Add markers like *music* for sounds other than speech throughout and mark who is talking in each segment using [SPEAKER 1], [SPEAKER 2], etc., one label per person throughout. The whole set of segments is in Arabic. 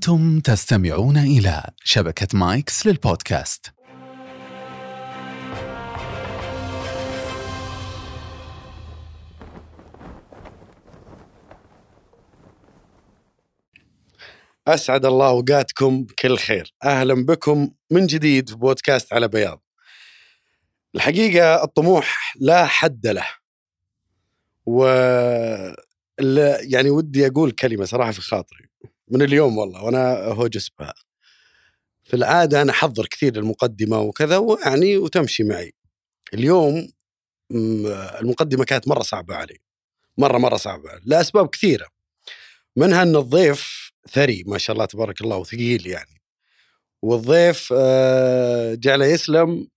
[SPEAKER 1] أنتم تستمعون إلى شبكة مايكس للبودكاست.
[SPEAKER 2] أسعد الله أوقاتكم كل خير. أهلا بكم من جديد في بودكاست على بياض. الحقيقة الطموح لا حد له. و يعني ودي أقول كلمة صراحة في خاطري. من اليوم والله وأنا هوجس بها في العادة أنا أحضر كثير المقدمه وكذا ويعني وتمشي معي. اليوم المقدمة كانت مرة صعبة علي. مرة مرة صعبة لأسباب كثيرة. منها إن الضيف ثري ما شاء الله تبارك الله وثقيل يعني. والضيف آه، جعله يسلم.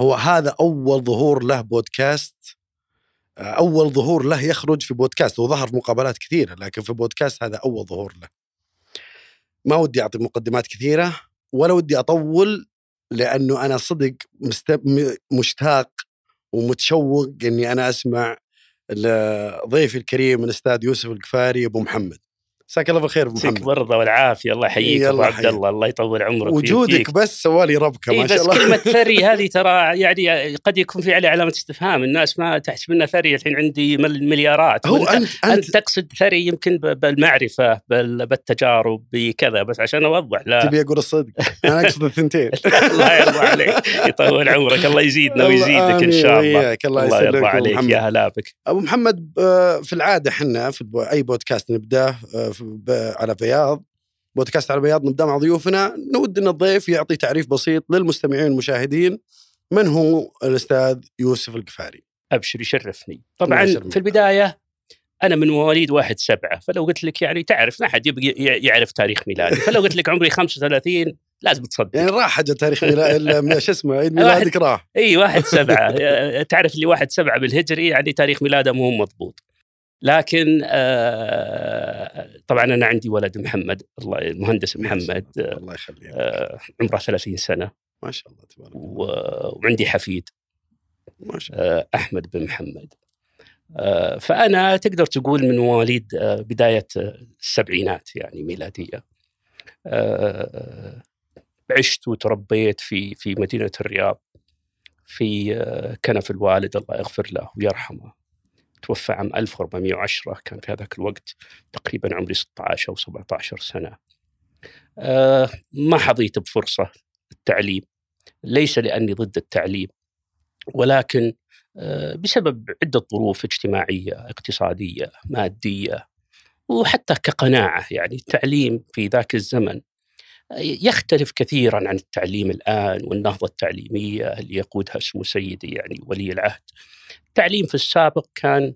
[SPEAKER 2] هو هذا أول ظهور له بودكاست آه، أول ظهور له يخرج في بودكاست وظهر في مقابلات كثيرة لكن في بودكاست هذا أول ظهور له. ما ودي أعطي مقدمات كثيرة ولا ودي أطول لأنه أنا صدق مست... م- مشتاق ومتشوق إني أنا أسمع ل- ضيفي الكريم الاستاذ يوسف القفاري أبو محمد. مساك الله بالخير أبو
[SPEAKER 3] يعطيك
[SPEAKER 2] محمد.
[SPEAKER 3] برضه والعافية. الله يحييك
[SPEAKER 2] يلا
[SPEAKER 3] ابو عبد. الله. الله يطول عمرك
[SPEAKER 2] وجودك
[SPEAKER 3] ويهديك.
[SPEAKER 2] بس سوالي ربكه
[SPEAKER 3] إيه
[SPEAKER 2] ما
[SPEAKER 3] بس
[SPEAKER 2] شاء الله.
[SPEAKER 3] كلمة *laughs* ثري هذه ترى يعني قد يكون في عليه علامة استفهام. الناس ما تحسب انه ثري. الحين عندي مل- مليارات.
[SPEAKER 2] هو انت
[SPEAKER 3] انت
[SPEAKER 2] أنت
[SPEAKER 3] تقصد ثري يمكن ب- بالمعرفة بال- بالتجارب بكذا. بس عشان أوضح لا.
[SPEAKER 2] تبي أقول الصدق؟ أنا أقصد الثنتين. *laughs*
[SPEAKER 3] الله يرضى عليك. يطول عمرك. الله يزيدنا ويزيدك
[SPEAKER 2] إن
[SPEAKER 3] شاء الله.
[SPEAKER 2] الله
[SPEAKER 3] الله يرضى عليك. يا هلا بك.
[SPEAKER 2] أبو محمد آه، في العادة إحنا في أي بودكاست نبدأه آه، في- ب- على بياض بودكاست على بياض نبدا مع ضيوفنا نود إن الضيف يعطي تعريف بسيط للمستمعين المشاهدين من هو الأستاذ يوسف القفاري.
[SPEAKER 3] أبشر يشرفني. طبعا. في البداية أنا من مواليد واحد سبعة فلو قلت لك يعني تعرف ما حد يبقى يعرف تاريخ ميلادي. فلو قلت لك عمري 35 لازم تصدق.
[SPEAKER 2] يعني راح أجل تاريخ ميلاد *laughs* شو اسمه عيد ميلادك راح.
[SPEAKER 3] إي واحد سبعة. *laughs* تعرف اللي واحد سبعة بالهجري يعني تاريخ ميلاده مو مضبوط. لكن آه، طبعا أنا عندي ولد محمد الله المهندس محمد آه،
[SPEAKER 2] الله يخليك
[SPEAKER 3] آه، عمره 30 سنة.
[SPEAKER 2] ما شاء الله تبارك الله.
[SPEAKER 3] و- وعندي حفيد.
[SPEAKER 2] ما شاء الله.
[SPEAKER 3] أحمد بن محمد. فأنا تقدر تقول من مواليد بداية السبعينات يعني ميلادية. عشت وتربيت في في مدينة الرياض في كنف الوالد الله يغفر له ويرحمه. توفى عام 1410 كان في هذاك الوقت تقريبا عمري 16 أو 17 سنة. آه، ما حظيت بفرصة التعليم ليس لأني ضد التعليم ولكن آه، بسبب عدة ظروف اجتماعية اقتصادية مادية وحتى كقناعة يعني التعليم في ذاك الزمن يختلف كثيرا عن التعليم الآن والنهضة التعليمية اللي يقودها اسمه سيدي يعني ولي العهد. التعليم في السابق كان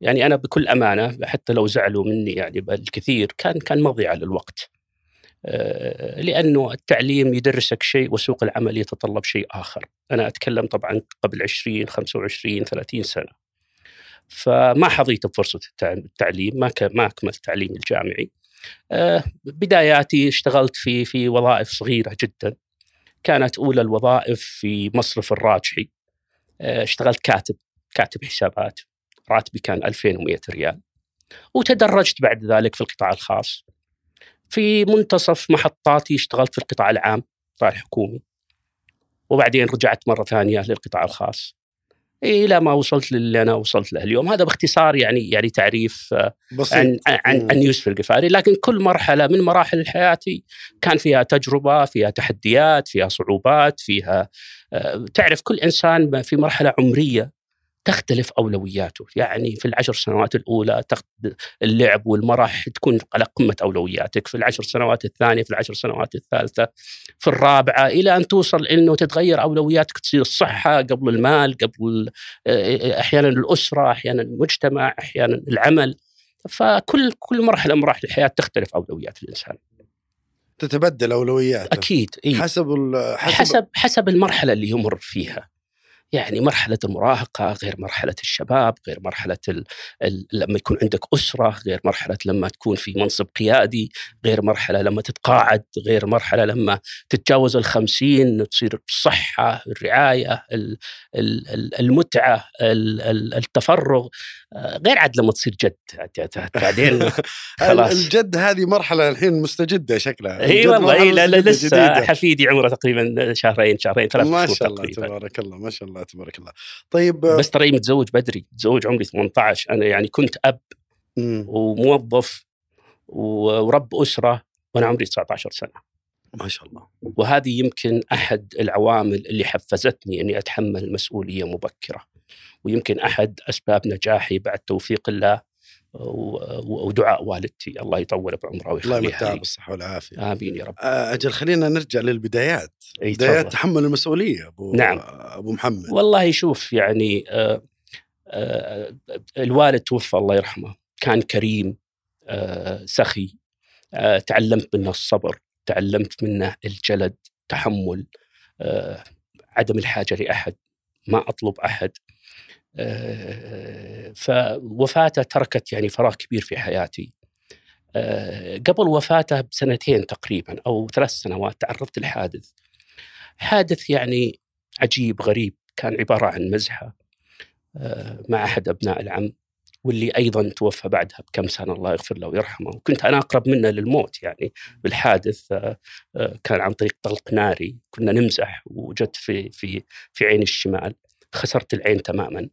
[SPEAKER 3] يعني أنا بكل أمانة حتى لو زعلوا مني يعني بالكثير كان كان مضيعة للوقت. آه، لأنه التعليم يدرسك شيء وسوق العمل يتطلب شيء آخر. أنا أتكلم طبعا قبل 20 25 30 سنة. فما حظيت بفرصة التع- التعليم ما ما أكملت تعليمي الجامعي. بداياتي اشتغلت في في وظائف صغيرة جدا. كانت أولى الوظائف في مصرف الراجحي. آه، اشتغلت كاتب كاتب حسابات. راتبي كان 2100 ريال. وتدرجت بعد ذلك في القطاع الخاص. في منتصف محطاتي اشتغلت في القطاع العام القطاع الحكومي وبعدين رجعت مرة ثانية للقطاع الخاص. إلى ما وصلت للي أنا وصلت له اليوم. هذا باختصار يعني يعني تعريف آه،
[SPEAKER 2] بسيط.
[SPEAKER 3] عن عن. عن يوسف القفاري. لكن كل مرحلة من مراحل حياتي كان فيها تجربة فيها تحديات فيها صعوبات فيها آه، تعرف كل إنسان في مرحلة عمرية. تختلف أولوياته. يعني في العشر سنوات الأولى تخت- اللعب والمرح تكون على قمة أولوياتك. في العشر سنوات الثانية في العشر سنوات الثالثة في الرابعة إلى أن توصل إنه تتغير أولوياتك تصير الصحة قبل المال قبل أحيانا الأسرة أحيانا المجتمع أحيانا العمل. فكل كل مرحلة من مراحل الحياة تختلف أولويات الإنسان.
[SPEAKER 2] تتبدل أولوياته.
[SPEAKER 3] أكيد إيه؟
[SPEAKER 2] حسب, حسب
[SPEAKER 3] حسب المرحلة اللي يمر فيها. يعني مرحلة المراهقة غير مرحلة الشباب غير مرحلة ال... ال... لما يكون عندك أسرة غير مرحلة لما تكون في منصب قيادي غير مرحلة لما تتقاعد غير مرحلة لما تتجاوز الخمسين تصير الصحة الرعاية ال... ال... ال- المتعة ال... ال- التفرغ. غير عاد لما تصير جد. بعدين *laughs* خلاص.
[SPEAKER 2] الجد هذه مرحلة الحين مستجدة شكلها. إي
[SPEAKER 3] والله إيه لا لا لسه
[SPEAKER 2] جديدة.
[SPEAKER 3] حفيدي عمره تقريبا شهرين شهرين ثلاث
[SPEAKER 2] ما شاء الله
[SPEAKER 3] تقريبا.
[SPEAKER 2] تبارك الله ما شاء الله تبارك الله. طيب
[SPEAKER 3] بس ترى متزوج بدري متزوج عمري 18 أنا يعني كنت أب
[SPEAKER 2] مم.
[SPEAKER 3] وموظف ورب أسرة وأنا عمري 19 سنة.
[SPEAKER 2] ما شاء الله.
[SPEAKER 3] وهذه يمكن أحد العوامل اللي حفزتني إني أتحمل مسؤولية مبكرة. ويمكن أحد أسباب نجاحي بعد توفيق الله ودعاء والدتي. الله يطول بعمرها
[SPEAKER 2] الله
[SPEAKER 3] ويخليها
[SPEAKER 2] يمتعها
[SPEAKER 3] لي.
[SPEAKER 2] بالصحة والعافية.
[SPEAKER 3] آمين يا رب.
[SPEAKER 2] آه، أجل خلينا نرجع للبدايات.
[SPEAKER 3] أي
[SPEAKER 2] بدايات. تحمل المسؤولية أبو
[SPEAKER 3] نعم.
[SPEAKER 2] أبو محمد.
[SPEAKER 3] والله شوف يعني آه، آه، الوالد توفى الله يرحمه. كان كريم سخي. تعلمت منه الصبر تعلمت منه الجلد تحمل عدم الحاجة لأحد ما أطلب أحد. فوفاته تركت يعني فراغ كبير في حياتي. آه، قبل وفاته بسنتين تقريبا أو ثلاث سنوات تعرضت لحادث. حادث يعني عجيب غريب كان عبارة عن مزحة آه، مع أحد أبناء العم واللي أيضا توفى بعدها بكم سنة الله يغفر له ويرحمه. وكنت أنا أقرب منه للموت يعني بالحادث آه، كان عن طريق طلق ناري كنا نمزح وجت في في في عين الشمال خسرت العين تماما.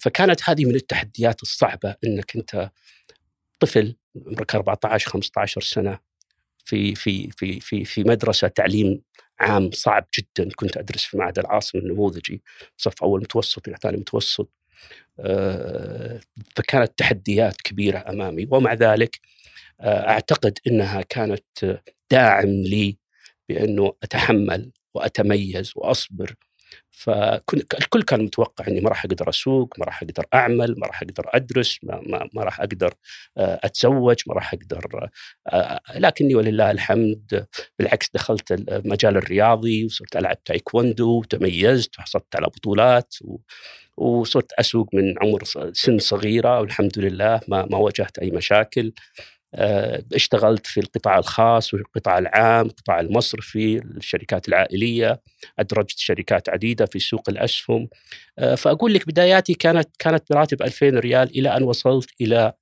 [SPEAKER 3] فكانت هذه من التحديات الصعبة أنك أنت طفل عمرك 14 15 سنة في في في في في مدرسة تعليم عام صعب جدا. كنت أدرس في معهد العاصمة النموذجي صف أول متوسط إلى ثاني متوسط. آه، فكانت تحديات كبيرة أمامي. ومع ذلك آه، أعتقد إنها كانت آه، داعم لي بأنه أتحمل وأتميز وأصبر فالكل كان متوقع إني ما راح أقدر أسوق، ما راح أقدر أعمل، ما راح أقدر أدرس، ما, ما, ما راح أقدر آه، أتزوج، ما راح أقدر آه، لكني ولله الحمد بالعكس دخلت المجال الرياضي وصرت ألعب تايكوندو وتميزت وحصلت على بطولات و... وصرت أسوق من عمر سن صغيرة والحمد لله ما ما واجهت أي مشاكل. اشتغلت في القطاع الخاص والقطاع العام القطاع المصرفي الشركات العائلية أدرجت شركات عديدة في سوق الأسهم آه، فأقول لك بداياتي كانت كانت براتب 2000 ريال إلى أن وصلت إلى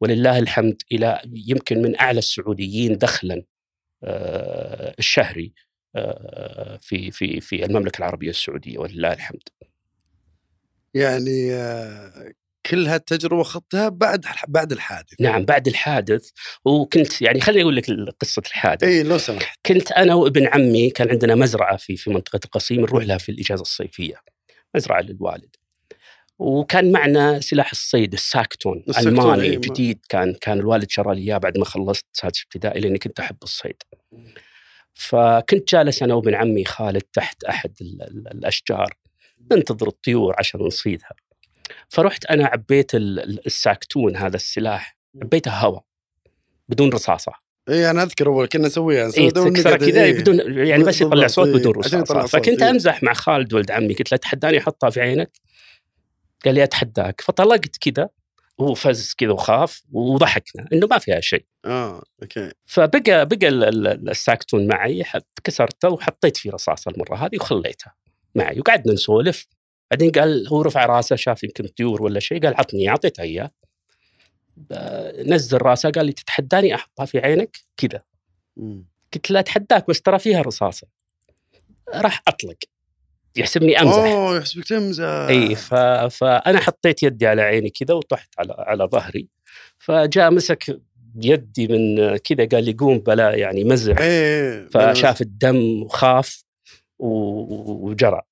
[SPEAKER 3] ولله الحمد إلى يمكن من أعلى السعوديين دخلا آه، الشهري آه، في في في المملكة العربية السعودية ولله الحمد.
[SPEAKER 2] يعني آه، كل هالتجربة خضتها بعد بعد الحادث
[SPEAKER 3] نعم بعد الحادث وكنت يعني خليني أقول لك قصة الحادث.
[SPEAKER 2] إي لو سمحت
[SPEAKER 3] كنت أنا وابن عمي كان عندنا مزرعة في في منطقة القصيم نروح لها في الإجازة الصيفية. مزرعة للوالد. وكان معنا سلاح الصيد الساكتون
[SPEAKER 2] الساكتون،
[SPEAKER 3] ألماني
[SPEAKER 2] إيه،
[SPEAKER 3] جديد كان كان الوالد شرى لي إياه بعد ما خلصت سادس ابتدائي لأني كنت أحب الصيد. فكنت جالس أنا وابن عمي خالد تحت أحد ال- ال- الأشجار ننتظر الطيور عشان نصيدها. فرحت أنا عبيت ال- ال- الساكتون هذا السلاح عبيته هواء بدون رصاصة.
[SPEAKER 2] إي أنا أذكر أول كنا نسويها
[SPEAKER 3] إيه
[SPEAKER 2] نسوي نقد،
[SPEAKER 3] كذا
[SPEAKER 2] إيه.
[SPEAKER 3] بدون يعني بس يطلع صوت
[SPEAKER 2] إيه.
[SPEAKER 3] بدون
[SPEAKER 2] رصاصة
[SPEAKER 3] فكنت
[SPEAKER 2] إيه.
[SPEAKER 3] أمزح مع خالد ولد عمي قلت له تحداني احطها في عينك قال لي أتحداك فطلقت كذا وهو فز كذا وخاف وضحكنا إنه ما فيها شيء
[SPEAKER 2] آه أوكي
[SPEAKER 3] فبقى بقى ال- ال- الساكتون معي كسرته وحطيت فيه رصاصة المرة هذه وخليتها معي وقعدنا نسولف بعدين قال هو رفع راسه شاف يمكن طيور ولا شيء قال عطني أعطيته إياه. نزل راسه قال لي تتحداني؟ أحطها في عينك؟ كذا. قلت له اتحداك بس ترى فيها رصاصة. راح أطلق. يحسبني أمزح.
[SPEAKER 2] أوه يحسبك تمزح.
[SPEAKER 3] إي ف... فأنا حطيت يدي على عيني كذا وطحت على على ظهري. فجاء مسك يدي من كذا قال لي قوم بلا يعني مزح.
[SPEAKER 2] إيه
[SPEAKER 3] فشاف الدم وخاف وجرى.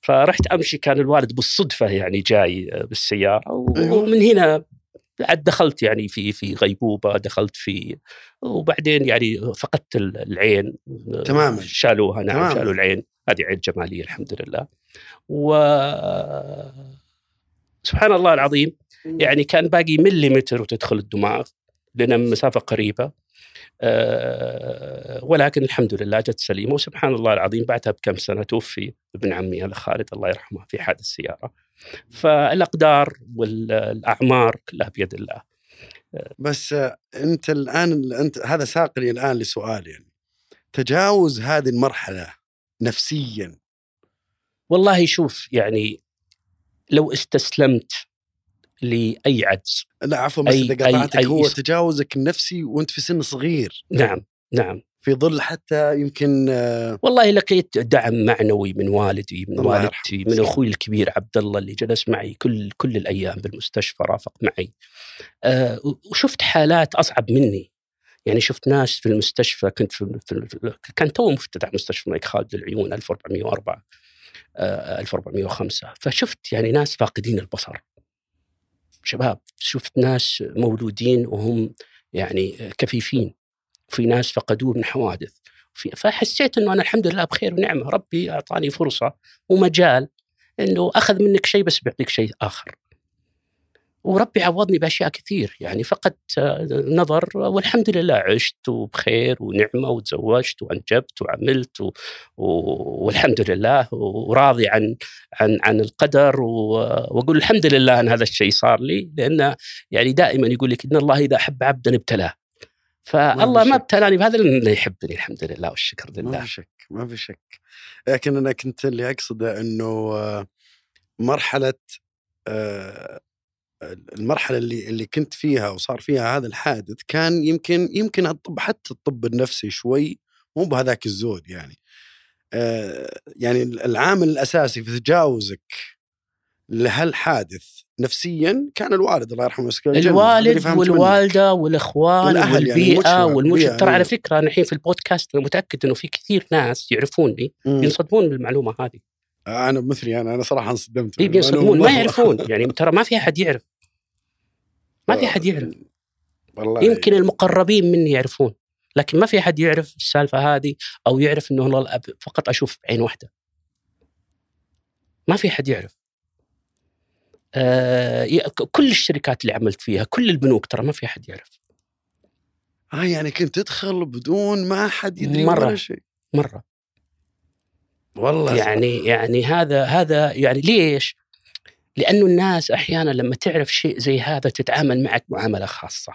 [SPEAKER 3] فرحت أمشي كان الوالد بالصدفة يعني جاي بالسيارة
[SPEAKER 2] أيوة.
[SPEAKER 3] ومن هنا عاد دخلت يعني في في غيبوبة دخلت في وبعدين يعني فقدت ال- العين
[SPEAKER 2] تماماً.
[SPEAKER 3] شالوها نعم
[SPEAKER 2] تماماً.
[SPEAKER 3] شالوا العين هذه عين جمالية الحمد لله و سبحان الله العظيم يعني كان باقي مليمتر وتدخل الدماغ لأن مسافة قريبة ولكن الحمد لله جت سليمة وسبحان الله العظيم بعدها بكم سنة توفي ابن عمي هذا خالد الله يرحمه في حادث سيارة. فالأقدار والأعمار كلها بيد الله.
[SPEAKER 2] بس آه، أنت الآن أنت هذا ساقني الآن لسؤال يعني. تجاوز هذه المرحلة نفسيا؟
[SPEAKER 3] والله شوف يعني لو استسلمت لأي عجز.
[SPEAKER 2] لا عفوا بس إذا قطعتك
[SPEAKER 3] أي-
[SPEAKER 2] هو تجاوزك النفسي وأنت في سن صغير.
[SPEAKER 3] نعم نعم.
[SPEAKER 2] في ظل حتى يمكن
[SPEAKER 3] والله لقيت دعم معنوي من والدي من والدتي. من أخوي الكبير عبد الله اللي جلس معي كل كل الأيام بالمستشفى رافق معي. أه وشفت حالات أصعب مني. يعني شفت ناس في المستشفى كنت في, في كان تو مفتتح مستشفى الملك خالد للعيون 1404 آه 1405 فشفت يعني ناس فاقدين البصر. شباب شفت ناس مولودين وهم يعني كفيفين في ناس فقدوه من حوادث فحسيت إنه أنا الحمد لله بخير ونعمة ربي أعطاني فرصة ومجال إنه أخذ منك شيء بس بيعطيك شيء آخر. وربي عوضني بأشياء كثير يعني فقدت آه، نظر والحمد لله عشت وبخير ونعمة وتزوجت وأنجبت وعملت و... و... والحمد لله وراضي عن عن عن القدر و... وأقول الحمد لله أن هذا الشيء صار لي لأن يعني دائما يقول لك إن الله إذا أحب عبدا ابتلاه. فالله ما. ابتلاني بهذا لأنه يحبني الحمد لله والشكر
[SPEAKER 2] ما
[SPEAKER 3] لله.
[SPEAKER 2] في شك ما في شك لكن أنا كنت اللي أقصده إنه آه، مرحلة آه، المرحلة اللي اللي كنت فيها وصار فيها هذا الحادث كان يمكن يمكن الطب حتى الطب النفسي شوي مو بهذاك الزود يعني آه، يعني العامل الأساسي في تجاوزك لهالحادث نفسيا كان الوالد الله يرحمه ويسكنه
[SPEAKER 3] الوالد
[SPEAKER 2] فهمت منك.
[SPEAKER 3] والوالدة والأخوان
[SPEAKER 2] والأهل يعني
[SPEAKER 3] والبيئة
[SPEAKER 2] المجتمع،
[SPEAKER 3] والمجتمع ترى على
[SPEAKER 2] أيوة.
[SPEAKER 3] فكرة أنا الحين في البودكاست أنا متأكد إنه في كثير ناس يعرفوني. ينصدمون بالمعلومة هذه
[SPEAKER 2] أنا مثلي أنا أنا صراحة انصدمت.
[SPEAKER 3] اي بينصدمون ما. يعرفون. *laughs* يعني ترى ما في أحد يعرف. ما في أحد يعرف.
[SPEAKER 2] والله.
[SPEAKER 3] يمكن المقربين مني يعرفون لكن ما في أحد يعرف السالفة هذه أو يعرف إنه والله الاب فقط أشوف بعين واحدة. ما في أحد يعرف. آه كل الشركات اللي عملت فيها كل البنوك ترى ما في أحد يعرف.
[SPEAKER 2] آه يعني كنت تدخل بدون ما حد يدري
[SPEAKER 3] مرة.
[SPEAKER 2] ولا شيء.
[SPEAKER 3] مرة.
[SPEAKER 2] والله
[SPEAKER 3] يعني يعني هذا هذا يعني ليش؟ لأنه الناس أحيانا لما تعرف شيء زي هذا تتعامل معك معاملة
[SPEAKER 2] خاصة.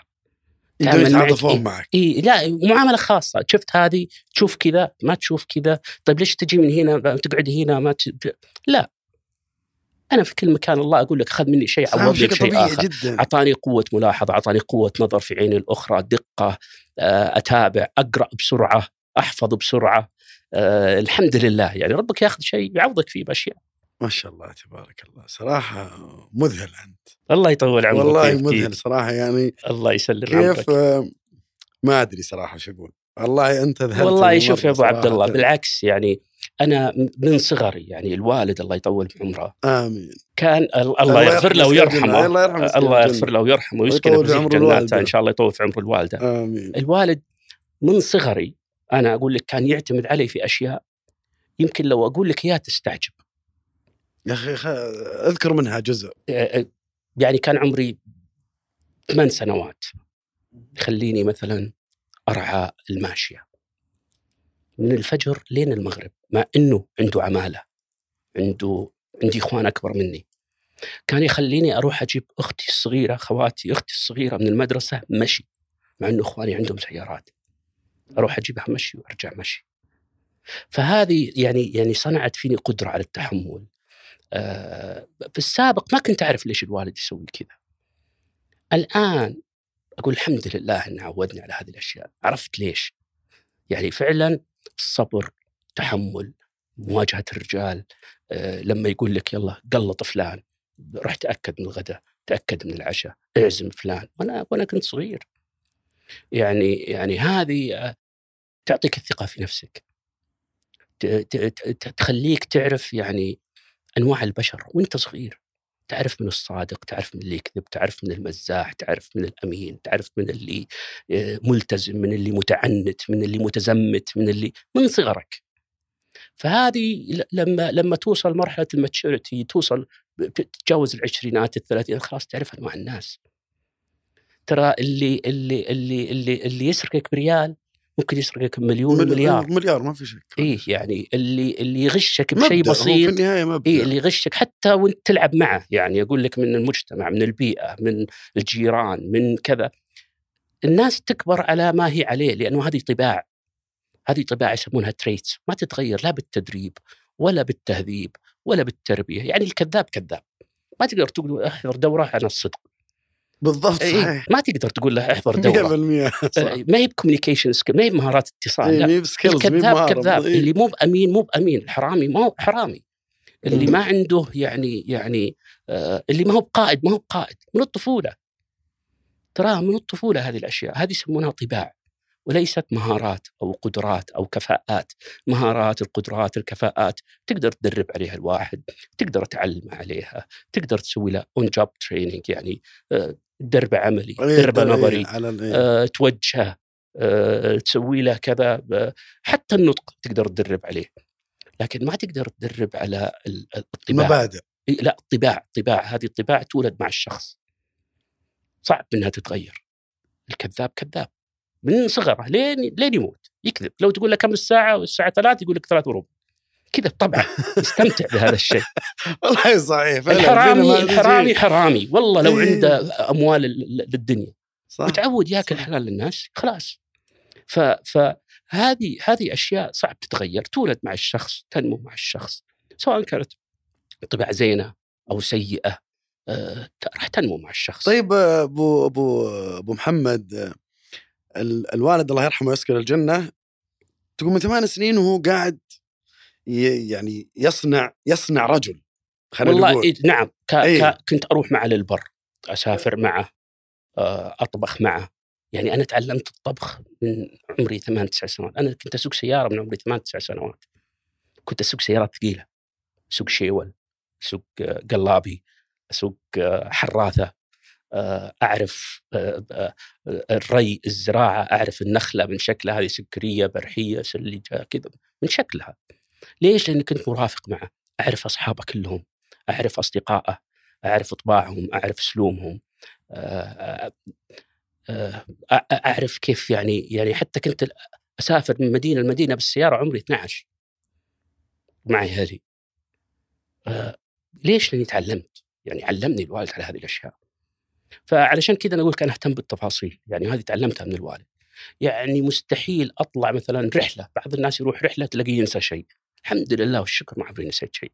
[SPEAKER 3] تعامل معك
[SPEAKER 2] يتعاطفون
[SPEAKER 3] إيه؟
[SPEAKER 2] معك
[SPEAKER 3] اي لا معاملة خاصة، شفت هذه تشوف كذا ما تشوف كذا، طيب ليش تجي من هنا تقعد هنا ما ت... لا أنا في كل مكان الله أقول لك خذ مني شيء عوض شيء
[SPEAKER 2] طبيعي
[SPEAKER 3] آخر.
[SPEAKER 2] جدا
[SPEAKER 3] أعطاني قوة ملاحظة، أعطاني قوة نظر في عيني الأخرى، دقة، آه، أتابع، أقرأ بسرعة، أحفظ بسرعة. آه الحمد لله يعني ربك ياخذ شيء يعوضك فيه بأشياء.
[SPEAKER 2] ما شاء الله تبارك الله صراحة مذهل أنت
[SPEAKER 3] الله يطول عمرك
[SPEAKER 2] والله. مذهل صراحة يعني
[SPEAKER 3] الله يسلم عمرك
[SPEAKER 2] كيف آه، ما أدري صراحة شو أقول والله أنت ذهلت
[SPEAKER 3] والله شوف يا أبو
[SPEAKER 2] مرة
[SPEAKER 3] عبد الله
[SPEAKER 2] صراحة.
[SPEAKER 3] بالعكس يعني أنا من صغري يعني الوالد الله يطول بعمره
[SPEAKER 2] آمين
[SPEAKER 3] كان ال- الله يغفر له. ويرحمه
[SPEAKER 2] الله يرحمه
[SPEAKER 3] الله. يغفر له ويرحمه ويسكنه في جناته
[SPEAKER 2] الوالدة.
[SPEAKER 3] إن شاء الله يطول في عمر الوالدة
[SPEAKER 2] آمين
[SPEAKER 3] الوالد من صغري أنا أقول لك كان يعتمد علي في أشياء يمكن لو أقول لك إياها تستعجب.
[SPEAKER 2] يا أخي أذكر منها جزء.
[SPEAKER 3] يعني كان عمري ثمان سنوات. يخليني مثلا أرعى الماشية. من الفجر لين المغرب مع إنه عنده عمالة عنده عندي إخوان أكبر مني. كان يخليني أروح أجيب أختي الصغيرة خواتي أختي الصغيرة من المدرسة مشي مع إنه إخواني عندهم سيارات. أروح اجيبها مشي وأرجع مشي. فهذه يعني يعني صنعت فيني قدرة على التحمل. آه، في السابق ما كنت أعرف ليش الوالد يسوي كذا. الآن أقول الحمد لله انه عودني على هذه الأشياء. عرفت ليش؟ يعني فعلا الصبر تحمل مواجهة الرجال آه، لما يقول لك يلا قلط فلان روح تأكد من الغداء تأكد من العشاء اعزم فلان. وأنا وأنا كنت صغير. يعني يعني هذه آه، تعطيك الثقة في نفسك. تخليك تعرف يعني أنواع البشر وأنت صغير. تعرف من الصادق تعرف من اللي يكذب تعرف من المزاح تعرف من الأمين تعرف من اللي آه، ملتزم من اللي متعنت من اللي متزمت من اللي من صغرك. فهذه لما لما توصل مرحلة ال maturity توصل تتجاوز العشرينات الثلاثينات خلاص تعرف أنواع الناس. ترى اللي اللي اللي اللي اللي يسرقك بريال ممكن يسرقك بمليون
[SPEAKER 2] مل-
[SPEAKER 3] مليار.
[SPEAKER 2] مليار ما في شك.
[SPEAKER 3] إيه يعني اللي اللي يغشك
[SPEAKER 2] مبدأ،
[SPEAKER 3] بشيء
[SPEAKER 2] هو في
[SPEAKER 3] بسيط
[SPEAKER 2] النهاية مبدا
[SPEAKER 3] اي اللي يغشك حتى وانت تلعب معه. يعني أقول لك من المجتمع من البيئة من الجيران من كذا. الناس تكبر على ما هي عليه لأنه هذه طباع. هذه طباع يسمونها traits ما تتغير لا بالتدريب ولا بالتهذيب ولا بالتربية. يعني الكذاب كذاب. ما تقدر تقول أحضر دورة عن الصدق.
[SPEAKER 2] بالضبط
[SPEAKER 3] إيه،
[SPEAKER 2] صحيح.
[SPEAKER 3] ما تقدر تقول له احضر دورة.
[SPEAKER 2] 100% صح.
[SPEAKER 3] آه، ما هي ب communication ما هي بمهارات اتصال لا.
[SPEAKER 2] إيه، skills
[SPEAKER 3] الكذاب كذاب اللي مو بأمين مو بأمين الحرامي ما هو حرامي. اللي
[SPEAKER 2] مم.
[SPEAKER 3] ما عنده يعني يعني آه اللي ما هو بقائد ما هو بقائد من الطفولة. ترى من الطفولة هذه الأشياء هذه يسمونها طباع. وليست مهارات أو قدرات أو كفاءات. مهارات القدرات الكفاءات تقدر تدرب عليها الواحد تقدر تعلم عليها تقدر تسوي له on job training يعني آه، تدربه عملي تدربه نظري
[SPEAKER 2] على ال- إيه.
[SPEAKER 3] آه، توجهه آه، تسوي له كذا حتى النطق تقدر تدرب عليه لكن ما تقدر تدرب على ال- الطباع.
[SPEAKER 2] مبادئ
[SPEAKER 3] إيه، لا الطباع الطباع هذه الطباع تولد مع الشخص. صعب إنها تتغير. الكذاب كذاب. من صغره لين لين يموت يكذب. لو تقول له كم الساعة والساعة ثلاث يقول لك ثلاث وربع. كذا طبعا يستمتع بهذا الشيء *laughs*
[SPEAKER 2] والله صحيح.
[SPEAKER 3] الحرامي الحرامي. حرامي والله لو
[SPEAKER 2] إيه.
[SPEAKER 3] عنده أموال ال- للدنيا
[SPEAKER 2] صح
[SPEAKER 3] متعود ياكل
[SPEAKER 2] صح.
[SPEAKER 3] حلال للناس خلاص ف فهذه هذه أشياء صعب تتغير تولد مع الشخص تنمو مع الشخص سواء كانت طباع زينة أو سيئة آه، راح تنمو مع الشخص
[SPEAKER 2] طيب آه، ابو ابو أبو محمد آه، ال- الوالد الله يرحمه ويسكن الجنة تقول من ثمان سنين وهو قاعد يعني يصنع يصنع رجل خلينا
[SPEAKER 3] والله إيه نعم ك...
[SPEAKER 2] إيه.
[SPEAKER 3] ك... كنت أروح معه للبر أسافر معه آه، أطبخ معه. يعني أنا تعلمت الطبخ من عمري ثمان تسع سنوات. أنا كنت أسوق سيارة من عمري ثمان تسع سنوات. كنت أسوق سيارات ثقيلة. أسوق شيول أسوق آه، قلابي أسوق آه، حراثة أعرف الري الزراعة أعرف النخلة من شكلها هذه سكرية برحية سلجة كذا من شكلها. ليش؟ لأني كنت مرافق معه. أعرف أصحابه كلهم أعرف أصدقائه أعرف طباعهم أعرف اسلوبهم آه، آه، آه، أعرف كيف يعني يعني حتى كنت أسافر من مدينة لمدينة بالسيارة عمري 12 مع أهلي ليش؟ لأني تعلمت. يعني علمني الوالد على هذه الأشياء. فعلشان كذا أنا أقول أنا أهتم بالتفاصيل. يعني هذه تعلمتها من الوالد. يعني مستحيل أطلع مثلا رحلة. بعض الناس يروح رحلة تلاقيه ينسى شيء. الحمد لله والشكر ما عمري نسيت شيء.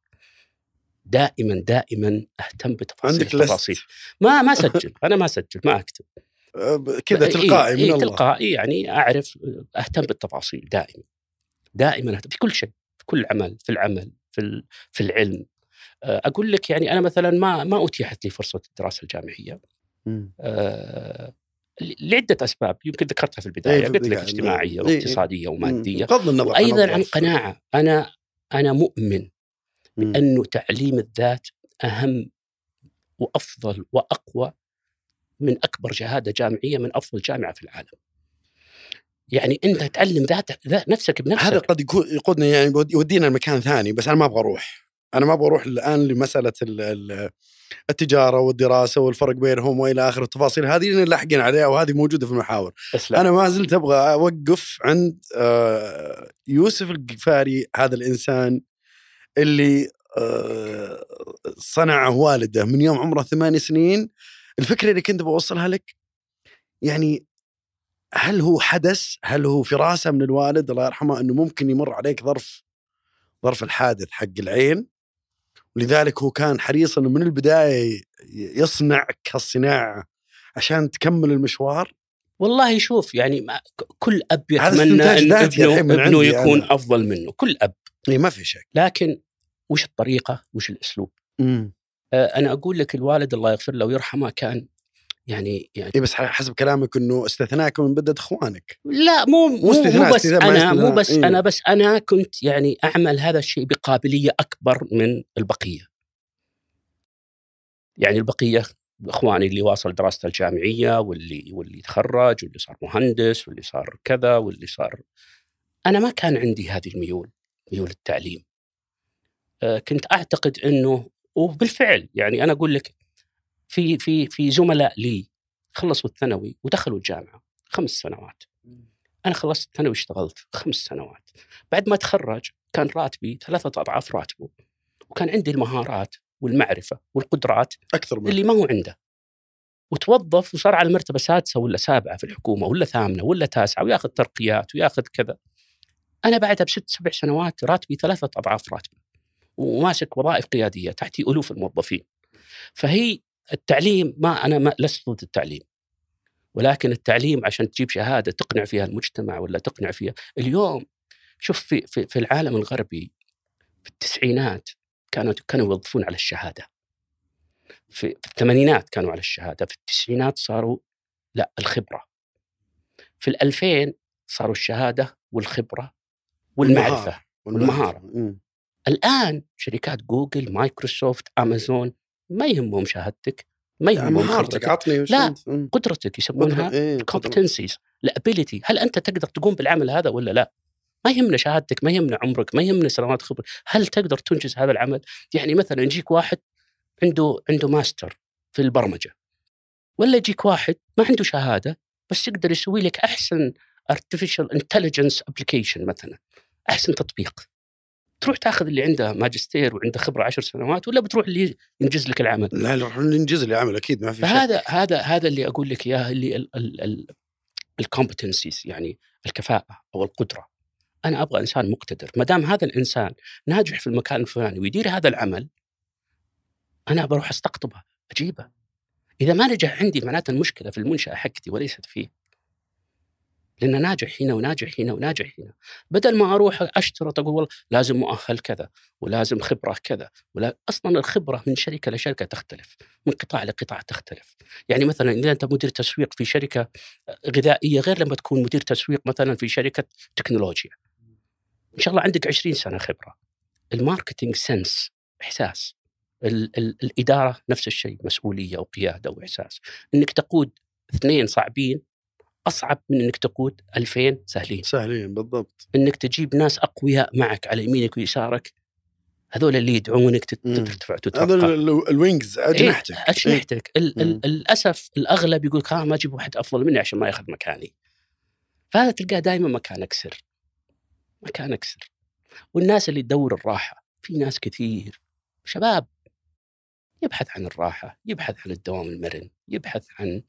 [SPEAKER 3] دائما دائما أهتم بتفاصيل
[SPEAKER 2] عندك
[SPEAKER 3] التفاصيل.
[SPEAKER 2] لست
[SPEAKER 3] ما ما اسجل *laughs* أنا ما اسجل ما
[SPEAKER 2] أكتب. كذا
[SPEAKER 3] إيه،
[SPEAKER 2] تلقائي من
[SPEAKER 3] إيه
[SPEAKER 2] الله.
[SPEAKER 3] تلقائي يعني أعرف أهتم بالتفاصيل دائما. دائما أهتم في كل شيء في كل عمل في العمل في في العلم. أقول لك يعني أنا مثلا ما ما أتيحت لي فرصة الدراسة الجامعية.
[SPEAKER 2] مم.
[SPEAKER 3] لعدة أسباب يمكن ذكرتها في
[SPEAKER 2] إيه،
[SPEAKER 3] البدايه
[SPEAKER 2] في
[SPEAKER 3] قلت لك. اجتماعيه
[SPEAKER 2] إيه، إيه.
[SPEAKER 3] واقتصاديه وماديه
[SPEAKER 2] بغض النظر
[SPEAKER 3] وأيضا عن. قناعة أنا أنا مؤمن
[SPEAKER 2] مم.
[SPEAKER 3] انه تعليم الذات أهم وأفضل وأقوى من أكبر شهادة جامعية من أفضل جامعة في العالم. يعني أنت تعلم ذات ذات نفسك بنفسك
[SPEAKER 2] هذا قد يقودنا يعني يود- يودينا لمكان ثاني بس أنا ما أبغى أروح أنا ما أبغى أروح الآن لمسألة ال- ال- التجارة والدراسة والفرق بينهم وإلى اخره التفاصيل. هذه لأن لاحقين عليها وهذه موجودة في المحاور.
[SPEAKER 3] بس لا
[SPEAKER 2] أنا ما زلت أبغى أوقف عند آه، يوسف القفاري هذا الإنسان اللي آه، صنعه والده من يوم عمره ثمان سنين. الفكرة اللي كنت بوصلها لك يعني هل هو حدث؟ هل هو فراسة من الوالد؟ الله يرحمه إنه ممكن يمر عليك ظرف ظرف الحادث حق العين. ولذلك هو كان حريص إنه من البداية يصنعك هالصناعه عشان تكمل المشوار.
[SPEAKER 3] والله شوف يعني ما كل
[SPEAKER 2] أب
[SPEAKER 3] يتمنى
[SPEAKER 2] إن
[SPEAKER 3] ابنه,
[SPEAKER 2] من
[SPEAKER 3] ابنه يكون
[SPEAKER 2] أنا.
[SPEAKER 3] أفضل منه كل أب.
[SPEAKER 2] اي ما في شك.
[SPEAKER 3] لكن وش الطريقة؟ وش
[SPEAKER 2] الأسلوب؟
[SPEAKER 3] آه، أنا أقول لك الوالد الله يغفر له ويرحمه كان يعني يعني
[SPEAKER 2] اي بس حسب كلامك إنه استثناك من بدة إخوانك
[SPEAKER 3] لا مو مو, مو بس أنا مو. بس
[SPEAKER 2] إيه.
[SPEAKER 3] أنا بس أنا كنت يعني أعمل هذا الشيء بقابلية أكبر من البقية. يعني البقية إخواني اللي واصل دراسته الجامعية واللي واللي تخرج واللي صار مهندس واللي صار كذا واللي صار أنا ما كان عندي هذه الميول ميول التعليم. آه، كنت أعتقد إنه وبالفعل يعني أنا أقول لك في في في زملاء لي خلصوا الثانوي ودخلوا الجامعة خمس سنوات. أنا خلصت الثانوي واشتغلت خمس سنوات. بعد ما تخرج كان راتبي ثلاثة أضعاف راتبه وكان عندي المهارات والمعرفة والقدرات
[SPEAKER 2] أكثر من
[SPEAKER 3] اللي ما هو عنده. وتوظف وصار على مرتبة سادسة ولا سابعة في الحكومة ولا ثامنة ولا تاسعة وياخذ ترقيات وياخذ كذا. أنا بعدها بست سبع سنوات راتبي ثلاثة أضعاف راتبه وماسك وظائف قيادية تحتي ألوف الموظفين. فهي التعليم ما أنا ما لست ضد التعليم ولكن التعليم عشان تجيب شهادة تقنع فيها المجتمع ولا تقنع فيها؟ اليوم شوف في في, في العالم الغربي في التسعينات كانوا كانوا يوظفون على الشهادة. في, في الثمانينات كانوا على الشهادة في التسعينات صاروا لا الخبرة. في الألفين صاروا الشهادة والخبرة والمعرفة والمهارة.
[SPEAKER 2] مم.
[SPEAKER 3] الآن شركات جوجل مايكروسوفت أمازون ما يهمهم شهادتك ما
[SPEAKER 2] يعني
[SPEAKER 3] يهمهم
[SPEAKER 2] مهارتك
[SPEAKER 3] خبرتك
[SPEAKER 2] عطني
[SPEAKER 3] لا.
[SPEAKER 2] مم.
[SPEAKER 3] قدرتك يسمونها
[SPEAKER 2] إيه، قدرة.
[SPEAKER 3] competencies ال ability هل أنت تقدر تقوم بالعمل هذا ولا لا؟ ما يهمنا شهادتك ما يهمنا عمرك ما يهمنا سنوات خبرة هل تقدر تنجز هذا العمل يعني مثلا يجيك واحد عنده عنده ماستر في البرمجة ولا يجيك واحد ما عنده شهادة بس يقدر يسوي لك أحسن artificial intelligence application مثلا أحسن تطبيق تروح تاخذ اللي عنده ماجستير وعنده خبرة عشر سنوات ولا بتروح اللي ينجز لك العمل؟
[SPEAKER 2] لا نروح ننجز لي عمل أكيد ما في شك
[SPEAKER 3] فهذا هذا هذا اللي أقول لك إياه اللي ال competencies يعني الكفاءة أو القدرة. أنا أبغى إنسان مقتدر. ما دام هذا الإنسان ناجح في المكان الفلاني ويدير هذا العمل أنا بروح أستقطبه أجيبه. إذا ما نجح عندي معناته المشكلة في المنشأة حقتي وليست فيه. لأنه ناجح هنا وناجح هنا وناجح هنا. بدل ما أروح أشترط أقول والله لازم مؤهل كذا ولازم خبرة كذا ولا أصلا الخبرة من شركة لشركة تختلف من قطاع لقطاع تختلف. يعني مثلا إذا أنت مدير تسويق في شركة غذائية غير لما تكون مدير تسويق مثلا في شركة تكنولوجيا. إن شاء الله عندك 20 سنة خبرة. ال marketing sense إحساس. ال- ال- الإدارة نفس الشيء مسؤولية وقيادة وإحساس. إنك تقود اثنين صعبين أصعب من إنك تقود 2000 سهلين.
[SPEAKER 2] سهلين بالضبط.
[SPEAKER 3] إنك تجيب ناس أقوياء معك على يمينك ويسارك هذول اللي يدعونك. ترتفع ال-
[SPEAKER 2] ال- ال wings أجنحتك.
[SPEAKER 3] إيه. اجنحتك ال-
[SPEAKER 2] مم.
[SPEAKER 3] ال- للاسف الأغلب يقول ها ما أجيب واحد أفضل مني عشان ما ياخذ مكاني. فهذا تلقاه دائما مكانك سر. مكانك سر. والناس اللي تدور الراحة في ناس كثير. شباب يبحث عن الراحة يبحث عن الدوام المرن يبحث عن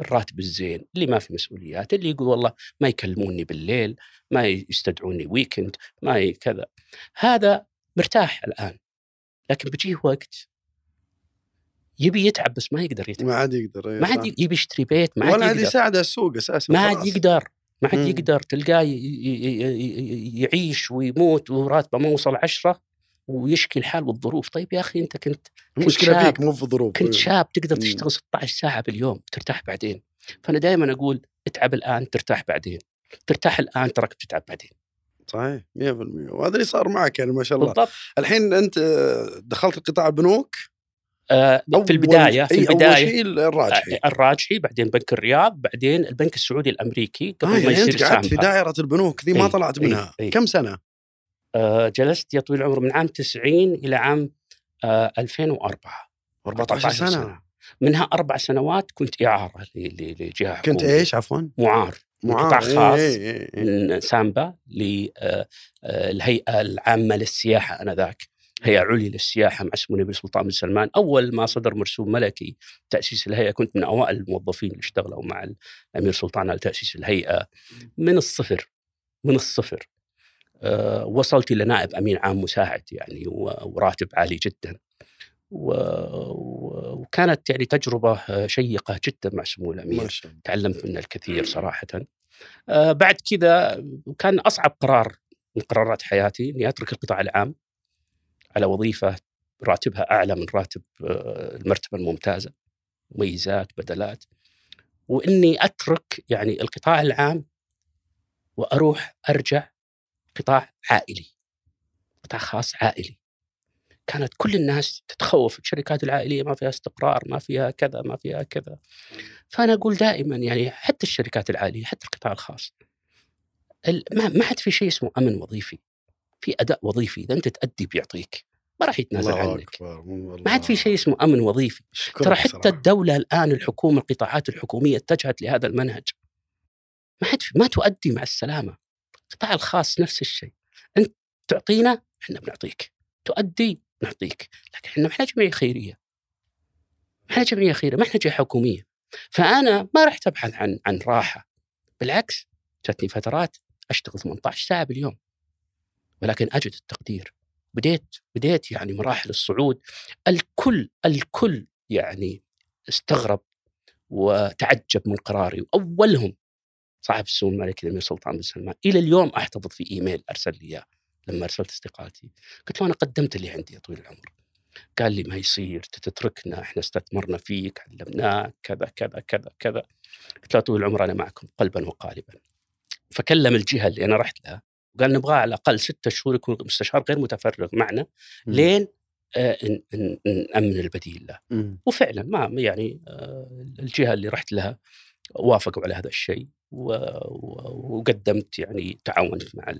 [SPEAKER 3] الراتب الزين اللي ما في مسؤوليات اللي يقول والله ما يكلموني بالليل ما يستدعوني ويكند ما كذا هذا مرتاح الآن لكن بيجيه وقت يبي يتعب بس ما يقدر يتعب
[SPEAKER 2] ما عاد يقدر إيه،
[SPEAKER 3] ما. عاد يبي يشتري بيت ما
[SPEAKER 2] ولا
[SPEAKER 3] عاد
[SPEAKER 2] عاد
[SPEAKER 3] يقدر
[SPEAKER 2] يساعد السوق أساسا
[SPEAKER 3] ما عاد. يقدر ما عاد. يقدر تلقاه يعيش ويموت وراتبه ما وصل عشرة ويشكي الحال والظروف طيب يا أخي أنت كنت المشكلة.
[SPEAKER 2] فيك مو في ظروف
[SPEAKER 3] كنت شاب تقدر. تشتغل 16 ساعة باليوم وترتاح بعدين. فأنا دائما أقول اتعب الآن ترتاح بعدين. ترتاح الآن تراك بتتعب بعدين.
[SPEAKER 2] صحيح 100% وهذا اللي صار معك يعني ما شاء الله.
[SPEAKER 3] بالضبط.
[SPEAKER 2] الحين أنت دخلت قطاع البنوك
[SPEAKER 3] آه
[SPEAKER 2] أول-
[SPEAKER 3] في البداية في
[SPEAKER 2] أي
[SPEAKER 3] البداية.
[SPEAKER 2] شيء الراجحي.
[SPEAKER 3] آه، الراجحي بعدين بنك الرياض بعدين البنك السعودي الأمريكي قبل
[SPEAKER 2] آه
[SPEAKER 3] ما
[SPEAKER 2] يعني
[SPEAKER 3] يصير
[SPEAKER 2] انت قعدت في. دائرة البنوك ذي ما
[SPEAKER 3] إيه،
[SPEAKER 2] طلعت
[SPEAKER 3] إيه،
[SPEAKER 2] منها.
[SPEAKER 3] إيه.
[SPEAKER 2] كم سنة؟
[SPEAKER 3] آه جلست يا طويل العمر من عام 90 إلى عام آه 2004
[SPEAKER 2] 14 سنة.
[SPEAKER 3] منها أربع سنوات كنت إعارة لجهة
[SPEAKER 2] كنت. إيش؟ عفوا؟
[SPEAKER 3] معار.
[SPEAKER 2] معار.
[SPEAKER 3] قطاع خاص.
[SPEAKER 2] إيه إيه إيه.
[SPEAKER 3] من سامبا للهيئه العامة للسياحة آنذاك. هيئة عليا للسياحة مع سمو النبي سلطان بن سلمان. أول ما صدر مرسوم ملكي تأسيس الهيئة كنت من أوائل الموظفين اللي اشتغلوا مع الامير سلطان على تأسيس الهيئة. من الصفر. من الصفر. وصلت إلى نائب أمين عام مساعد يعني وراتب عالي جدا. وكانت يعني تجربة آه، شيقة جدا مع سمو
[SPEAKER 2] الأمير.
[SPEAKER 3] تعلمت منه الكثير صراحة. آه بعد كذا كان أصعب قرار من قرارات حياتي أني أترك القطاع العام على وظيفة راتبها أعلى من راتب آه المرتبة الممتازة. مميزات بدلات. وإني أترك يعني القطاع العام وأروح أرجع قطاع عائلي قطاع خاص عائلي. كانت كل الناس تتخوف الشركات العائلية ما فيها استقرار ما فيها كذا ما فيها كذا. فأنا أقول دائما يعني حتى الشركات العائلية حتى القطاع الخاص ال- ما ما حد في شيء اسمه أمن وظيفي. في أداء وظيفي إذا أنت تأدي بيعطيك ما راح يتنازل
[SPEAKER 2] الله
[SPEAKER 3] عنك.
[SPEAKER 2] أكبر
[SPEAKER 3] ما عاد في شيء اسمه أمن وظيفي. ترى حتى الدولة الآن الحكومة القطاعات الحكومية اتجهت لهذا المنهج. ما حد ما تؤدي مع السلامة. القطاع الخاص نفس الشيء. أنت تعطينا إحنا بنعطيك. تؤدي نعطيك. لكن إحنا ما إحنا جمعية خيرية. ما إحنا جمعية خيرية ما إحنا جهه حكومية. فأنا ما رحت أبحث عن عن راحة. بالعكس جاتني فترات أشتغل 18 ساعة باليوم. ولكن أجد التقدير. بديت بديت يعني مراحل الصعود. ال- الكل الكل يعني استغرب وتعجب من قراري. وأولهم صاحب السمو الملكي الأمير سلطان بن سلمان. إلى اليوم أحتفظ في إيميل أرسل لي إياه لما أرسلت استقالتي. قلت له أنا قدمت اللي عندي يا طويل العمر. قال لي ما يصير تتركنا إحنا استثمرنا فيك علمناك كذا كذا كذا كذا. قلت له طويل العمر أنا معكم قلبا وقالبا. فكلم الجهة اللي أنا رحت لها وقال نبغاه على الأقل ستة شهور يكون مستشار غير متفرغ معنا. لين آه، نأمن البديل له. وفعلا ما يعني آه، الجهة اللي رحت لها وافقوا على هذا الشيء. وقدمت يعني تعاونت مع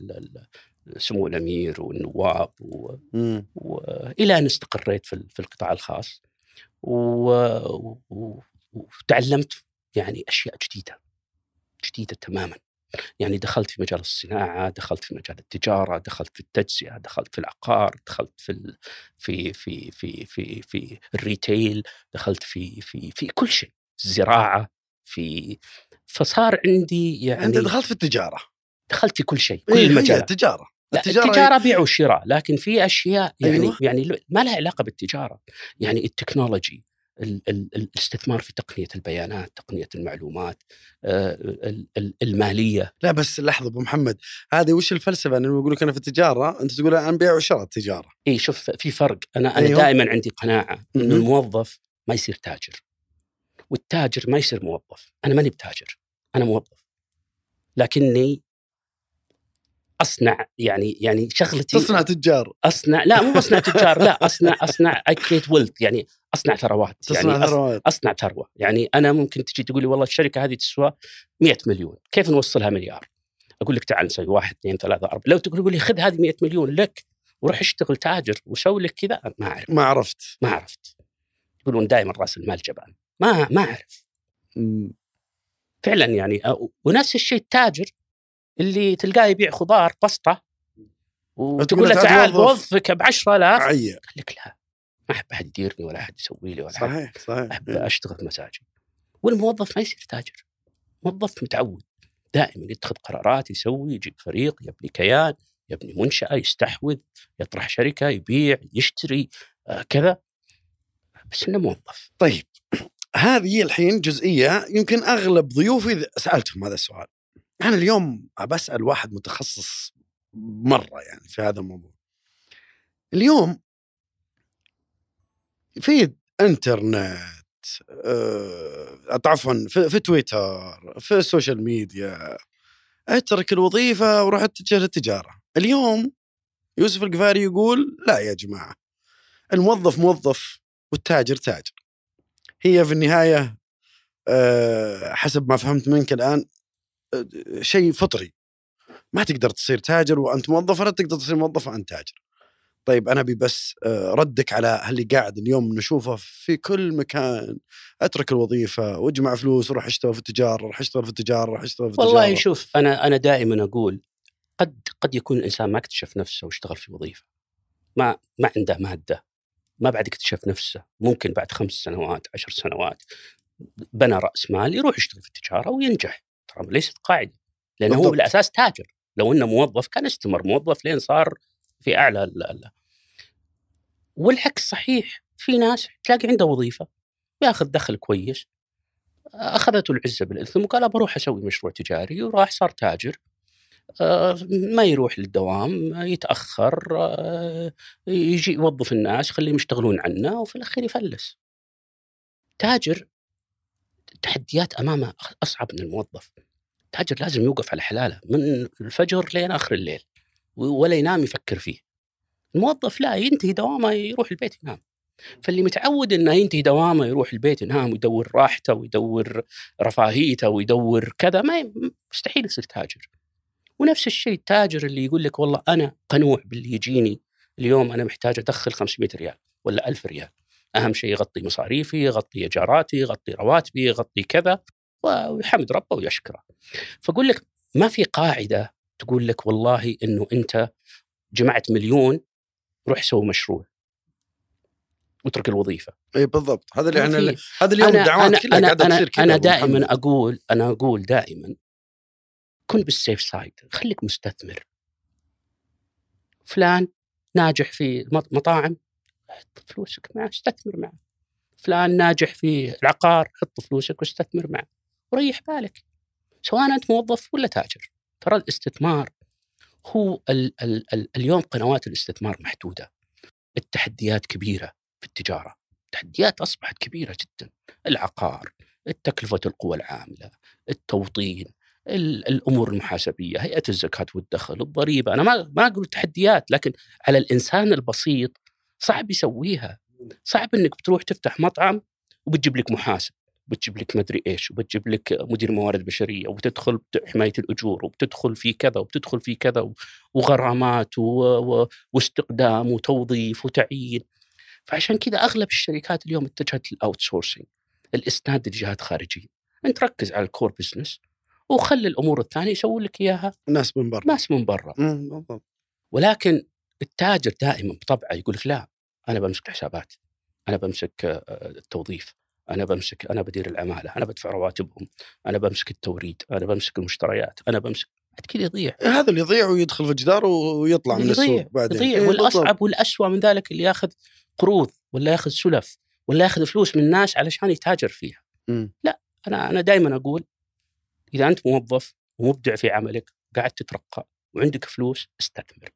[SPEAKER 3] سمو الأمير والنواب و-. والى أن استقريت في في القطاع الخاص. و- و- وتعلمت يعني أشياء جديدة جديدة تماما. يعني دخلت في مجال الصناعة، دخلت في مجال التجارة، دخلت في التجزئة، دخلت في العقار، دخلت في ال... في في في في في الريتيل، دخلت في في في كل شيء، الزراعة، في فصار عندي يعني
[SPEAKER 2] انت دخلت في التجارة
[SPEAKER 3] دخلت في كل شيء، كل
[SPEAKER 2] إيه،
[SPEAKER 3] المجالات
[SPEAKER 2] التجارة
[SPEAKER 3] لا
[SPEAKER 2] التجارة
[SPEAKER 3] التجارة, بيع وشراء لكن في أشياء يعني
[SPEAKER 2] أيوة.
[SPEAKER 3] يعني ما لها علاقة بالتجارة يعني التكنولوجي ال- ال- الاستثمار في تقنية البيانات تقنية المعلومات آه، ال- ال- المالية
[SPEAKER 2] لا بس لحظة أبو محمد هذه وش الفلسفة انه يقول لك أنا في التجارة أنت تقول أنا بيع وشراء التجارة
[SPEAKER 3] إي شوف في فرق أنا أنا
[SPEAKER 2] أيوة.
[SPEAKER 3] أيوة. دائما عندي قناعة
[SPEAKER 2] إنه.
[SPEAKER 3] الموظف ما يصير تاجر والتاجر ما يصير موظف. أنا ماني بتاجر أنا موظف. لكني أصنع يعني يعني شغلتي
[SPEAKER 2] تصنع تجار.
[SPEAKER 3] أصنع لا مو اصنع تجار لا أصنع أصنع اي كريت ويلث يعني أصنع ثروات
[SPEAKER 2] تصنع
[SPEAKER 3] يعني
[SPEAKER 2] ثروات.
[SPEAKER 3] أصنع ثروة. يعني أنا ممكن تجي تقول لي والله الشركة هذه تسوى 100 مليون كيف نوصلها مليار؟ أقول لك تعال نسوي واحد اثنين ثلاثة أربعة. لو تقول لي خذ هذه 100 مليون لك وروح اشتغل تاجر وسوي لك كذا ما أعرف.
[SPEAKER 2] ما عرفت.
[SPEAKER 3] ما عرفت. يقولون دائما رأس المال جبان. ما ما
[SPEAKER 2] أعرف.
[SPEAKER 3] فعلا يعني ونفس الشيء التاجر اللي تلقاه يبيع خضار بسطة وتقول له تعال بوظفك ب 10000
[SPEAKER 2] عيا
[SPEAKER 3] قال لك لا ما أحب أحد يديرني ولا أحد يسوي لي ولا
[SPEAKER 2] صحيح صحيح.
[SPEAKER 3] أحب
[SPEAKER 2] إيه.
[SPEAKER 3] أشتغل بمزاجي والموظف ما يصير تاجر. موظف متعود دائما يتخذ قرارات يسوي يجيب فريق يبني كيان يبني منشأة يستحوذ يطرح شركة يبيع يشتري آه كذا. بس إنه موظف.
[SPEAKER 2] طيب. هذه الحين جزئية يمكن أغلب ضيوفي سألتهم هذا السؤال. أنا اليوم بسال واحد متخصص مرة يعني في هذا الموضوع. اليوم في إنترنت آه، عفوا في, في تويتر في ال social media أترك الوظيفة وروح أتجه للتجارة. اليوم يوسف القفاري يقول لا يا جماعة الموظف موظف والتاجر تاجر. هي في النهاية آه، حسب ما فهمت منك الآن آه، شيء فطري. ما تقدر تصير تاجر وأنت موظف ولا تقدر تصير موظف وأنت تاجر. طيب أنا أبي بس آه، ردك على اللي قاعد اليوم نشوفه في كل مكان. أترك الوظيفة واجمع فلوس وروح اشتغل في التجارة روح اشتغل في التجارة روح اشتغل في
[SPEAKER 3] والله
[SPEAKER 2] التجارة.
[SPEAKER 3] شوف أنا أنا دائما أقول قد قد يكون الإنسان ما اكتشف نفسه واشتغل في وظيفة. ما ما عنده مادة. ما بعد اكتشف نفسه ممكن بعد خمس سنوات عشر سنوات بنى رأس مال يروح يشتغل في التجارة وينجح. ترى ليست قاعدة لأنه هو
[SPEAKER 2] بالضبط.
[SPEAKER 3] بالأساس تاجر. لو إنه موظف كان استمر موظف لين صار في أعلى ال- ال- والعكس صحيح في ناس تلاقي عنده وظيفة ياخذ دخل كويس أخذته العزة بالاثم وقال بروح أسوي مشروع تجاري وراح صار تاجر. ما يروح للدوام يتأخر آه، يجي يوظف الناس يخليهم يشتغلون عنه وفي الأخير يفلس. تاجر التحديات أمامه أصعب من الموظف. تاجر لازم يوقف على حلاله من الفجر لين آخر الليل ولا ينام يفكر فيه. الموظف لا ينتهي دوامه يروح البيت ينام. فاللي متعود إنه ينتهي دوامه يروح البيت ينام ويدور راحته ويدور رفاهيته ويدور كذا ما مستحيل يصير تاجر. ونفس الشيء التاجر اللي يقول لك والله أنا قنوع باللي يجيني اليوم أنا محتاج أدخل 500 ريال ولا 1000 ريال. أهم شيء يغطي مصاريفي يغطي إيجاراتي يغطي رواتبي يغطي كذا ويحمد ربه ويشكره. فأقول لك ما في قاعدة تقول لك والله إنه أنت جمعت مليون روح سوي مشروع. واترك الوظيفة.
[SPEAKER 2] اي بالضبط. هذا اللي
[SPEAKER 3] إحنا.
[SPEAKER 2] هذا اليوم الدعوات كلها
[SPEAKER 3] أنا قاعدة
[SPEAKER 2] تصير كذا أنا
[SPEAKER 3] دائما. أقول أنا أقول دائما كن بال safe side خليك مستثمر. فلان ناجح في مط- مطاعم حط فلوسك معه استثمر معه. فلان ناجح في العقار حط فلوسك واستثمر معه. وريح بالك سواء أنت موظف ولا تاجر. ترى الاستثمار هو ال ال ال اليوم قنوات الاستثمار محدودة. التحديات كبيرة في التجارة. التحديات أصبحت كبيرة جدا. العقار تكلفه القوى العاملة التوطين. الأمور المحاسبية هيئة الزكاة والدخل الضريبة أنا ما ما أقول تحديات لكن على الإنسان البسيط صعب يسويها. صعب إنك بتروح تفتح مطعم وبتجيب لك محاسب بتجيب لك مدري إيش وبتجيب لك مدير موارد بشرية وبتدخل حماية الأجور وبتدخل في كذا وبتدخل في كذا وغرامات واستقدام وتوظيف وتعيين. فعشان كذا أغلب الشركات اليوم اتجهت لل outsourcing الإسناد لجهات خارجية. أنت ركز على ال core business وخلي الأمور الثانية يسوون لك إياها
[SPEAKER 2] ناس من برا.
[SPEAKER 3] ناس من برا. ولكن التاجر دائما بطبعه يقول لك لا أنا بمسك الحسابات أنا بمسك آه، التوظيف أنا بمسك أنا بدير العمالة أنا بدفع رواتبهم أنا بمسك التوريد أنا بمسك المشتريات أنا بمسك بعد كذا يضيع.
[SPEAKER 2] هذا اللي يضيع ويدخل في جدار ويطلع من
[SPEAKER 3] يضيع
[SPEAKER 2] السوق بعدين.
[SPEAKER 3] يضيع.
[SPEAKER 2] إيه
[SPEAKER 3] والأصعب والاسوء من ذلك اللي ياخذ قروض ولا ياخذ سلف ولا ياخذ فلوس من الناس علشان يتاجر فيها.
[SPEAKER 2] مم.
[SPEAKER 3] لا أنا أنا دائما أقول إذا أنت موظف ومبدع في عملك قاعد تترقى وعندك فلوس استثمر.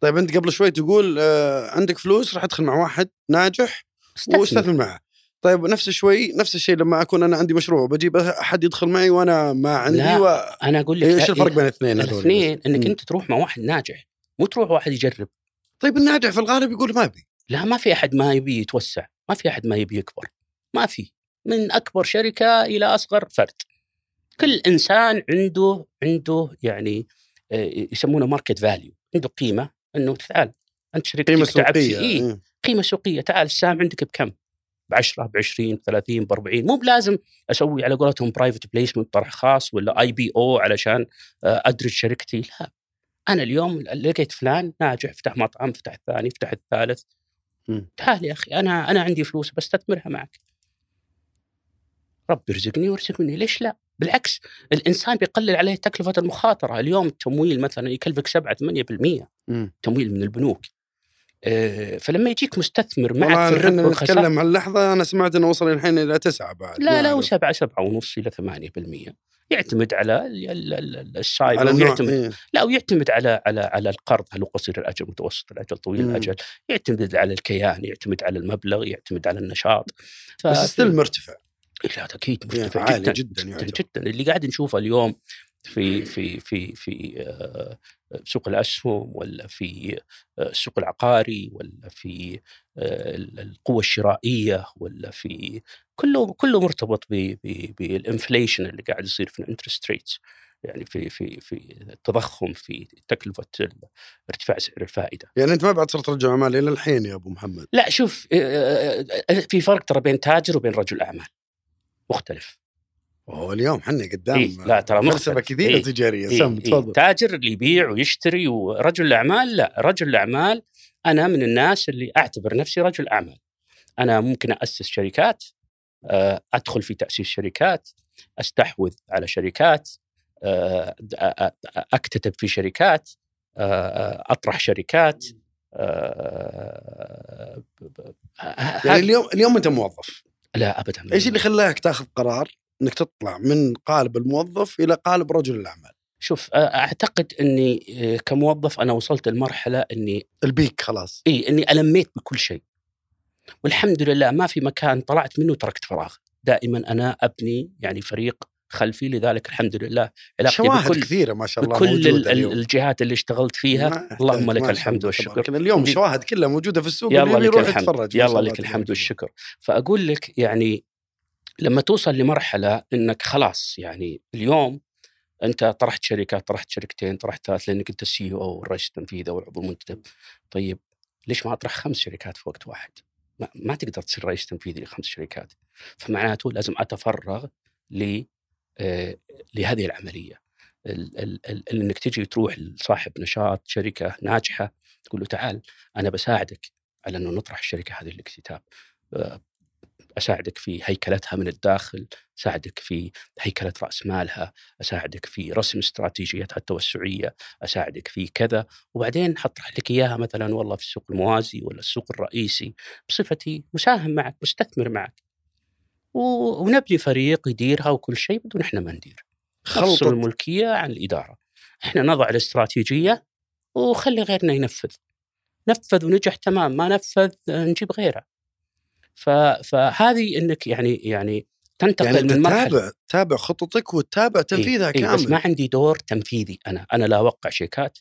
[SPEAKER 2] طيب أنت قبل شوي تقول آه عندك فلوس راح أدخل مع واحد ناجح
[SPEAKER 3] استثمر.
[SPEAKER 2] واستثمر معه. طيب نفس شوي نفس الشيء لما أكون أنا عندي مشروع وبجيب أحد يدخل معي وأنا ما عندي
[SPEAKER 3] لا،
[SPEAKER 2] و...
[SPEAKER 3] أنا أقول لك
[SPEAKER 2] إيش الفرق بين الاثنين
[SPEAKER 3] الاثنين
[SPEAKER 2] إنك.
[SPEAKER 3] أنت تروح مع واحد ناجح مو تروح واحد يجرب.
[SPEAKER 2] طيب الناجح في الغالب يقول ما ابي
[SPEAKER 3] لا ما في أحد ما يبي يتوسع ما في أحد ما يبي يكبر ما في. من أكبر شركة إلى أصغر فرد. كل إنسان عنده عنده يعني آه، يسمونه market value عنده قيمة إنه تعال أنت شركتك قيمة
[SPEAKER 2] سوقية
[SPEAKER 3] إيه. قيمة سوقية تعال السهم عندك بكم؟ ب 10 ب 20 ب 30 ب 40 مو بلازم أسوي على قولتهم private placement طرح خاص ولا IPO علشان آه، أدرج شركتي لا أنا اليوم لقيت فلان ناجح فتح مطعم فتح الثاني فتح الثالث. تعال يا أخي أنا أنا عندي فلوس بستثمرها معك رب يرزقني ويرزق مني ليش لا؟ بالعكس الإنسان بيقلل عليه تكلفة المخاطرة، اليوم التمويل مثلا يكلفك 7 8%
[SPEAKER 2] مم.
[SPEAKER 3] تمويل من البنوك. آه، فلما يجيك مستثمر معك في الربح والخساره
[SPEAKER 2] نتكلم عن اللحظه أنا سمعت إنه وصل الحين إلى تسعة بعد
[SPEAKER 3] لا لا
[SPEAKER 2] أعرف.
[SPEAKER 3] وسبعة سبعة ونص إلى ثمانية بالمية يعتمد على ال- ال- ال- السايبر
[SPEAKER 2] على
[SPEAKER 3] ويعتمد
[SPEAKER 2] إيه.
[SPEAKER 3] لا ويعتمد على على على القرض هل هو قصير الأجل متوسط الأجل طويل
[SPEAKER 2] مم.
[SPEAKER 3] الأجل يعتمد على الكيان يعتمد على المبلغ يعتمد على النشاط
[SPEAKER 2] بس
[SPEAKER 3] ففي-
[SPEAKER 2] still مرتفع
[SPEAKER 3] لا أكيد
[SPEAKER 2] يعني
[SPEAKER 3] مرتفع
[SPEAKER 2] عالي
[SPEAKER 3] جدا
[SPEAKER 2] جداً
[SPEAKER 3] جدا,
[SPEAKER 2] يعتبر.
[SPEAKER 3] جدا. اللي قاعد نشوفه اليوم في في في في آه، سوق الأسهم ولا في آه، السوق العقاري ولا في آه، القوة الشرائية ولا في كله كله مرتبط بال inflation اللي قاعد يصير في ال interest rates يعني في في في التضخم في تكلفة ارتفاع سعر الفائدة.
[SPEAKER 2] يعني أنت ما بعد صرت رجل أعمال إلى الحين يا أبو محمد؟
[SPEAKER 3] لا شوف في فرق ترى بين تاجر وبين رجل أعمال. مختلف.
[SPEAKER 2] وهو اليوم حنا قدام
[SPEAKER 3] إيه، لا، ترى مختلف.
[SPEAKER 2] كثيرة
[SPEAKER 3] إيه،
[SPEAKER 2] تجارية.
[SPEAKER 3] إيه
[SPEAKER 2] سم
[SPEAKER 3] إيه
[SPEAKER 2] تفضل.
[SPEAKER 3] تاجر اللي يبيع ويشتري ورجل الأعمال؟ لا رجل الأعمال أنا من الناس اللي أعتبر نفسي رجل أعمال. أنا ممكن اسس شركات آه، أدخل في تأسيس شركات أستحوذ على شركات آه، أكتتب في شركات آه، أطرح شركات
[SPEAKER 2] يعني اليوم اليوم أنت موظف.
[SPEAKER 3] لا ابدا
[SPEAKER 2] إيش اللي خلاك تاخذ قرار إنك تطلع من قالب الموظف إلى قالب رجل الأعمال؟
[SPEAKER 3] شوف أعتقد إني آه، كموظف أنا وصلت لمرحلة إني
[SPEAKER 2] البيك خلاص.
[SPEAKER 3] إي إني ألميت بكل شيء. والحمد لله ما في مكان طلعت منه تركت فراغ. دائما أنا أبني يعني فريق خلفي لذلك الحمد لله. علاقتي
[SPEAKER 2] شواهد
[SPEAKER 3] بكل
[SPEAKER 2] كثيرة ما شاء الله
[SPEAKER 3] بكل
[SPEAKER 2] اليوم.
[SPEAKER 3] الجهات اللي اشتغلت فيها. اللهم لك الحمد والشكر.
[SPEAKER 2] اليوم شواهد كلها موجودة في السوق
[SPEAKER 3] يلا لك الحمد.
[SPEAKER 2] يتفرج
[SPEAKER 3] يلا لك الحمد. والشكر. فأقول لك يعني لما توصل لمرحلة إنك خلاص يعني اليوم أنت طرحت شركه طرحت شركتين طرحت ثلاث لأنك أنت السي أو والرئيس التنفيذي والعضو المنتدب. طيب ليش ما أطرح خمس شركات في وقت واحد؟ ما, ما تقدر تصير رئيس تنفيذي لخمس شركات. فمعناته لازم أتفرغ ل آه، لهذه العملية. ال- ال- ال- إنك تجي تروح لصاحب نشاط شركة ناجحة تقول له تعال أنا بساعدك على إنه نطرح الشركة هذه للاكتتاب. آه، أساعدك في هيكلتها من الداخل، أساعدك في هيكلة رأس مالها، أساعدك في رسم استراتيجيتها التوسعية، أساعدك في كذا، وبعدين اطرح لك إياها مثلا والله في السوق الموازي ولا السوق الرئيسي بصفتي مساهم معك، مستثمر معك. ونبني فريق يديرها وكل شيء بدون إحنا ما ندير.
[SPEAKER 2] خلطة
[SPEAKER 3] الملكية عن الإدارة. إحنا نضع الاستراتيجية وخلي غيرنا ينفذ. نفذ ونجح تمام، ما نفذ نجيب غيره. ف... فهذه إنك يعني يعني تنتقل
[SPEAKER 2] يعني
[SPEAKER 3] من مرحلة
[SPEAKER 2] تتابع تتابع خططك وتتابع تنفيذها
[SPEAKER 3] إيه
[SPEAKER 2] كامل
[SPEAKER 3] بس ما عندي دور تنفيذي أنا أنا لا أوقع شيكات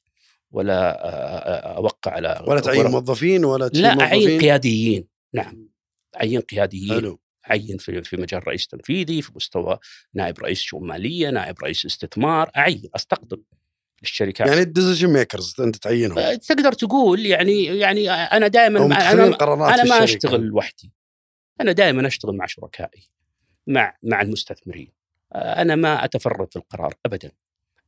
[SPEAKER 3] ولا أوقع على
[SPEAKER 2] ولا تعين. موظفين ولا
[SPEAKER 3] لا اعين قياديين نعم اعين قياديين
[SPEAKER 2] حلو
[SPEAKER 3] اعين في في مجال رئيس تنفيذي في مستوى نائب رئيس شؤون ماليه نائب رئيس استثمار أعين أستقطب للشركات
[SPEAKER 2] يعني ال decision makers أنت تعينهم.
[SPEAKER 3] آه، تقدر تقول يعني يعني أنا دائما أنا
[SPEAKER 2] أنا
[SPEAKER 3] ما
[SPEAKER 2] الشركة.
[SPEAKER 3] أشتغل لوحدي. أنا دائما أشتغل مع شركائي مع مع المستثمرين. آه، أنا ما اتفرد في القرار ابدا.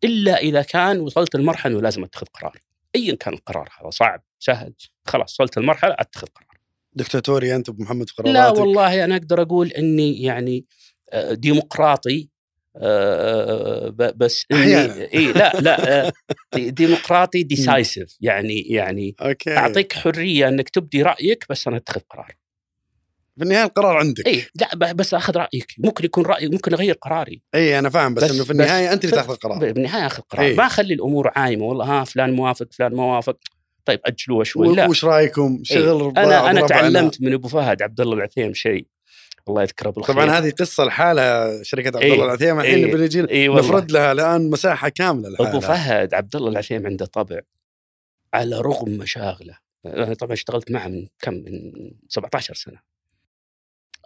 [SPEAKER 3] إلا إذا كان وصلت لمرحله لازم أتخذ قرار. ايا كان القرار هذا صعب سهل خلاص وصلت لمرحله أتخذ قرار.
[SPEAKER 2] دكتاتوري أنت أبو محمد في
[SPEAKER 3] لا
[SPEAKER 2] قراراتك؟
[SPEAKER 3] والله أنا أقدر أقول إني يعني آه، ديمقراطي آه، ب- بس
[SPEAKER 2] أحياناً. *laughs*
[SPEAKER 3] إي لا لا آه، دي- *laughs* ديمقراطي decisive يعني يعني
[SPEAKER 2] okay.
[SPEAKER 3] أعطيك حرية إنك تبدي رأيك بس أنا أتخذ قرار.
[SPEAKER 2] في النهاية القرار عندك.
[SPEAKER 3] إي لا بس أخذ رأيك. ممكن يكون رايي ممكن أغير قراري.
[SPEAKER 2] إي أنا فاهم بس,
[SPEAKER 3] بس-
[SPEAKER 2] إنه في النهاية أنت اللي تأخذ القرار.
[SPEAKER 3] بالنهاية أخذ قرار.
[SPEAKER 2] إيه.
[SPEAKER 3] ما أخلي الأمور عايمة والله ها فلان موافق فلان ما وافق طيب أجلوها شوي. لا.
[SPEAKER 2] وش رأيكم؟ شغل
[SPEAKER 3] إيه. أنا
[SPEAKER 2] أنا.
[SPEAKER 3] تعلمت من أبو فهد عبد الله العثيم شيء. الله يذكره بالخير.
[SPEAKER 2] طبعا هذه قصة لحالها شركة عبد
[SPEAKER 3] إيه.
[SPEAKER 2] الله العثيمه الحين
[SPEAKER 3] إيه.
[SPEAKER 2] بنجي
[SPEAKER 3] اي والله.
[SPEAKER 2] نفرد لها الآن مساحة كاملة لحالها.
[SPEAKER 3] أبو فهد عبد الله العثيم عنده طبع على رغم مشاغله. أنا طبعا اشتغلت معه من كم؟ من 17 سنة.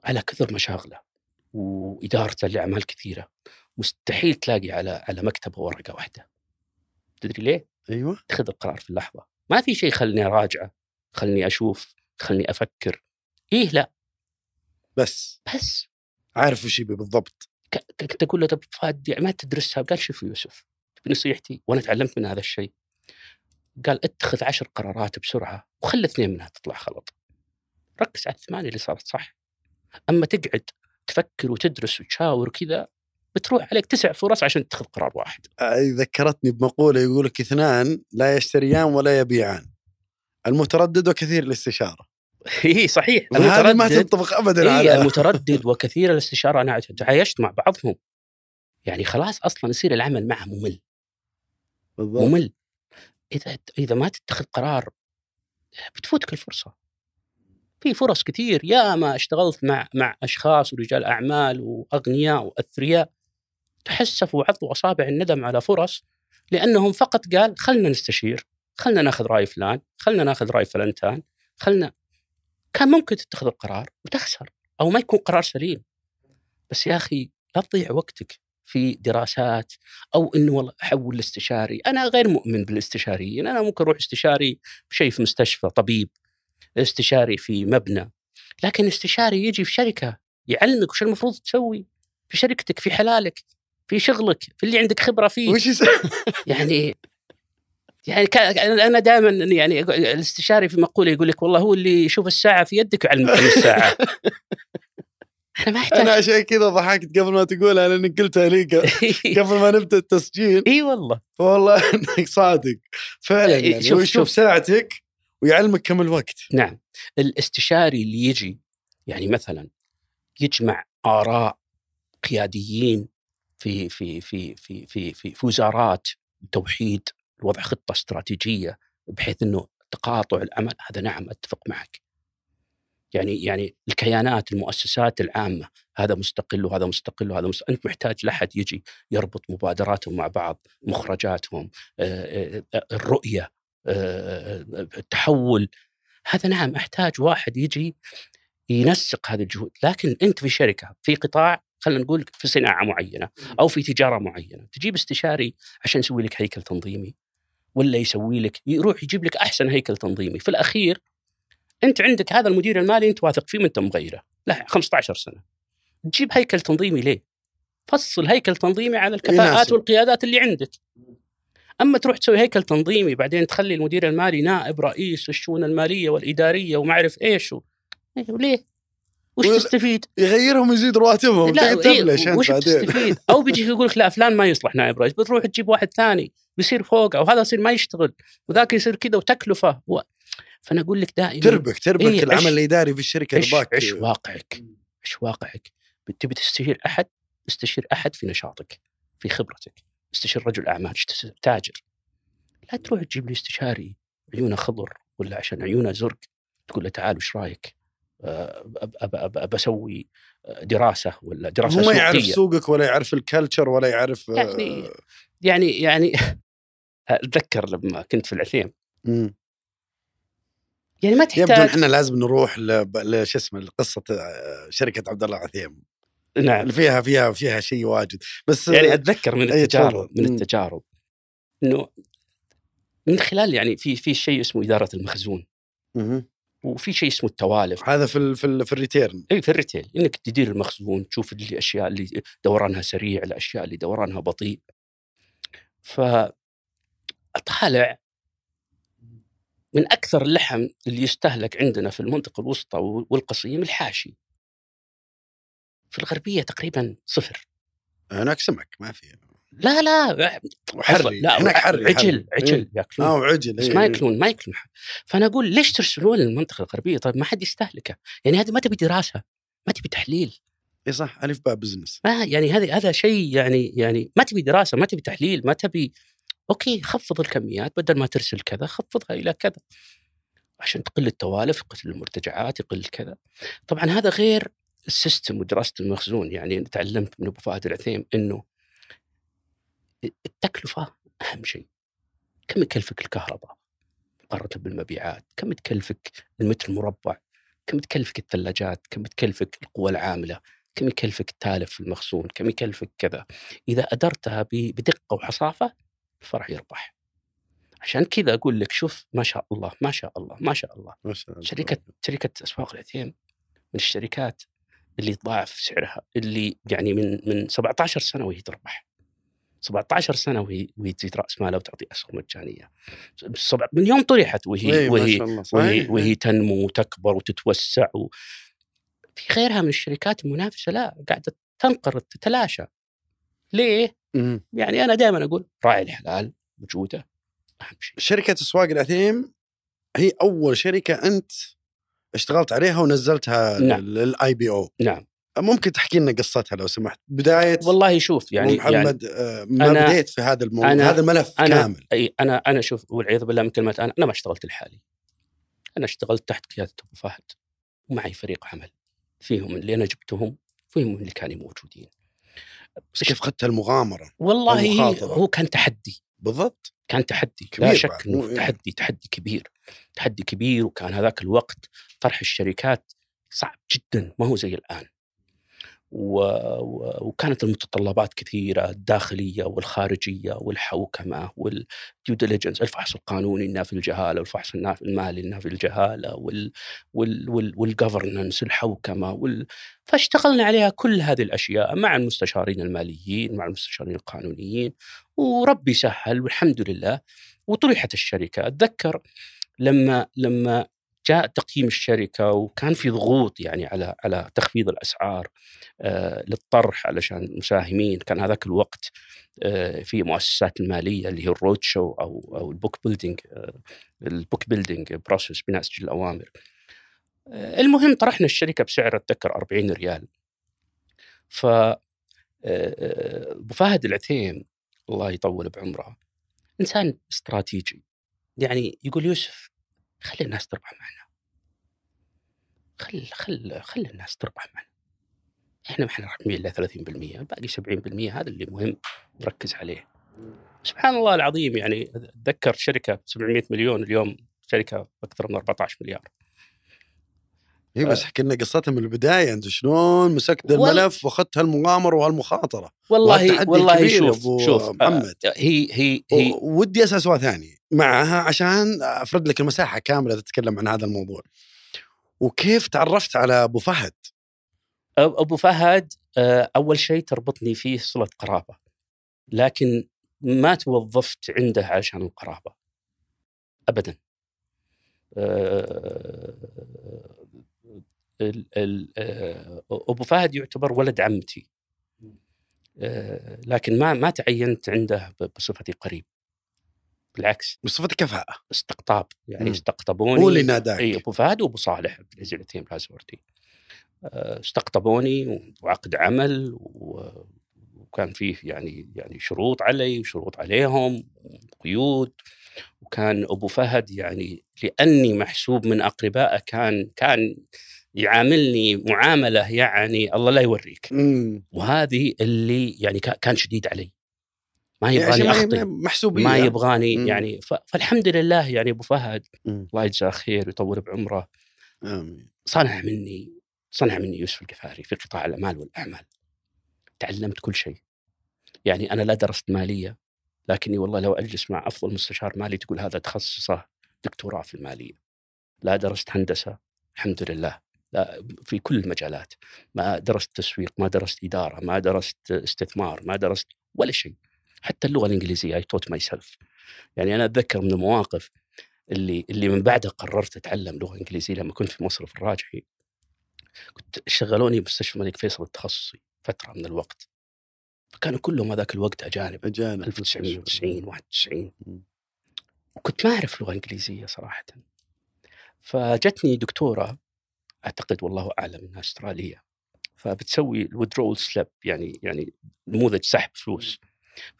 [SPEAKER 3] على كثر مشاغله وإدارته لأعمال كثيرة. مستحيل تلاقي على على مكتبة ورقة واحدة. تدري ليه؟
[SPEAKER 2] أيوه.
[SPEAKER 3] اتخذ القرار في اللحظة. ما في شيء خلني أراجعه خلني أشوف خلني أفكر. إيه لا.
[SPEAKER 2] بس.
[SPEAKER 3] بس.
[SPEAKER 2] عارف وش يبي بالضبط.
[SPEAKER 3] كنت أقول له طب فهد يعني ما تدرسها؟ قال شوف يوسف بنصيحتي وأنا تعلمت من هذا الشيء. قال اتخذ عشر قرارات بسرعة وخلي اثنين منها تطلع غلط ركز على الثمانية اللي صارت صح؟ أما تقعد تفكر وتدرس وتشاور كذا بتروح عليك تسع فرص عشان تتخذ قرار واحد.
[SPEAKER 2] آه، ذكرتني بمقولة يقول لك اثنان لا يشتريان ولا يبيعان. المتردد وكثير الاستشارة. *laughs*
[SPEAKER 3] اي صحيح.
[SPEAKER 2] هذه ما
[SPEAKER 3] المتردد
[SPEAKER 2] تنطبق ابدا
[SPEAKER 3] إيه
[SPEAKER 2] على
[SPEAKER 3] المتردد *laughs* وكثير الاستشارة أنا تعايشت مع بعضهم. يعني خلاص أصلا يصير العمل معه ممل.
[SPEAKER 2] بالضبط.
[SPEAKER 3] ممل. إذا إذا ما تتخذ قرار بتفوتك الفرصة. في فرص كثير. يا ما اشتغلت مع مع أشخاص ورجال أعمال وأغنياء وأثرياء. تحسفوا وعضوا اصابع الندم على فرص لأنهم فقط قال خلنا نستشير خلنا ناخذ رأي فلان خلنا ناخذ رأي فلانتان خلنا كان ممكن تتخذ القرار وتخسر أو ما يكون قرار سليم. بس يا أخي لا تضيع وقتك في دراسات أو إنه والله أحول لاستشاري، أنا غير مؤمن بالاستشاريين، أنا ممكن أروح استشاري بشيء في مستشفى طبيب، استشاري في مبنى، لكن استشاري يجي في شركة يعلمك وش المفروض تسوي في شركتك في حلالك. في شغلك في اللي عندك خبرة فيه.
[SPEAKER 2] وش يسوي؟
[SPEAKER 3] يعني يعني أنا دائما يعني الاستشاري في مقولة يقول لك والله هو اللي يشوف الساعة في يدك ويعلمك كم الساعة. *laughs* إحنا ما
[SPEAKER 2] أنا
[SPEAKER 3] احتاج
[SPEAKER 2] عشان كذا ضحكت قبل ما تقولها لانك قلتها لي *laughs* قبل ما نبدأ التسجيل.
[SPEAKER 3] إي والله.
[SPEAKER 2] والله إنك صادق. فعلا يعني
[SPEAKER 3] شوف-
[SPEAKER 2] هو يشوف
[SPEAKER 3] شوف.
[SPEAKER 2] ساعتك ويعلمك كم الوقت.
[SPEAKER 3] نعم. الاستشاري اللي يجي يعني مثلا يجمع آراء قياديين في في في في في في, في وزارات توحيد وضع خطة استراتيجية بحيث إنه تقاطع العمل هذا نعم أتفق معك. يعني يعني الكيانات المؤسسات العامة هذا مستقل وهذا مستقل وهذا مستقل. أنت محتاج لحد يجي يربط مبادراتهم مع بعض، مخرجاتهم، الرؤية، التحول هذا نعم أحتاج واحد يجي ينسق هذه الجهود، لكن أنت في شركة في قطاع خلينا نقول في صناعة معينة أو في تجارة معينة، تجيب استشاري عشان يسوي لك هيكل تنظيمي ولا يسوي لك يروح يجيب لك أحسن هيكل تنظيمي، في الأخير أنت عندك هذا المدير المالي أنت واثق فيه ما أنت مغيره، له 15 سنة. تجيب هيكل تنظيمي ليه؟ فصل هيكل تنظيمي على الكفاءات
[SPEAKER 2] يناسب.
[SPEAKER 3] والقيادات اللي عندك. أما تروح تسوي هيكل تنظيمي بعدين تخلي المدير المالي نائب رئيس الشؤون المالية والإدارية وما أعرف إيش و... إيه، وليه؟ وش تستفيد؟
[SPEAKER 2] يغيرهم يزيد رواتبهم.
[SPEAKER 3] لا
[SPEAKER 2] تبلش
[SPEAKER 3] إيه
[SPEAKER 2] أنت
[SPEAKER 3] وش
[SPEAKER 2] بعدين.
[SPEAKER 3] بتستفيد؟ أو بيجي يقول لك لا فلان ما يصلح نائب رئيس. بتروح تجيب واحد ثاني بيصير فوقه وهذا يصير ما يشتغل. وذاك يصير كذا وتكلفة. و... فأنا أقول لك دائما
[SPEAKER 2] تربك تربك.
[SPEAKER 3] إيه،
[SPEAKER 2] العمل
[SPEAKER 3] عش-
[SPEAKER 2] الإداري في الشركة
[SPEAKER 3] عش,
[SPEAKER 2] يرباك
[SPEAKER 3] عش واقعك؟ عش واقعك؟ تبي تستشير أحد؟ استشير أحد في نشاطك في خبرتك. استشير رجل أعمال تاجر. لا تروح تجيب لي استشاري عيونه خضر ولا عشان عيونه زرق. تقول له تعال وش رأيك؟ آه، بسوي آه، دراسة ولا
[SPEAKER 2] دراسة ما يعرف سوقك ولا يعرف الكلتشر ولا يعرف آه،
[SPEAKER 3] يعني يعني يعني *laughs* أتذكر لما كنت في العثيم
[SPEAKER 2] مم.
[SPEAKER 3] يعني ما
[SPEAKER 2] يبدو إن
[SPEAKER 3] تحتاج
[SPEAKER 2] إحنا لازم نروح لش اسمه لقصة آه، شركة عبد الله عثيم
[SPEAKER 3] نعم
[SPEAKER 2] اللي فيها فيها فيها شيء واجد بس
[SPEAKER 3] يعني أتذكر من
[SPEAKER 2] أي
[SPEAKER 3] التجارب. من
[SPEAKER 2] مم.
[SPEAKER 3] التجارب إنه من خلال يعني في في شيء اسمه إدارة المخزون
[SPEAKER 2] مهم.
[SPEAKER 3] وفي شيء اسمه التوالف.
[SPEAKER 2] هذا في ال في, ال في ال return.
[SPEAKER 3] اي في ال retail إنك تدير المخزون تشوف الاشياء اللي دورانها سريع الأشياء اللي دورانها بطيء. ف اطالع من أكثر اللحم اللي يستهلك عندنا في المنطقة الوسطى والقصيم الحاشي. في الغربية تقريبا صفر.
[SPEAKER 2] هناك سمك ما في.
[SPEAKER 3] لا لا
[SPEAKER 2] وحري
[SPEAKER 3] لا
[SPEAKER 2] هناك حري
[SPEAKER 3] عجل
[SPEAKER 2] حري.
[SPEAKER 3] عجل
[SPEAKER 2] إيه.
[SPEAKER 3] ياكلون
[SPEAKER 2] آه وعجل
[SPEAKER 3] بس
[SPEAKER 2] إيه.
[SPEAKER 3] ما ياكلون ما ياكلون. فأنا أقول ليش ترسلون للمنطقه الغربية؟ طيب ما حد يستهلكه. يعني هذه ما تبي دراسة ما تبي تحليل.
[SPEAKER 2] اي صح ألف باء business.
[SPEAKER 3] ما يعني هذا هذا شيء يعني يعني ما تبي دراسة ما تبي تحليل ما تبي. okay خفض الكميات بدل ما ترسل كذا خفضها إلى كذا. عشان تقل التوالف يقل المرتجعات يقل كذا. طبعا هذا غير ال system ودراسة المخزون. يعني تعلمت من أبو فهد العثيم إنه التكلفة أهم شيء. كم يكلفك الكهرباء مقارنة بالمبيعات؟ كم تكلفك المتر المربع؟ كم تكلفك الثلاجات؟ كم تكلفك القوى العاملة؟ كم يكلفك التالف المخزون؟ كم يكلفك كذا؟ إذا أدرتها بدقة وحصافة الفرع يربح. عشان كذا أقول لك شوف ما شاء الله ما شاء الله ما شاء الله.
[SPEAKER 2] ما شاء الله.
[SPEAKER 3] شركة شركة أسواق العثيم من الشركات اللي تضاعف سعرها اللي يعني من من 17 سنة وهي تربح. 17 سنة وهي وهي تزيد رأس مالها وتعطي أسهم مجانية. سبع- من يوم طرحت وهي
[SPEAKER 2] إيه،
[SPEAKER 3] وهي وهي,
[SPEAKER 2] صحيح
[SPEAKER 3] وهي تنمو وتكبر وتتوسع و... في غيرها من الشركات المنافسة لا قاعدة تنقرض تتلاشى. ليه؟
[SPEAKER 2] مم.
[SPEAKER 3] يعني أنا دائما أقول راعي الحلال وجوده أهم شيء.
[SPEAKER 2] شركة اسواق العثيم هي أول شركة أنت اشتغلت عليها ونزلتها
[SPEAKER 3] نعم.
[SPEAKER 2] للاي بي أو.
[SPEAKER 3] نعم.
[SPEAKER 2] ممكن تحكي لنا قصتها لو سمحت؟ بداية
[SPEAKER 3] والله شوف يعني يعني
[SPEAKER 2] محمد يعني ما
[SPEAKER 3] أنا-
[SPEAKER 2] بديت في هذا الموضوع
[SPEAKER 3] أنا-
[SPEAKER 2] هذا الملف
[SPEAKER 3] أنا-
[SPEAKER 2] كامل.
[SPEAKER 3] أي أنا أنا شوف والعياذ بالله من كلمة أنا أنا ما اشتغلت لحالي. أنا اشتغلت تحت قيادة أبو فهد ومعي فريق عمل. فيهم اللي أنا جبتهم فيهم اللي كانوا موجودين.
[SPEAKER 2] بس كيف اخذت المغامرة
[SPEAKER 3] والله. هو كان تحدي.
[SPEAKER 2] بالضبط.
[SPEAKER 3] كان تحدي
[SPEAKER 2] كبير
[SPEAKER 3] لا شك
[SPEAKER 2] إنه إيه.
[SPEAKER 3] تحدي تحدي كبير. تحدي كبير وكان هذاك الوقت طرح الشركات صعب جدا ما هو زي الآن. وكانت المتطلبات كثيرة الداخلية والخارجية والحوكمة والديو ديليجنس الفحص القانوني النافي الجهالة والفحص المالي النافي الجهالة وال وال وال والجفرننس الحوكمة وال... فاشتغلنا عليها كل هذه الأشياء مع المستشارين الماليين مع المستشارين القانونيين وربي سهل والحمد لله. وطرحت الشركة. أتذكر لما لما جاء تقييم الشركة وكان في ضغوط يعني على على تخفيض الأسعار آه للطرح علشان المساهمين. كان هذاك الوقت آه في مؤسسات الماليه اللي هي ال roadshow أو أو ال book building ال book building process بناء سجل الأوامر. آه المهم طرحنا الشركة بسعر أتذكر 40 ريال. ف أبو فهد العثيم الله يطول بعمره إنسان استراتيجي. يعني يقول يوسف خلي الناس تربح معنا. خل خل خلي الناس تربح معنا. إحنا ما إحنا راكبين الا 30% باقي 70% هذا اللي مهم نركز عليه. سبحان الله العظيم يعني اتذكر شركة ب 700 مليون اليوم شركة أكثر من 14 مليار.
[SPEAKER 2] هي بس احكي لنا قصتها من البداية أنت شلون مسكت الملف وأخذت هالمغامرة وهالمخاطرة؟
[SPEAKER 3] والله والله شوف
[SPEAKER 2] أبو
[SPEAKER 3] شوف
[SPEAKER 2] محمد.
[SPEAKER 3] آه، هي هي هي.
[SPEAKER 2] ودي أسأل سؤال ثاني معها عشان أفرد لك المساحة كاملة تتكلم عن هذا الموضوع. وكيف تعرفت على أبو فهد؟
[SPEAKER 3] أبو فهد آه، أول شيء تربطني فيه صلة قرابة لكن ما توظفت عنده عشان القرابة. ابدا. آه، آه، أبو فهد يعتبر ولد عمتي. آه، لكن ما ما تعينت عنده بصفتي قريب. بالعكس.
[SPEAKER 2] بصفة كفاءة
[SPEAKER 3] استقطاب. يعني
[SPEAKER 2] مم.
[SPEAKER 3] استقطبوني.
[SPEAKER 2] هو اللي ناداك.
[SPEAKER 3] إي أبو فهد وأبو صالح عبد العزيز العتيم الازورتي آه، استقطبوني وعقد عمل وكان فيه يعني يعني شروط علي وشروط عليهم قيود. وكان أبو فهد يعني لأني محسوب من أقربائه كان كان يعاملني معاملة يعني الله لا يوريك.
[SPEAKER 2] مم.
[SPEAKER 3] وهذه اللي يعني كا- كان شديد علي. ما
[SPEAKER 2] يعني
[SPEAKER 3] يبغاني
[SPEAKER 2] ما-
[SPEAKER 3] اخطي
[SPEAKER 2] محسوبية
[SPEAKER 3] ما يبغاني
[SPEAKER 2] مم.
[SPEAKER 3] يعني ف- فالحمد لله يعني أبو فهد
[SPEAKER 2] مم.
[SPEAKER 3] الله يجزاه خير ويطول بعمره.
[SPEAKER 2] آمين.
[SPEAKER 3] صنع مني صنع مني يوسف القفاري في قطاع الأعمال والأعمال. تعلمت كل شيء. يعني أنا لا درست مالية لكني والله لو أجلس مع أفضل مستشار مالي تقول هذا تخصصه دكتوراه في المالية. لا درست هندسة الحمد لله. في كل المجالات. ما درست تسويق ما درست إدارة ما درست استثمار ما درست ولا شيء. حتى اللغة الإنجليزية I taught myself يعني أنا أتذكر من المواقف اللي اللي من بعدها قررت أتعلم لغة إنجليزية لما كنت في مصر في الراجحي. كنت شغلوني بمستشفى الملك فيصل التخصصي فترة من الوقت. فكانوا كلهم هذاك الوقت أجانب
[SPEAKER 2] أجانب
[SPEAKER 3] 1990 91
[SPEAKER 2] مم.
[SPEAKER 3] وكنت ما أعرف لغة إنجليزية صراحة. فجتني دكتورة أعتقد والله أعلم إنها أسترالية. فبتسوي الودرول سليب يعني يعني نموذج سحب فلوس.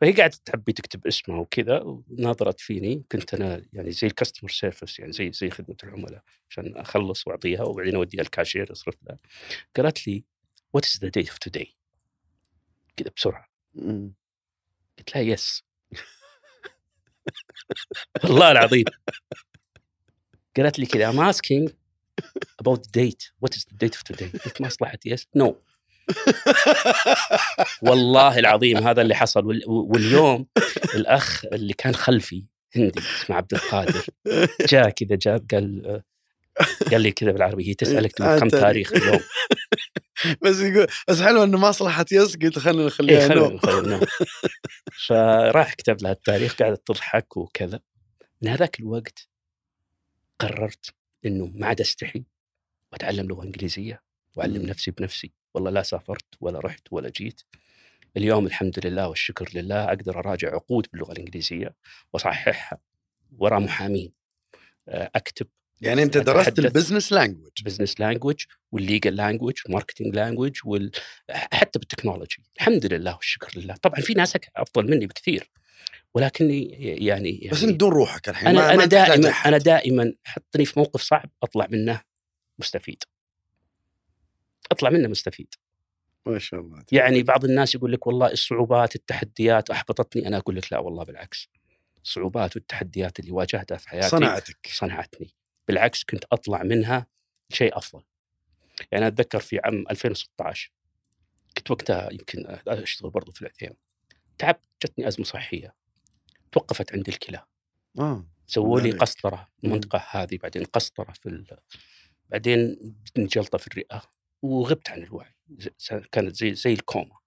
[SPEAKER 3] فهي قاعدة تحبي تكتب اسمها وكذا وناظرت فيني كنت أنا يعني زي ال customer service يعني زي زي خدمة العملاء عشان أخلص وأعطيها وبعدين أوديها الكاشير أصرف لها. قالت لي what is the date of today كذا بسرعة.
[SPEAKER 2] مم.
[SPEAKER 3] قلت لها yes *laughs* والله العظيم. قالت لي كذا I'm asking about the date. What is the date of today? قلت مصلحة yes no والله العظيم هذا اللي حصل. وال- واليوم الأخ اللي كان خلفي هندي اسمه عبد القادر جاء كذا جاب قال قال لي كذا بالعربي هي تقول كم تاريخ اليوم؟ *laughs*
[SPEAKER 2] بس يقول بس حلو إنه مصلحة يس قلت خلينا
[SPEAKER 3] إيه
[SPEAKER 2] نخليها
[SPEAKER 3] خلينا. نخلينا نوم. فراح كتب لها التاريخ قاعدة تضحك وكذا. من هذاك الوقت قررت إنه ما عاد أستحي وأتعلم لغة إنجليزية وأعلم
[SPEAKER 2] مم.
[SPEAKER 3] نفسي بنفسي. والله لا سافرت ولا رحت ولا جيت. اليوم الحمد لله والشكر لله أقدر أراجع عقود باللغة الإنجليزية وأصححها ورا محامين آه، أكتب
[SPEAKER 2] يعني أنت درست.
[SPEAKER 3] ال
[SPEAKER 2] business language
[SPEAKER 3] business language وال legal language وال marketing language وال... حتى بال technology الحمد لله والشكر لله. طبعا في ناس أفضل مني بكثير. ولكني يعني, يعني
[SPEAKER 2] بس إنت بدون روحك الحين
[SPEAKER 3] أنا
[SPEAKER 2] ما أنا
[SPEAKER 3] دائما
[SPEAKER 2] أحد.
[SPEAKER 3] أنا دائما حطني في موقف صعب أطلع منه مستفيد. أطلع منه مستفيد.
[SPEAKER 2] ما شاء الله
[SPEAKER 3] يعني بعض الناس يقول لك والله الصعوبات التحديات أحبطتني أنا أقول لك لا والله بالعكس. الصعوبات والتحديات اللي واجهتها في حياتي
[SPEAKER 2] صنعتك.
[SPEAKER 3] صنعتني. بالعكس كنت أطلع منها شيء أفضل. يعني أتذكر في عام 2016 كنت وقتها يمكن أشتغل برضو في العثيم تعبت جتني أزمة صحية. توقفت عندي الكلى.
[SPEAKER 2] آه
[SPEAKER 3] سووا لي. قسطرة
[SPEAKER 2] مم.
[SPEAKER 3] المنطقة هذه بعدين قسطرة في ال... بعدين جتني جلطة في الرئة وغبت عن الوعي. كانت زي زي الكوما.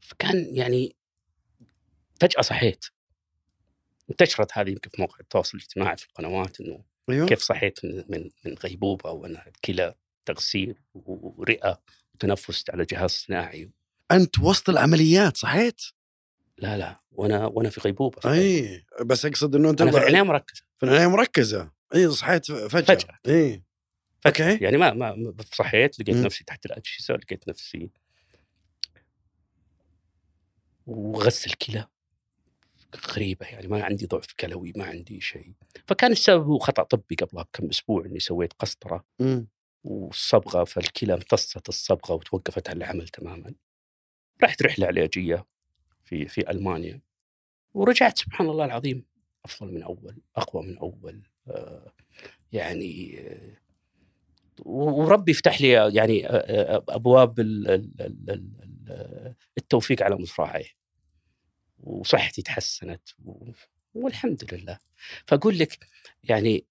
[SPEAKER 3] فكان يعني فجأة صحيت. انتشرت هذه يمكن في مواقع التواصل الاجتماعي في القنوات إنه
[SPEAKER 2] أيوه.
[SPEAKER 3] كيف صحيت من من من غيبوبة وأنا كلى تغسيل ورئة وتنفس على جهاز صناعي
[SPEAKER 2] أنت وسط العمليات صحيت؟
[SPEAKER 3] لا لا وأنا وأنا في غيبوبة.
[SPEAKER 2] اي بس أقصد إنه أنت
[SPEAKER 3] أنا في العناية مركزة
[SPEAKER 2] في العناية مركزة اي صحيت فجأة
[SPEAKER 3] فجأة.
[SPEAKER 2] اي. أوكي.
[SPEAKER 3] يعني ما ما صحيت لقيت
[SPEAKER 2] مم.
[SPEAKER 3] نفسي تحت الاجهزه لقيت نفسي وغسل كلى غريبة يعني ما عندي ضعف كلوي ما عندي شيء فكان السبب هو خطأ طبي قبلها بكم أسبوع إني سويت قسطرة
[SPEAKER 2] مم.
[SPEAKER 3] والصبغه فالكلى امتصت الصبغة وتوقفت عن العمل تماما. رحت رحله علاجيه في في ألمانيا ورجعت سبحان الله العظيم أفضل من أول، أقوى من أول آه، يعني آه، وربي يفتح لي يعني أبواب ال- ال- ال- ال- التوفيق على مصراعيه. وصحتي تحسنت والحمد لله. فأقول لك يعني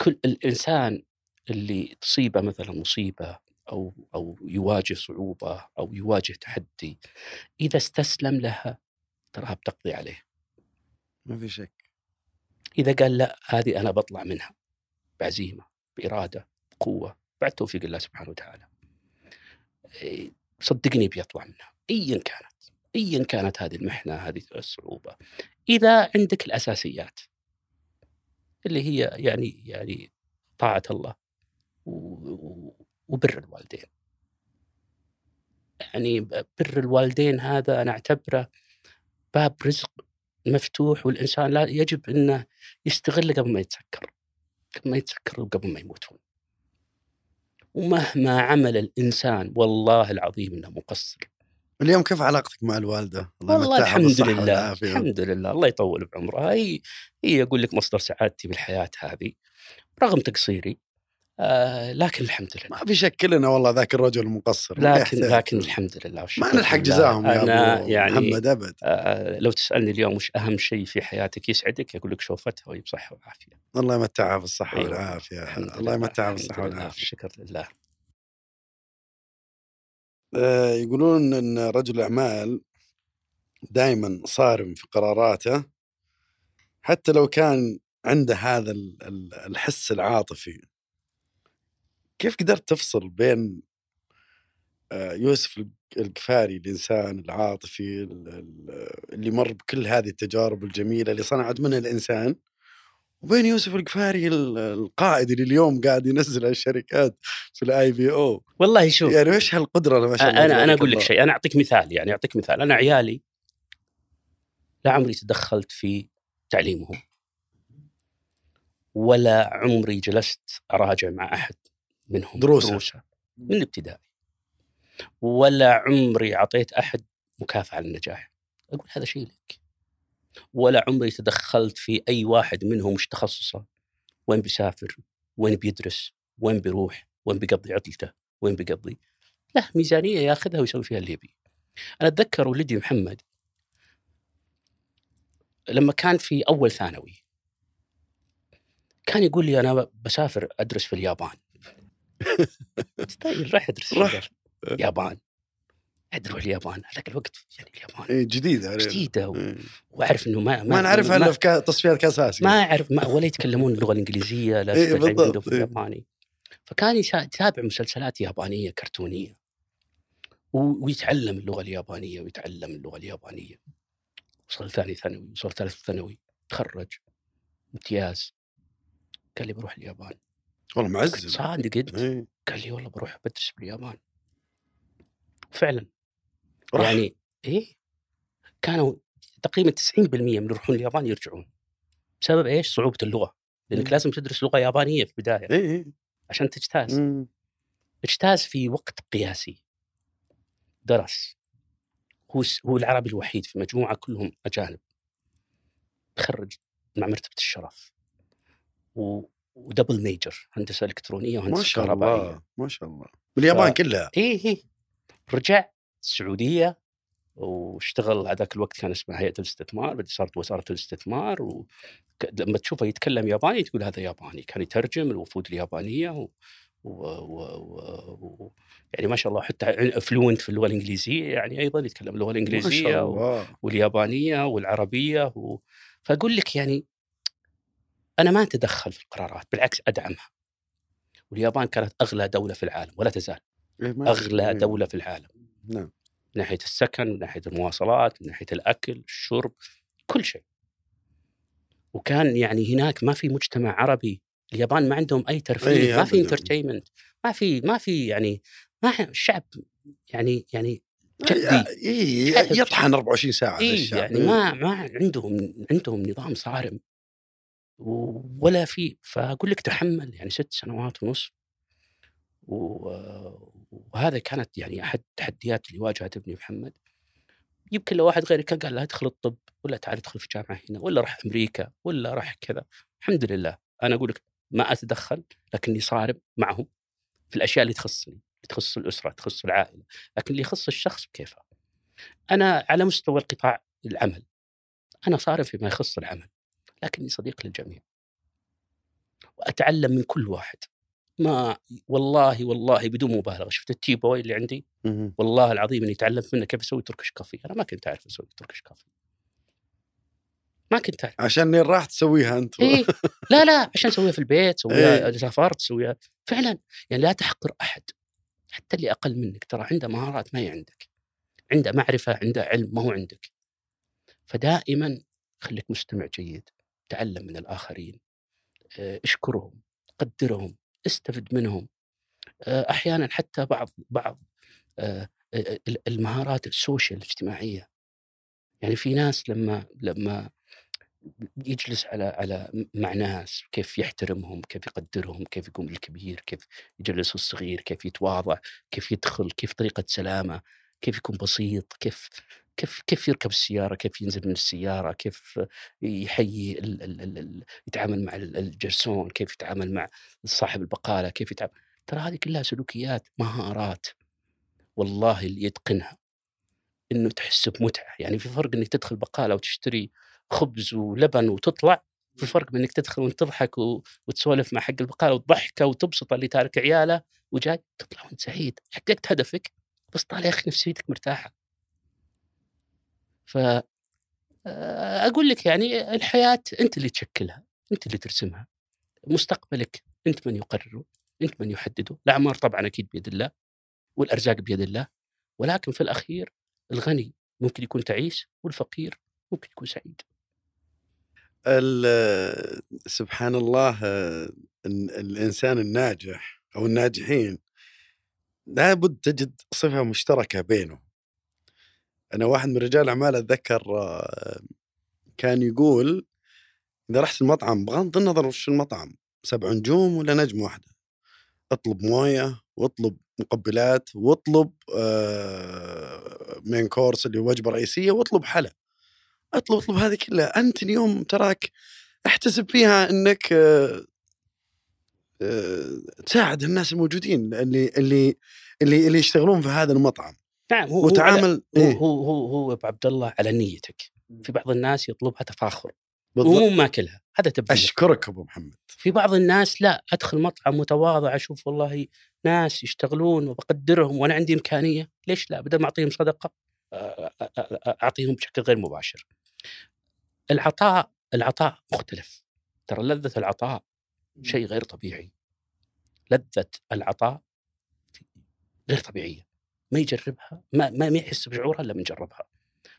[SPEAKER 3] كل الإنسان اللي تصيبه مثلا مصيبة أو أو يواجه صعوبة أو يواجه تحدي إذا استسلم لها تراها بتقضي عليه.
[SPEAKER 2] ما في شك.
[SPEAKER 3] إذا قال لا هذه أنا بطلع منها. بعزيمة بإرادة بقوة بعد توفيق الله سبحانه وتعالى. إيه، صدقني بيطلع منها. ايا كانت ايا كانت هذه المحنة هذه الصعوبة. إذا عندك الأساسيات اللي هي يعني يعني طاعة الله وبر الوالدين. يعني بر الوالدين هذا أنا أعتبره باب رزق مفتوح والإنسان لا يجب إنه يستغله قبل ما يتسكر قبل ما يتسكر وقبل ما يموتون. ومهما عمل الإنسان والله العظيم إنه مقصر.
[SPEAKER 2] اليوم كيف علاقتك مع الوالدة؟
[SPEAKER 3] الله والله الحمد لله الحمد لله الله يطول بعمرها. هي هي أقول لك مصدر سعادتي بالحياة هذه. رغم تقصيري آه لكن الحمد لله.
[SPEAKER 2] ما في شك كلنا والله ذاك الرجل المقصر.
[SPEAKER 3] لكن لكن الحمد لله
[SPEAKER 2] ما نلحق جزاهم يا
[SPEAKER 3] أنا يعني
[SPEAKER 2] محمد أبد.
[SPEAKER 3] آه لو تسألني اليوم وش أهم شيء في حياتك يسعدك أقول لك شوفتها وهي بصحة وعافية.
[SPEAKER 2] الله يمتعها بالصحه أيوة. والعافية. الله يمتعها بالصحه والعافية.
[SPEAKER 3] شكر لله.
[SPEAKER 2] آه يقولون إن رجل الاعمال دائما صارم في قراراته حتى لو كان عنده هذا الحس العاطفي. كيف قدرت تفصل بين آه، يوسف القفاري الإنسان العاطفي اللي مر بكل هذه التجارب الجميلة اللي صنعت منه الإنسان وبين يوسف القفاري القائد اللي اليوم قاعد ينزل الشركات في ال IPO
[SPEAKER 3] والله شوف
[SPEAKER 2] يعني إيش هالقدرة ما شاء الله
[SPEAKER 3] أنا أنا أقول لك شيء أنا أعطيك مثال يعني أعطيك مثال. أنا عيالي لا عمري تدخلت في تعليمهم ولا عمري جلست أراجع مع أحد. منهم
[SPEAKER 2] دروسة, دروسة
[SPEAKER 3] من الابتدائي. ولا عمري أعطيت أحد مكافأة على النجاح. أقول هذا شيء لك. ولا عمري تدخلت في أي واحد منهم إيش تخصصه؟ وين بيسافر؟ وين بيدرس؟ وين بيروح؟ وين بيقضي عطلته؟ وين بيقضي؟ له ميزانية ياخذها ويسوي فيها اللي يبي. أنا أتذكر ولدي محمد لما كان في أول ثانوي كان يقول لي أنا بسافر أدرس في اليابان. طيب راح أدرس راح. اليابان. أدري اليابان. هذاك الوقت يعني اليابان
[SPEAKER 2] إيه جديدة
[SPEAKER 3] جديدة و... إيه. وأعرف إنه ما
[SPEAKER 2] ما, ما نعرفها الا في تصفيات كاس آسيا.
[SPEAKER 3] ما أعرف ما ولا يتكلمون اللغة الإنجليزية لا إيه بالضبط في الياباني. إيه. فكان يتابع مسلسلات يابانية كرتونية. و... ويتعلم اللغة اليابانية ويتعلم اللغة اليابانية. وصل ثاني ثانوي وصل ثالث ثانوي تخرج. امتياز. قال لي بروح اليابان.
[SPEAKER 2] والله معزز
[SPEAKER 3] صادق انت إيه. قال لي والله بروح بدرس باليابان فعلا رح. يعني إيه كانوا تقريبا 90% من اللي يروحون اليابان يرجعون بسبب إيش؟ صعوبة اللغة لأنك مم. لازم تدرس لغة يابانية في البداية
[SPEAKER 2] إيه. إيه.
[SPEAKER 3] عشان تجتاز مم. اجتاز في وقت قياسي درس هو هو العربي الوحيد في مجموعة كلهم أجانب تخرج مع مرتبة الشرف و ودبل ميجر هندسة إلكترونية وهندسة كهربائية.
[SPEAKER 2] ما شاء الله ما شاء الله. باليابان ف... كلها.
[SPEAKER 3] اي اي رجع السعودية واشتغل هذاك الوقت كان اسمها هيئة الاستثمار بعدين صارت وزارة الاستثمار و... لما تشوفه يتكلم ياباني تقول هذا ياباني. كان يترجم الوفود اليابانية و... و... و... و... يعني ما شاء الله حتى fluent في اللغة الإنجليزية يعني أيضا يتكلم اللغة الإنجليزية و... واليابانية والعربية و... فأقول لك يعني أنا ما أتدخل في القرارات بالعكس أدعمها. واليابان كانت أغلى دولة في العالم ولا تزال. إيه، أغلى إيه. دولة في العالم.
[SPEAKER 2] نعم.
[SPEAKER 3] من ناحية السكن من ناحية المواصلات من ناحية الأكل الشرب كل شيء. وكان يعني هناك ما في مجتمع عربي اليابان ما عندهم أي ترفيه إيه، ما في انترتينمنت ما في ما في يعني ما الشعب يعني يعني
[SPEAKER 2] جدي يطحن 24 ساعة
[SPEAKER 3] إيه يعني ما ما عندهم عندهم نظام صارم. ولا في. فأقول لك تحمل يعني ست سنوات ونصف وهذا كانت يعني أحد التحديات اللي واجهت ابني محمد. يمكن لو واحد غيري كان قال لا ادخل الطب ولا تعال ادخل في جامعة هنا ولا راح أمريكا ولا راح كذا. الحمد لله. أنا أقول لك ما أتدخل لكني صارم معهم في الأشياء اللي تخصني. تخص الأسرة تخص العائلة لكن اللي يخص الشخص بكيفه. أنا على مستوى القطاع العمل أنا صارم فيما يخص العمل. لكني صديق للجميع. وأتعلم من كل واحد. ما والله والله بدون مبالغة. شفت التي بوي اللي عندي؟ والله العظيم إني تعلمت منه كيف أسوي تركش كافي أنا ما كنت أعرف أسوي تركش كافي ما كنت أعرف.
[SPEAKER 2] عشان راح تسويها أنت
[SPEAKER 3] إيه. لا لا عشان اسويها في البيت *laughs* اسويها
[SPEAKER 2] إيه.
[SPEAKER 3] سافرت اسويها فعلا يعني لا تحقر أحد. حتى اللي أقل منك ترى عنده مهارات ما هي عندك. عنده معرفة عنده علم ما هو عندك. فدائما خليك مستمع جيد. تعلم من الآخرين آه، اشكرهم قدرهم استفد منهم. آه، أحيانا حتى بعض بعض آه، المهارات السوشيال الاجتماعية. يعني في ناس لما لما يجلس على على مع ناس كيف يحترمهم كيف يقدرهم كيف يقوم بالكبير كيف يجلس الصغير كيف يتواضع كيف يدخل كيف طريقة سلامة. كيف يكون بسيط كيف كيف كيف يركب السيارة كيف ينزل من السيارة كيف يحيي ال ال ال ال يتعامل مع ال- الجرسون كيف يتعامل مع صاحب البقالة كيف يتعامل. ترى هذه كلها سلوكيات مهارات. والله اللي يتقنها إنه تحس بمتعة. يعني في فرق إنك تدخل بقالة وتشتري خبز ولبن وتطلع في فرق بين انك تدخل وانت تضحك. وتسولف مع حق البقالة وتضحكه وتبسط اللي تارك عياله وجاي تطلع وأنت سعيد. حققت هدفك؟ بس طالع يا أخي نفسيتك مرتاحة. ف آه، أقول لك يعني الحياة أنت اللي تشكلها أنت اللي ترسمها. مستقبلك أنت من يقرره أنت من يحدده. الأعمار طبعا أكيد بيد الله والأرزاق بيد الله. ولكن في الأخير الغني ممكن يكون تعيس والفقير ممكن يكون سعيد.
[SPEAKER 2] سبحان الله آه، ال- الإنسان الناجح أو الناجحين لابد تجد صفة مشتركة بينهم. أنا واحد من رجال الاعمال أتذكر آه، كان يقول إذا رحت المطعم بغض النظر وش المطعم سبع نجوم ولا نجمه واحدة؟ اطلب موية واطلب مقبلات واطلب آه، مين كورس اللي وجبة رئيسية واطلب حلا. اطلب اطلب هذه كلها. أنت اليوم تراك أحتسب فيها إنك آه، آه، تساعد الناس الموجودين اللي اللي اللي اللي يشتغلون في هذا المطعم.
[SPEAKER 3] نعم هو
[SPEAKER 2] وتعامل
[SPEAKER 3] هو
[SPEAKER 2] إيه.
[SPEAKER 3] هو هو, هو ابو عبد الله على نيتك. في بعض الناس يطلبها تفاخر.
[SPEAKER 2] بالضبط.
[SPEAKER 3] ومو ماكلها هذا تبذير
[SPEAKER 2] أشكرك أبو محمد.
[SPEAKER 3] في بعض الناس لا أدخل مطعم متواضع أشوف والله ناس يشتغلون وبقدرهم وأنا عندي إمكانية ليش لا؟ بدل ما أعطيهم صدقة أعطيهم بشكل غير مباشر. العطاء العطاء مختلف. ترى لذة العطاء شيء غير طبيعي. لذة العطاء غير طبيعية ما يجربها ما ما يحس بشعورها إلا من جربها.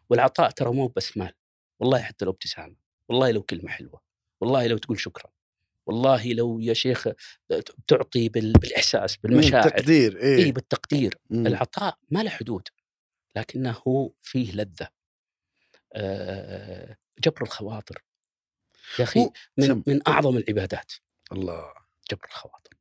[SPEAKER 3] والعطاء ترى مو بس مال والله حتى لو ابتسامة والله لو كلمة حلوة والله لو تقول شكرا والله لو يا شيخ تعطي بال- بالإحساس بالمشاعر.
[SPEAKER 2] تقدير
[SPEAKER 3] اي
[SPEAKER 2] إيه
[SPEAKER 3] بالتقدير.
[SPEAKER 2] مم.
[SPEAKER 3] العطاء ما له حدود لكنه فيه لذة. آه، جبر الخواطر. يا
[SPEAKER 2] أخي
[SPEAKER 3] من
[SPEAKER 2] سم.
[SPEAKER 3] من أعظم العبادات.
[SPEAKER 2] الله
[SPEAKER 3] جبر الخواطر.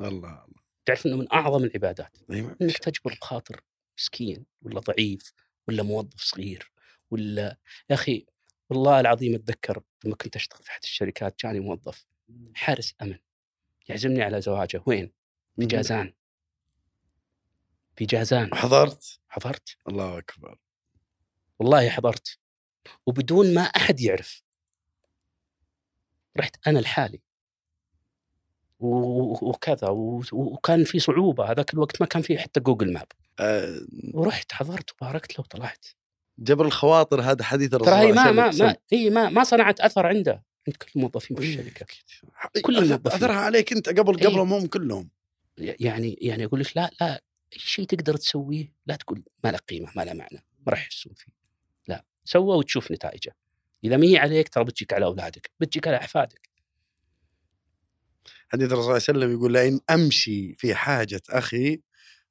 [SPEAKER 2] الله
[SPEAKER 3] تعرف إنه من أعظم العبادات. إنك تجبر بخاطر مسكين ولا ضعيف ولا موظف صغير ولا يا أخي والله العظيم أتذكر لما كنت أشتغل في أحد الشركات جاني موظف حارس أمن يعزمني على زواجه. وين؟ في جازان. في جازان.
[SPEAKER 2] حضرت؟
[SPEAKER 3] حضرت.
[SPEAKER 2] الله أكبر.
[SPEAKER 3] والله حضرت. وبدون ما أحد يعرف رحت أنا لحالي. وكذا وكان في صعوبة. هذاك الوقت ما كان في حتى جوجل ماب.
[SPEAKER 2] آه،
[SPEAKER 3] ورحت حضرت وباركت له وطلعت.
[SPEAKER 2] جبر الخواطر هذا حديث الرسول
[SPEAKER 3] ترى هي ما
[SPEAKER 2] صلى الله
[SPEAKER 3] ما
[SPEAKER 2] عليه وسلم.
[SPEAKER 3] ما هي ما ما صنعت أثر عنده. عند كل الموظفين في الشركة. كل الموظفين.
[SPEAKER 2] أثرها عليك أنت قبل. قبلهم هم كلهم.
[SPEAKER 3] يعني يعني أقول لك لا لا أي شيء تقدر تسويه لا تقول ما له قيمة ما له معنى ما راح يحسون فيه. لا سوى وتشوف نتائجه. إذا ما هي عليك ترى بتجيك على أولادك بتجيك على أحفادك.
[SPEAKER 2] حديث الرسول صلى الله عليه وسلم يقول لئن أمشي في حاجة أخي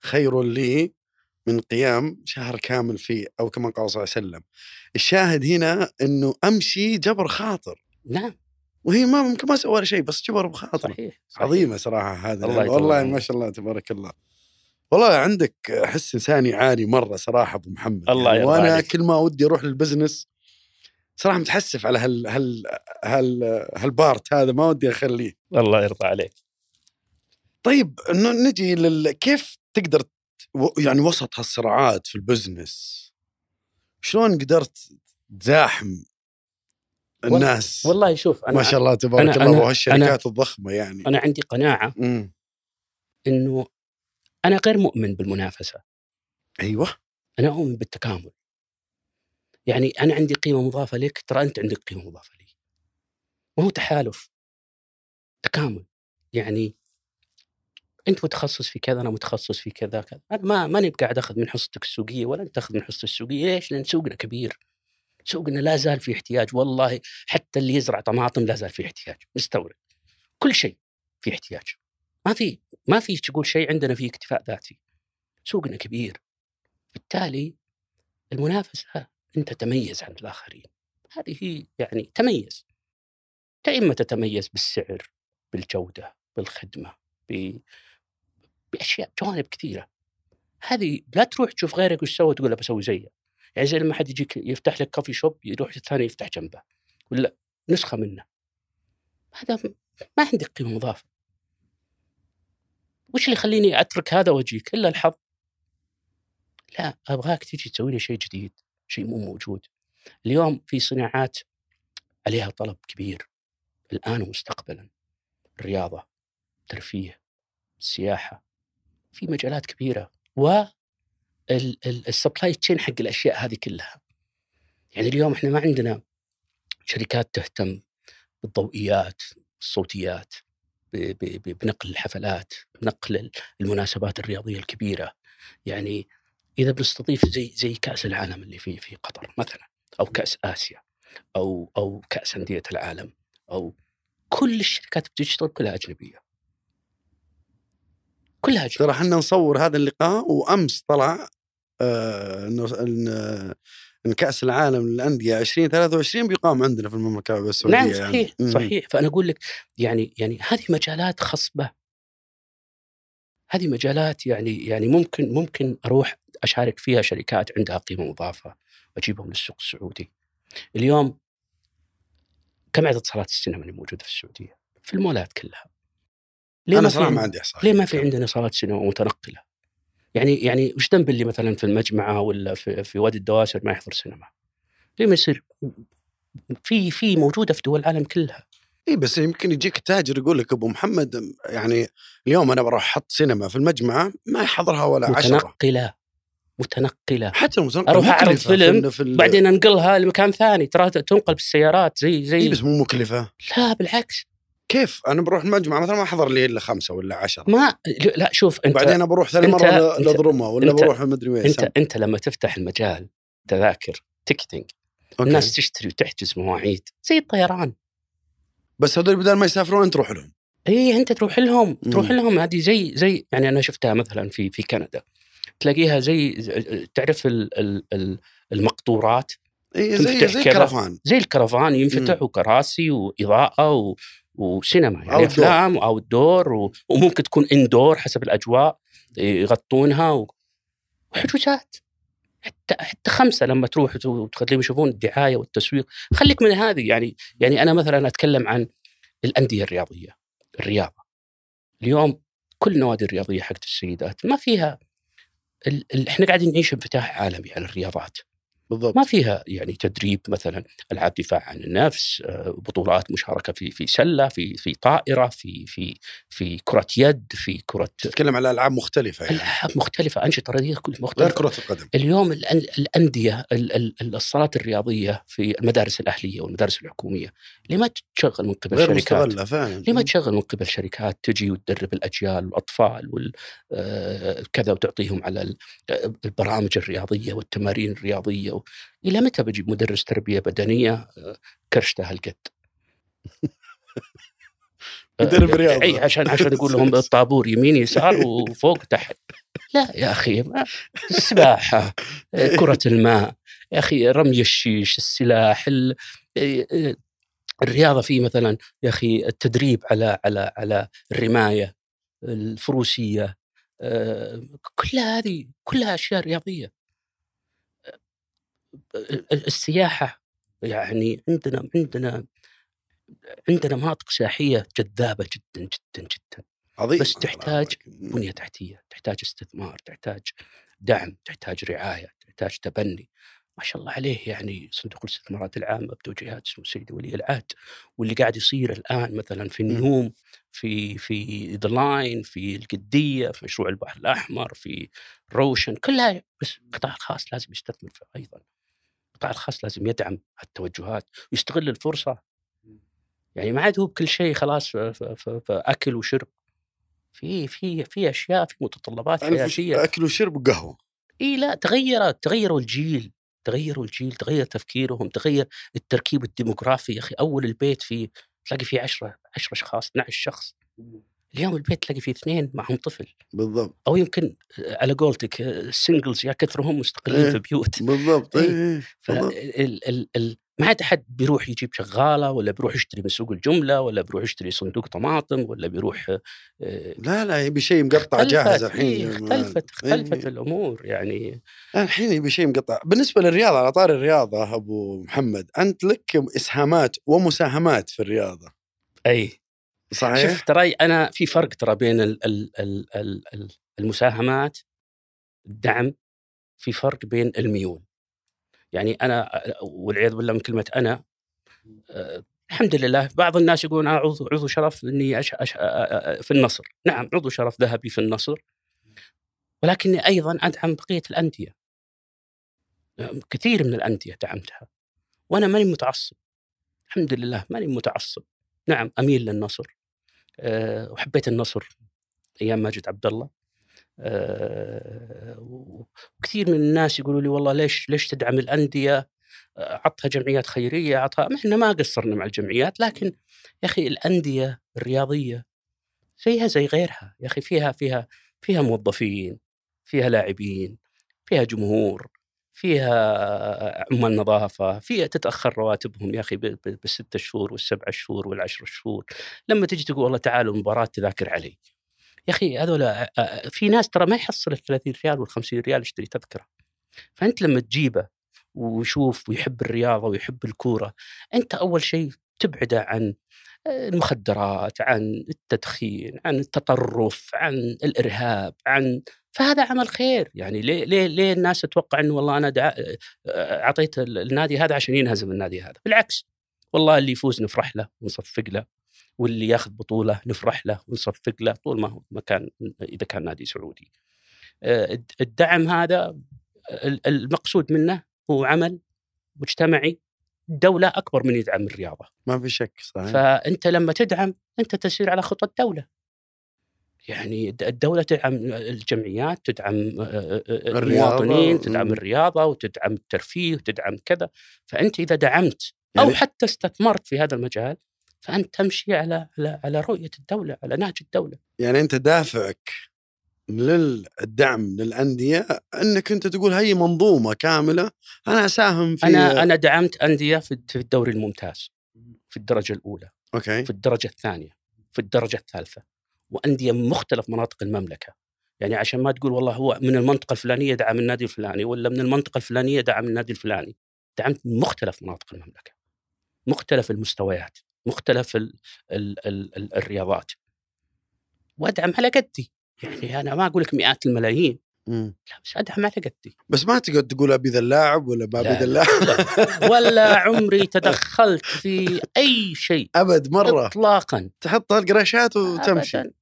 [SPEAKER 2] خير لي من قيام شهر كامل فيه أو كما قال صلى الله عليه وسلم. الشاهد هنا إنه أمشي جبر خاطر
[SPEAKER 3] نعم
[SPEAKER 2] وهي ما ممكن ما سوى ولا شيء بس جبر بخاطر
[SPEAKER 3] صحيح, صحيح.
[SPEAKER 2] عظيمة صراحة هذه
[SPEAKER 3] الله يطول
[SPEAKER 2] والله. ما شاء الله تبارك الله والله عندك حس إنساني عالي مرة صراحة أبو محمد
[SPEAKER 3] الله
[SPEAKER 2] يعني وأنا
[SPEAKER 3] عليك.
[SPEAKER 2] كل ما ودي أروح لل business صراحة متحسف على هال هال هال هال part هذا ما ودي أخليه.
[SPEAKER 3] الله يرضى عليك.
[SPEAKER 2] طيب نجي لل كيف تقدر يعني وسط هالصراعات في ال business شلون قدرت تزاحم الناس؟
[SPEAKER 3] والله شوف أنا
[SPEAKER 2] ما شاء الله تبارك
[SPEAKER 3] أنا-
[SPEAKER 2] الله
[SPEAKER 3] أنا-
[SPEAKER 2] وهالشركات الضخمة يعني.
[SPEAKER 3] أنا عندي قناعة
[SPEAKER 2] مم.
[SPEAKER 3] إنه أنا غير مؤمن بالمنافسة.
[SPEAKER 2] أيوه.
[SPEAKER 3] أنا أؤمن بالتكامل. يعني أنا عندي قيمة مضافة لك ترى أنت عندك قيمة مضافة لي. ما هو تحالف. تكامل. يعني أنت متخصص في كذا أنا متخصص في كذا كذا. أنا ما ماني قاعد أخذ من حصتك السوقية ولا أنت تأخذ من حصتي السوقية. ليش؟ لأن سوقنا كبير. سوقنا لا زال في احتياج. والله حتى اللي يزرع طماطم لا زال في احتياج. مستورد. كل شيء في احتياج. ما في ما في تقول شيء عندنا فيه اكتفاء ذاتي. سوقنا كبير. بالتالي المنافسة أنت تميز عن الآخرين. هذه هي يعني تميز. إما تتميز بالسعر بالجودة بالخدمة ب... بأشياء جوانب كثيرة. هذه لا تروح تشوف غيرك وش سوى تقول بسوي زيه يعني زي لما حد يجيك يفتح لك كوفي شوب يروح الثاني يفتح جنبه ولا نسخة منه. هذا ما عندك قيمة مضافة. وش اللي يخليني أترك هذا وأجيك؟ إلا الحظ. لا أبغاك تجي تسوي لي شيء جديد. شيء مو موجود. اليوم في صناعات عليها طلب كبير الآن ومستقبلا الرياضة الترفيه السياحة في مجالات كبيرة و ال supply chain حق الأشياء هذه كلها. يعني اليوم إحنا ما عندنا شركات تهتم بالضوئيات الصوتيات بنقل الحفلات بنقل المناسبات الرياضية الكبيرة. يعني إذا بنستضيف زي زي كأس العالم اللي في في قطر مثلا أو كأس آسيا أو أو كأس أندية العالم أو كل الشركات بتشتغل كلها أجنبية. كلها أجنبية.
[SPEAKER 2] ترى إحنا نصور هذا اللقاء وأمس طلع آه إن إن كأس العالم للأندية 2023 بيقام عندنا في المملكة العربيه السعودية
[SPEAKER 3] نعم صحيح يعني. صحيح. فأنا أقول لك يعني يعني هذه مجالات خصبة. هذه مجالات يعني يعني ممكن ممكن أروح أشارك فيها شركات عندها قيمة مضافة واجيبهم للسوق السعودي. اليوم كم عدد صالات السينما اللي موجودة في السعودية؟ في المولات كلها.
[SPEAKER 2] ليه أنا صراحة ما عندي إحصائية
[SPEAKER 3] ليه ما في عندنا صالات سينما متنقلة؟ يعني يعني وش ذنب اللي مثلا في المجمعه ولا في, في وادي الدواسر ما يحضر سينما؟ ليه ما يصير؟ في في موجودة في دول العالم كلها.
[SPEAKER 2] اي بس يمكن يجيك تاجر يقول لك أبو محمد يعني اليوم أنا بروح أحط سينما في المجمعه ما يحضرها ولا عشرة
[SPEAKER 3] متنقلة متنقلة.
[SPEAKER 2] حتى المتنقله
[SPEAKER 3] أروح أعرض فيلم في بعدين أنقلها لمكان ثاني. ترى تنقل بالسيارات زي زي
[SPEAKER 2] إيه بس مو مكلفة.
[SPEAKER 3] لا بالعكس.
[SPEAKER 2] كيف؟ أنا بروح المجمع مثلا ما أحضر لي إلا خمسة ولا عشرة.
[SPEAKER 3] ما لا شوف انت
[SPEAKER 2] بعدين بروح ثاني مرة لضرمه ولا انت بروح مدري وين
[SPEAKER 3] انت أنت لما تفتح المجال تذاكر ticketing الناس تشتري وتحجز مواعيد زي الطيران.
[SPEAKER 2] بس هذول بدل ما يسافرون أنت تروح لهم.
[SPEAKER 3] إي أنت تروح لهم تروح لهم. هذه زي زي يعني أنا شفتها مثلا في في كندا. تلاقيها زي تعرف المقطورات؟
[SPEAKER 2] إي زي زي الكرفان
[SPEAKER 3] زي الكرفان ينفتح وكراسي وإضاءة و وسينما يعني أفلام واوت دور وممكن تكون إندور حسب الأجواء يغطونها و... وحجوزات. حتى حتى خمسة لما تروح وتخليهم يشوفون الدعاية والتسويق. خليك من هذه يعني يعني أنا مثلا أتكلم عن الأندية الرياضية الرياضة. اليوم كل النوادي الرياضية حقت السيدات ما فيها. إحنا قاعدين نعيش انفتاح عالمي على الرياضات. بالضبط. ما فيها يعني تدريب مثلا ألعاب دفاع عن النفس آه، بطولات مشاركة في في سلة في في طائرة في في في كرة يد في كرة
[SPEAKER 2] تتكلم على ألعاب مختلفة
[SPEAKER 3] يعني. ألعاب مختلفة أنشطة رياضية كل مختلفة.
[SPEAKER 2] غير كرة القدم.
[SPEAKER 3] اليوم الأندية الصالات الرياضية في المدارس الأهلية والمدارس الحكومية لما تشغل من قبل غير شركات؟
[SPEAKER 2] فعلا.
[SPEAKER 3] لما تشغل من قبل شركات تجي وتدرب الأجيال والأطفال وكذا آه، وتعطيهم على البرامج الرياضية والتمارين الرياضية إلى متى بجيب مدرس تربية بدنية؟ آه، كرشته هالقد؟ *laughs*
[SPEAKER 2] مدرب رياضة.
[SPEAKER 3] اي عشان *laughs* عشان أقول لهم الطابور يمين يسار وفوق تحت. لا يا أخي السباحة آه، كرة الماء يا أخي رمي الشيش السلاح آه، الرياضة في مثلا يا أخي التدريب على على على الرماية الفروسية كلها هذه كلها أشياء رياضية. السياحة يعني عندنا عندنا عندنا مناطق سياحية جذابة جدا جدا جدا.
[SPEAKER 2] عظيم
[SPEAKER 3] بس تحتاج بنية تحتية، تحتاج استثمار، تحتاج دعم، تحتاج رعاية، تحتاج تبني. ما شاء الله عليه يعني صندوق الاستثمارات العامة بتوجيهات سمو السيد ولي العهد. واللي قاعد يصير الآن مثلا في نيوم في في ذا لاين في القدية في مشروع البحر الأحمر في روشن كلها بس القطاع الخاص لازم يستثمر فيه أيضا. القطاع الخاص لازم يدعم التوجهات ويستغل الفرصة. يعني ما عاد هو بكل شيء خلاص فاكل وشرب. في في في أشياء في متطلبات
[SPEAKER 2] يعني
[SPEAKER 3] حياتية.
[SPEAKER 2] أكل وشرب وقهوة.
[SPEAKER 3] إي لا تغيرت تغيروا الجيل تغيروا الجيل تغير تفكيرهم تغير التركيب الديموغرافي يا أخي. أول البيت في تلاقي فيه 10 10 أشخاص 12 شخص. اليوم البيت تلاقي فيه اثنين معهم طفل
[SPEAKER 2] بالضبط
[SPEAKER 3] أو يمكن آه، على قولتك ال singles يا كثرهم مستقلين
[SPEAKER 2] إيه.
[SPEAKER 3] في بيوت
[SPEAKER 2] بالضبط *laughs*
[SPEAKER 3] إيه.
[SPEAKER 2] إيه.
[SPEAKER 3] فال ال ال ما عاد احد بيروح يجيب شغالة ولا بيروح يشتري من سوق الجملة ولا بيروح يشتري صندوق طماطم ولا بيروح آه،
[SPEAKER 2] لا لا يبي شيء مقطع جاهز
[SPEAKER 3] اختلفت
[SPEAKER 2] الحين
[SPEAKER 3] إيه، اختلفت اختلفت
[SPEAKER 2] إيه.
[SPEAKER 3] الأمور يعني
[SPEAKER 2] الحين يبي شيء مقطع بالنسبة للرياضة على طار الرياضة أبو محمد أنت لك إسهامات ومساهمات في الرياضة
[SPEAKER 3] أي
[SPEAKER 2] صحيح؟
[SPEAKER 3] شوف ترى أنا في فرق ترى بين ال ال ال ال ال المساهمات الدعم في فرق بين الميول. يعني أنا والعياذ بالله من كلمة أنا آه، الحمد لله بعض الناس يقولون عضو عضو شرف إني أش أش في النصر. نعم عضو شرف ذهبي في النصر. ولكني أيضا أدعم بقية الأندية. آه، كثير من الأندية دعمتها. وأنا ماني متعصب. الحمد لله ماني متعصب. نعم أميل للنصر. أه وحبيت النصر أيام ماجد عبد الله أه وكثير من الناس يقولوا لي والله ليش ليش تدعم الأندية؟ آه، عطها جمعيات خيرية عطها إحنا ما قصرنا مع الجمعيات لكن يا أخي الأندية الرياضية زيها زي غيرها. يا أخي فيها فيها فيها موظفين فيها لاعبين فيها جمهور. فيها عمال نظافة فيها تتأخر رواتبهم يا أخي بالست شهور والسبع شهور والعشر شهور. لما تجي تقول والله تعالوا المباراة تذاكر علي. يا أخي هذول آه، في ناس ترى ما يحصل ال 30 ريال وال 50 ريال يشتري تذكرة. فأنت لما تجيبه ويشوف ويحب الرياضة ويحب الكورة أنت أول شيء تبعده عن المخدرات عن التدخين عن التطرف عن الإرهاب عن فهذا عمل خير. يعني ليه ليه ليه الناس تتوقع إنه والله أنا دع... أعطيت النادي هذا عشان ينهزم النادي هذا؟ بالعكس. والله اللي يفوز نفرح له ونصفق له واللي ياخذ بطولة نفرح له ونصفق له طول ما هو مكان إذا كان نادي سعودي. الدعم هذا ال- المقصود منه هو عمل مجتمعي الدولة أكبر من يدعم الرياضة.
[SPEAKER 2] ما في شك صحيح.
[SPEAKER 3] فأنت لما تدعم أنت تسير على خطى الدولة يعني الد- الدولة تدعم الجمعيات تدعم
[SPEAKER 2] الرياضة.
[SPEAKER 3] المواطنين تدعم
[SPEAKER 2] مم.
[SPEAKER 3] الرياضة وتدعم الترفيه وتدعم كذا فأنت إذا دعمت أو
[SPEAKER 2] يعني-
[SPEAKER 3] حتى استثمرت في هذا المجال فأنت تمشي على على على رؤية الدولة على نهج الدولة
[SPEAKER 2] يعني أنت دافعك للدعم للأندية أنك أنت تقول هي منظومة كاملة أنا أساهم في
[SPEAKER 3] أنا أنا دعمت أندية في الدوري الممتاز في الدرجة الأولى
[SPEAKER 2] أوكي
[SPEAKER 3] في الدرجة الثانية في الدرجة الثالثة وأندية من مختلف مناطق المملكة. يعني عشان ما تقول والله هو من المنطقة الفلانية دعم النادي الفلاني ولا من المنطقة الفلانية دعم النادي الفلاني. دعمت من مختلف مناطق المملكة. مختلف المستويات مختلف ال ال ال ال الرياضات. وأدعم على قدي. يعني أنا ما أقول لك مئات الملايين.
[SPEAKER 2] مم.
[SPEAKER 3] لا بس أدعم على قدي.
[SPEAKER 2] بس ما تقعد تقول أبي ذا اللاعب ولا ما
[SPEAKER 3] أبي
[SPEAKER 2] ذا اللاعب
[SPEAKER 3] ولا عمري تدخلت في أي شيء. *laughs*
[SPEAKER 2] أبد مرة.
[SPEAKER 3] إطلاقا.
[SPEAKER 2] تحط القراشات وتمشي.
[SPEAKER 3] أبداً.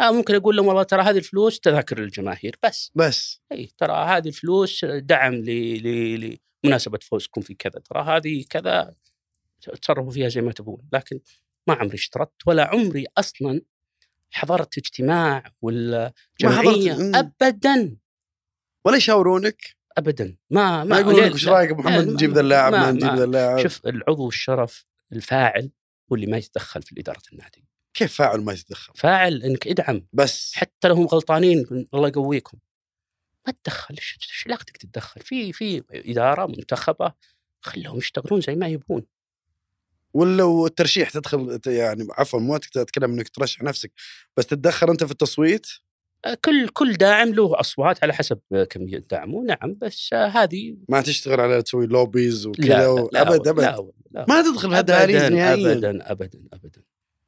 [SPEAKER 3] آه ممكن أقول لهم والله ترى هذه الفلوس تذاكر للجماهير بس.
[SPEAKER 2] بس.
[SPEAKER 3] إي ترى هذه الفلوس دعم ل- ل- لمناسبه فوزكم في كذا ترى هذه كذا تصرفوا فيها زي ما تبون لكن ما عمري اشترطت ولا عمري أصلا حضرت اجتماع ولا
[SPEAKER 2] ما جمعية.
[SPEAKER 3] ابدا.
[SPEAKER 2] ولا يشاورونك؟
[SPEAKER 3] ابدا. ما
[SPEAKER 2] ما يقولون
[SPEAKER 3] ليه-
[SPEAKER 2] لك
[SPEAKER 3] إيش.
[SPEAKER 2] رأيك ابو محمد؟ نجيب
[SPEAKER 3] ما-
[SPEAKER 2] ذا اللاعب
[SPEAKER 3] ما-
[SPEAKER 2] ما نجيب
[SPEAKER 3] ما-
[SPEAKER 2] ذا اللاعب.
[SPEAKER 3] شوف العضو الشرف الفاعل هو اللي ما يتدخل في إدارة النادي.
[SPEAKER 2] كيف فاعل ما يتدخل؟
[SPEAKER 3] فاعل إنك إدعم.
[SPEAKER 2] بس.
[SPEAKER 3] حتى لو هم غلطانين الله يقويكم. ما تدخل. إيش علاقتك تتدخل في في إدارة منتخبة خلهم يشتغلون زي ما يبون.
[SPEAKER 2] ولو الترشيح تدخل يعني عفوا مو تتكلم إنك ترشح نفسك بس تتدخل أنت في التصويت؟
[SPEAKER 3] آه، كل كل داعم له أصوات على حسب آه، كميه دعمه نعم بس آه، هذه
[SPEAKER 2] ما تشتغل على تسوي لوبيز
[SPEAKER 3] لا
[SPEAKER 2] وكذا ابد أبد
[SPEAKER 3] لا لا.
[SPEAKER 2] ما تدخل في هالدهاليز
[SPEAKER 3] ابدا
[SPEAKER 2] نهائيا.
[SPEAKER 3] ابدا ابدا ابدا.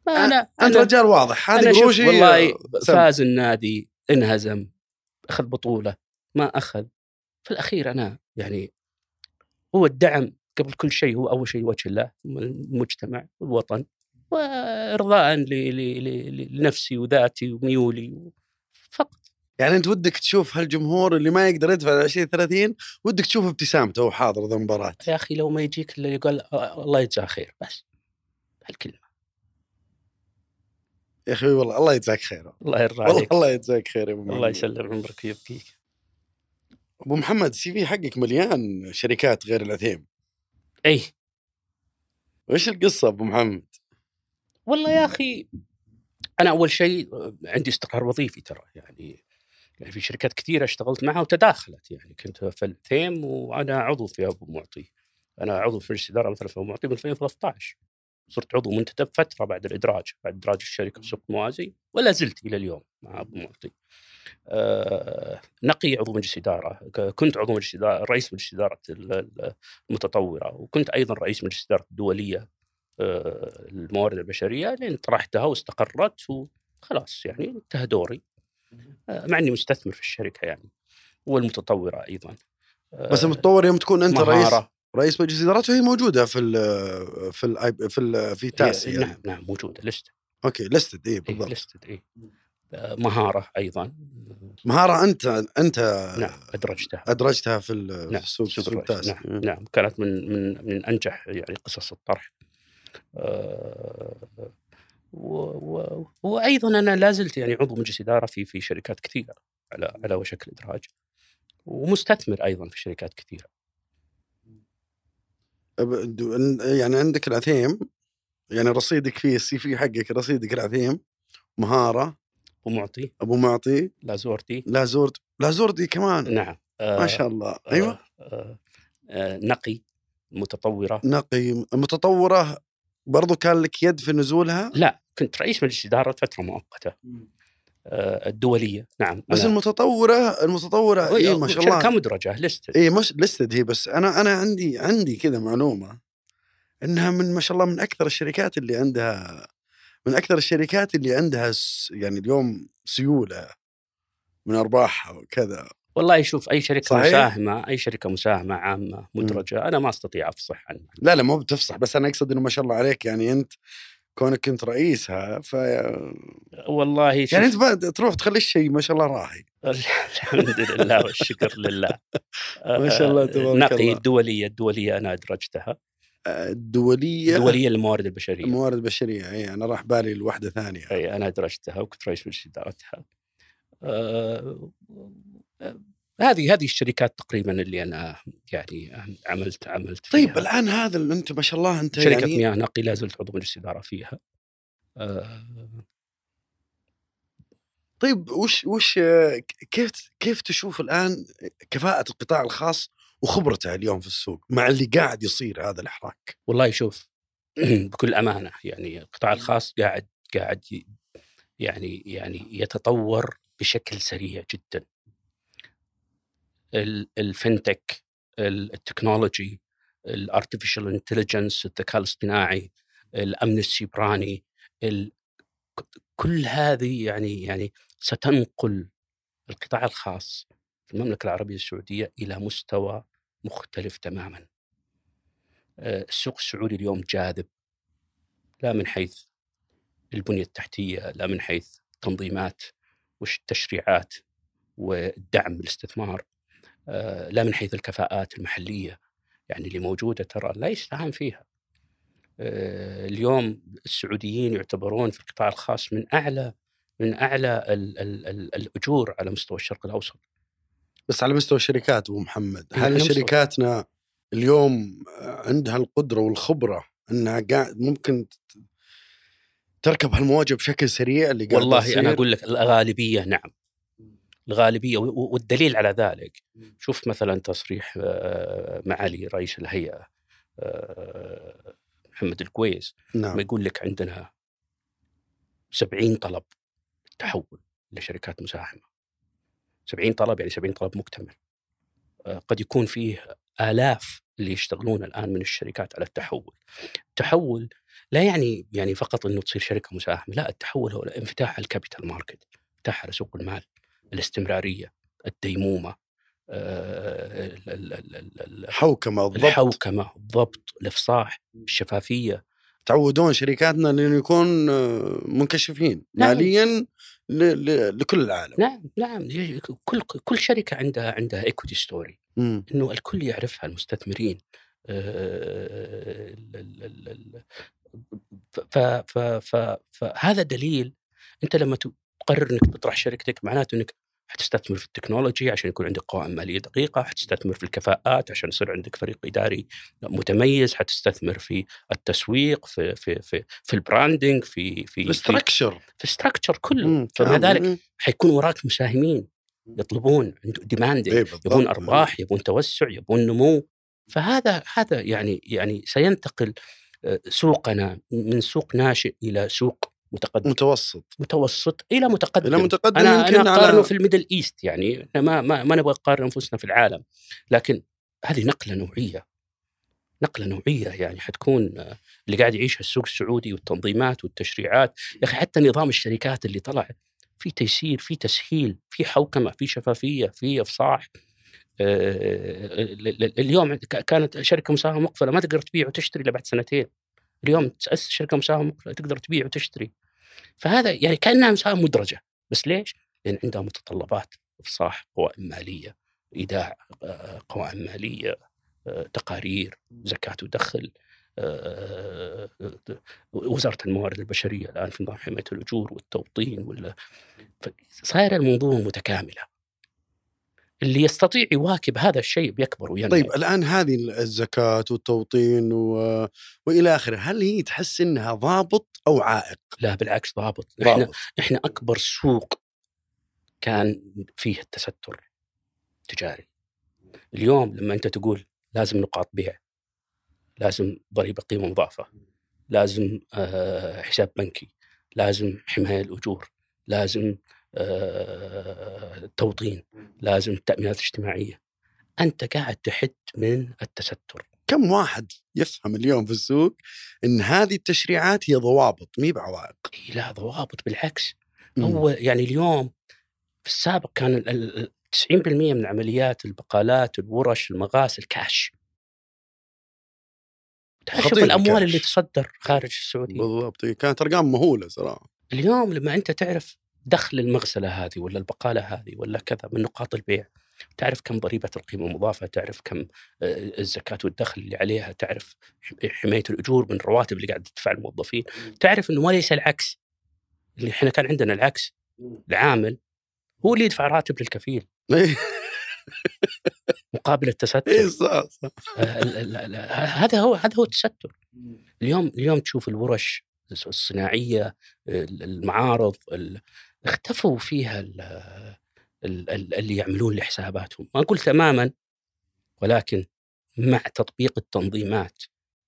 [SPEAKER 3] ما أنا أنت
[SPEAKER 2] رجال واضح. هذا قروشي
[SPEAKER 3] والله
[SPEAKER 2] سم.
[SPEAKER 3] فاز النادي انهزم أخذ بطولة ما أخذ. في الأخير أنا يعني هو الدعم قبل كل شيء هو أول شيء وجه الله المجتمع والوطن وإرضاء لنفسي وذاتي وميولي فقط.
[SPEAKER 2] يعني أنت ودك تشوف هالجمهور اللي ما يقدر يدفع 20 30 ودك تشوف ابتسامته وهو حاضر ذا المباراه
[SPEAKER 3] يا أخي لو ما يجيك إلا يقول الله يجزاه خير بس هالكلمة.
[SPEAKER 2] يا أخي والله الله يجزاك خير.
[SPEAKER 3] الله يرضى
[SPEAKER 2] والله
[SPEAKER 3] عليك.
[SPEAKER 2] الله يجزاك خير يا أبو
[SPEAKER 3] الله
[SPEAKER 2] محمد.
[SPEAKER 3] يسلم عمرك ويبقيك.
[SPEAKER 2] أبو محمد السي في حقك مليان شركات غير العثيم
[SPEAKER 3] اي
[SPEAKER 2] وش القصة أبو محمد؟
[SPEAKER 3] والله يا أخي أنا أول شيء عندي استقرار وظيفي ترى يعني يعني في شركات كثيرة اشتغلت معها وتداخلت يعني كنت في الثيم وأنا عضو في أبو معطي. أنا عضو في مجلس إدارة مثلا في أبو معطي من 2013 صرت عضو منتدب فترة بعد الإدراج بعد إدراج الشركة في سوق موازي ولا زلت إلى اليوم مع ابو معطي آه نقي عضو مجلس إدارة كنت عضو مجلس إدارة رئيس مجلس إدارة ال- ال- المتطورة وكنت أيضا رئيس مجلس إدارة الدولية آه، الموارد البشرية لين طرحتها واستقرت وخلاص يعني انتهى دوري. آه، مع إني مستثمر في الشركة يعني والمتطورة أيضا.
[SPEAKER 2] بس المتطور يوم تكون أنت
[SPEAKER 3] مهارة.
[SPEAKER 2] رئيس مجلس ادارته هي موجودة في ال في ال في ال في تاس يعني.
[SPEAKER 3] نعم نعم موجودة listed
[SPEAKER 2] أوكي listed اي
[SPEAKER 3] اي
[SPEAKER 2] بالضبط.
[SPEAKER 3] listed اي مهارة أيضا.
[SPEAKER 2] مهارة أنت أنت
[SPEAKER 3] نعم أدرجتها.
[SPEAKER 2] أدرجتها في
[SPEAKER 3] نعم
[SPEAKER 2] في السوق
[SPEAKER 3] سوق
[SPEAKER 2] السوق
[SPEAKER 3] الرئيس.
[SPEAKER 2] التاس
[SPEAKER 3] نعم نعم كانت من من من أنجح يعني قصص الطرح. آه، و- و- وأيضا أنا لا زلت يعني عضو مجلس إدارة في في شركات كثيرة على على وشك الإدراج ومستثمر أيضا في شركات
[SPEAKER 2] كثيرة. يعني عندك العثيم يعني رصيدك فيه السي في حقك رصيدك العثيم
[SPEAKER 3] مهارة.
[SPEAKER 2] أبو معطي.
[SPEAKER 3] لازورتي
[SPEAKER 2] لا زورد لا زوردي كمان.
[SPEAKER 3] نعم.
[SPEAKER 2] ما شاء الله. أيوه.
[SPEAKER 3] آه آه نقي متطورة.
[SPEAKER 2] نقي متطورة. برضو كان لك يد في نزولها؟
[SPEAKER 3] لا كنت رئيس مجلس إدارة فتره مؤقتة. آه الدولية. نعم
[SPEAKER 2] بس
[SPEAKER 3] أنا-
[SPEAKER 2] المتطورة المتطورة اي ما شاء الله.
[SPEAKER 3] شركه مدرجه لست
[SPEAKER 2] اي مش لستد هي بس أنا أنا عندي عندي كذا معلومة إنها من ما شاء الله من أكثر الشركات اللي عندها من أكثر الشركات اللي عندها س- يعني اليوم سيولة من أرباحها وكذا.
[SPEAKER 3] والله شوف أي شركة
[SPEAKER 2] صحيح؟
[SPEAKER 3] مساهمة أي شركة مساهمة عامة مدرجة أنا ما أستطيع أفصح عنها.
[SPEAKER 2] لا لا مو بتفصح بس أنا أقصد إنه ما شاء الله عليك يعني أنت كونك كنت رئيسها ف
[SPEAKER 3] والله
[SPEAKER 2] يعني أنت تروح تخلي الشيء ما شاء الله راهي. *laughs*
[SPEAKER 3] الحمد لله والشكر لله.
[SPEAKER 2] ما شاء الله تبارك
[SPEAKER 3] نقي
[SPEAKER 2] الله.
[SPEAKER 3] الدولية الدولية أنا أدرجتها.
[SPEAKER 2] الدولية
[SPEAKER 3] الدولية للموارد البشرية.
[SPEAKER 2] الموارد البشرية إي أنا راح بالي لوحدة ثانية.
[SPEAKER 3] إي أنا أدرجتها وكنت رئيس مجلس ادارتها. هذه هذه الشركات تقريبا اللي أنا يعني عملت عملت فيها.
[SPEAKER 2] طيب الآن هذا اللي أنت ما شاء الله أنت
[SPEAKER 3] شركة
[SPEAKER 2] يعني
[SPEAKER 3] مياه نقي لا زلت عضو مجلس إدارة فيها. آه،
[SPEAKER 2] طيب وش وش كيف كيف تشوف الآن كفاءة القطاع الخاص وخبرته اليوم في السوق مع اللي قاعد يصير هذا الأحراك؟
[SPEAKER 3] والله شوف *clears throat* بكل أمانة يعني القطاع الخاص قاعد قاعد يعني يعني يتطور بشكل سريع جدا. ال- ال fintech ال- ال technology ال artificial intelligence الذكاء الاصطناعي الأمن السيبراني كل هذه يعني يعني ستنقل القطاع الخاص في المملكة العربية السعودية إلى مستوى مختلف تماما. آه، السوق السعودي اليوم جاذب لا من حيث البنية التحتية لا من حيث التنظيمات والتشريعات والدعم بالاستثمار آه، لا من حيث الكفاءات المحلية يعني اللي موجودة ترى لا يستهان فيها. آه، اليوم السعوديين يعتبرون في القطاع الخاص من أعلى من أعلى ال ال ال الأجور على مستوى الشرق الأوسط.
[SPEAKER 2] بس على مستوى الشركات أبو محمد، هل شركاتنا اليوم عندها القدرة والخبرة أنها قاعد ممكن تركب هالمواجهة بشكل سريع اللي قاعد
[SPEAKER 3] والله؟ أنا أقول لك الغالبية نعم. الغالبية والدليل على ذلك شوف مثلا تصريح معالي رئيس الهيئة محمد الكويس ما
[SPEAKER 2] نعم.
[SPEAKER 3] يقول لك عندنا 70 طلب تحول لشركات مساهمة. 70 طلب يعني 70 طلب مكتمل. آه، قد يكون فيه آلاف اللي يشتغلون الآن من الشركات على التحول. التحول لا يعني يعني فقط أنه تصير شركة مساهمة لا التحول هو انفتاح ال capital market انفتاح على سوق المال. الاستمرارية الديمومة آه، ال- ال- ال- ال- ال-
[SPEAKER 2] حوكمه ضبط
[SPEAKER 3] الحوكمة الضبط الإفصاح الشفافية.
[SPEAKER 2] تعودون شركاتنا انه يكون آه، منكشفين
[SPEAKER 3] نعم.
[SPEAKER 2] ماليا لكل العالم.
[SPEAKER 3] نعم نعم. كل كل شركة عندها عندها equity
[SPEAKER 2] story.
[SPEAKER 3] إنه الكل يعرفها المستثمرين. آه، فهذا دليل. أنت لما تقرر إنك تطرح شركتك معناته إنك حتستثمر في ال technology عشان يكون عندك قوائم مالية دقيقة، حتستثمر في الكفاءات عشان يصير عندك فريق إداري متميز، حتستثمر في التسويق في في في في ال branding في في
[SPEAKER 2] ال structure
[SPEAKER 3] في ال structure
[SPEAKER 2] كله.
[SPEAKER 3] فمع. ذلك. حيكون وراك مساهمين يطلبون demanding
[SPEAKER 2] إيه.
[SPEAKER 3] يبون أرباح يبون توسع يبون نمو فهذا هذا يعني يعني سينتقل آه، سوقنا من سوق ناشئ إلى سوق متقدم.
[SPEAKER 2] متوسط.
[SPEAKER 3] متوسط إلى متقدم.
[SPEAKER 2] إلى متقدم أنا
[SPEAKER 3] أنا أقارنه
[SPEAKER 2] على
[SPEAKER 3] في ال Middle East يعني. ما ما, ما نبغى نقارن أنفسنا في العالم. لكن هذه نقلة نوعية. نقلة نوعية يعني حتكون آه، اللي قاعد يعيشها السوق السعودي والتنظيمات والتشريعات. يا أخي حتى نظام الشركات اللي طلع في تيسير في تسهيل في حوكمة في شفافية في إفصاح. آه، ال- اليوم كانت شركة مساهمة مقفلة ما تقدر تبيع وتشتري إلا بعد سنتين. اليوم تأسس شركة مساهمة مقفلة تقدر تبيع وتشتري. فهذا يعني كأنها مساهمه مدرجة بس ليش؟ لأن عندها متطلبات إفصاح قوائم مالية إيداع آه، قوائم مالية آه، تقارير زكاة ودخل آه، وزارة الموارد البشرية الآن في نظام حماية الأجور والتوطين ولا صايرة المنظومه متكاملة اللي يستطيع يواكب هذا الشيء بيكبر وينمو
[SPEAKER 2] طيب الآن هذه الزكاة والتوطين و... وإلى آخره هل هي تحس إنها ضابط أو عائق؟
[SPEAKER 3] لا بالعكس ضابط. إحنا
[SPEAKER 2] ضابط.
[SPEAKER 3] إحنا أكبر سوق كان فيه التستر تجاري اليوم لما أنت تقول لازم نقاط بيع لازم ضريبة قيمة مضافة لازم آه، حساب بنكي لازم حماية الأجور لازم توطين لازم تامينات اجتماعيه أنت قاعد تحد من التستر.
[SPEAKER 2] كم واحد يفهم اليوم في السوق إن هذه التشريعات هي ضوابط مي بعوائق؟
[SPEAKER 3] لا ضوابط بالعكس.
[SPEAKER 2] مم.
[SPEAKER 3] هو يعني اليوم في السابق كان ال- ال- ال- 90% من عمليات البقالات الورش المغاسل كاش. شوف الأموال
[SPEAKER 2] الكاش.
[SPEAKER 3] اللي تصدر خارج السعودية.
[SPEAKER 2] بالضبط كانت أرقام مهولة صراحة.
[SPEAKER 3] اليوم لما أنت تعرف دخل المغسلة هذه ولا البقالة هذه ولا كذا من نقاط البيع. تعرف كم ضريبة القيمة المضافه تعرف كم آه، الزكاة والدخل اللي عليها تعرف حماية الأجور من الرواتب اللي قاعد تدفع الموظفين. تعرف إنه وليس العكس. اللي إحنا كان عندنا العكس. العامل هو اللي يدفع راتب للكفيل.
[SPEAKER 2] اي
[SPEAKER 3] مقابل التستر.
[SPEAKER 2] إيه، صح صح.
[SPEAKER 3] آه، هذا هو هذا هو التستر. اليوم اليوم تشوف الورش الصناعية ال- المعارض ال- اختفوا فيها ال- ال- ال- اللي يعملون لحساباتهم. ما أقول تماما ولكن مع تطبيق التنظيمات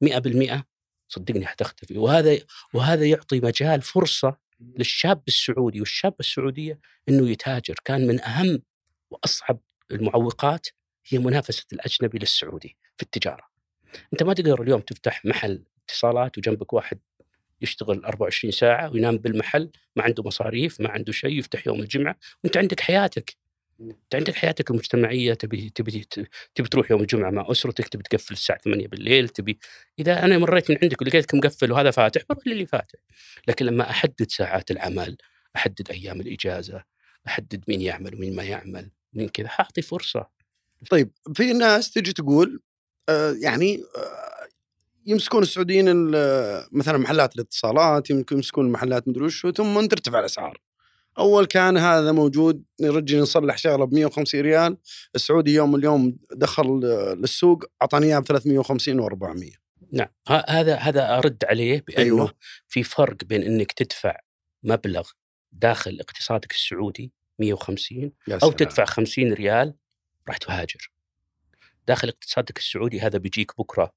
[SPEAKER 3] 100% صدقني حتختفي. وهذا وهذا يعطي مجال فرصة للشاب السعودي والشابة السعودية إنه يتاجر. كان من أهم وأصعب المعوقات هي منافسة الأجنبي للسعودي في التجارة. أنت ما تقدر اليوم تفتح محل اتصالات وجنبك واحد يشتغل 24 ساعة وينام بالمحل ما عنده مصاريف ما عنده شيء يفتح يوم الجمعة وأنت عندك حياتك. أنت عندك حياتك المجتمعية تبي تبي تبي تروح يوم الجمعة مع أسرتك تبي تقفل الساعة 8 بالليل تبي إذا أنا مريت من عندك ولقيتك مقفل وهذا فاتح بروح للي فاتح. لكن لما أحدد ساعات العمل أحدد أيام الإجازة أحدد مين يعمل ومين ما يعمل من كذا حاعطي فرصة
[SPEAKER 2] طيب في ناس تجي تقول آه يعني آه يمسكون السعوديين ال- مثلا محلات الاتصالات يمكن يمسكون محلات مدري وش ثم ترتفع الأسعار. أول كان هذا موجود نرجع نصلح شغلة ب 150 ريال السعودي يوم اليوم دخل للسوق أعطاني إياها ب 350 و400
[SPEAKER 3] نعم. هذا هذا أرد عليه بأنه
[SPEAKER 2] أيوة.
[SPEAKER 3] في فرق بين إنك تدفع مبلغ داخل اقتصادك السعودي 150
[SPEAKER 2] يا أو.
[SPEAKER 3] تدفع 50 ريال راح تهاجر. داخل اقتصادك السعودي هذا بيجيك بكرة.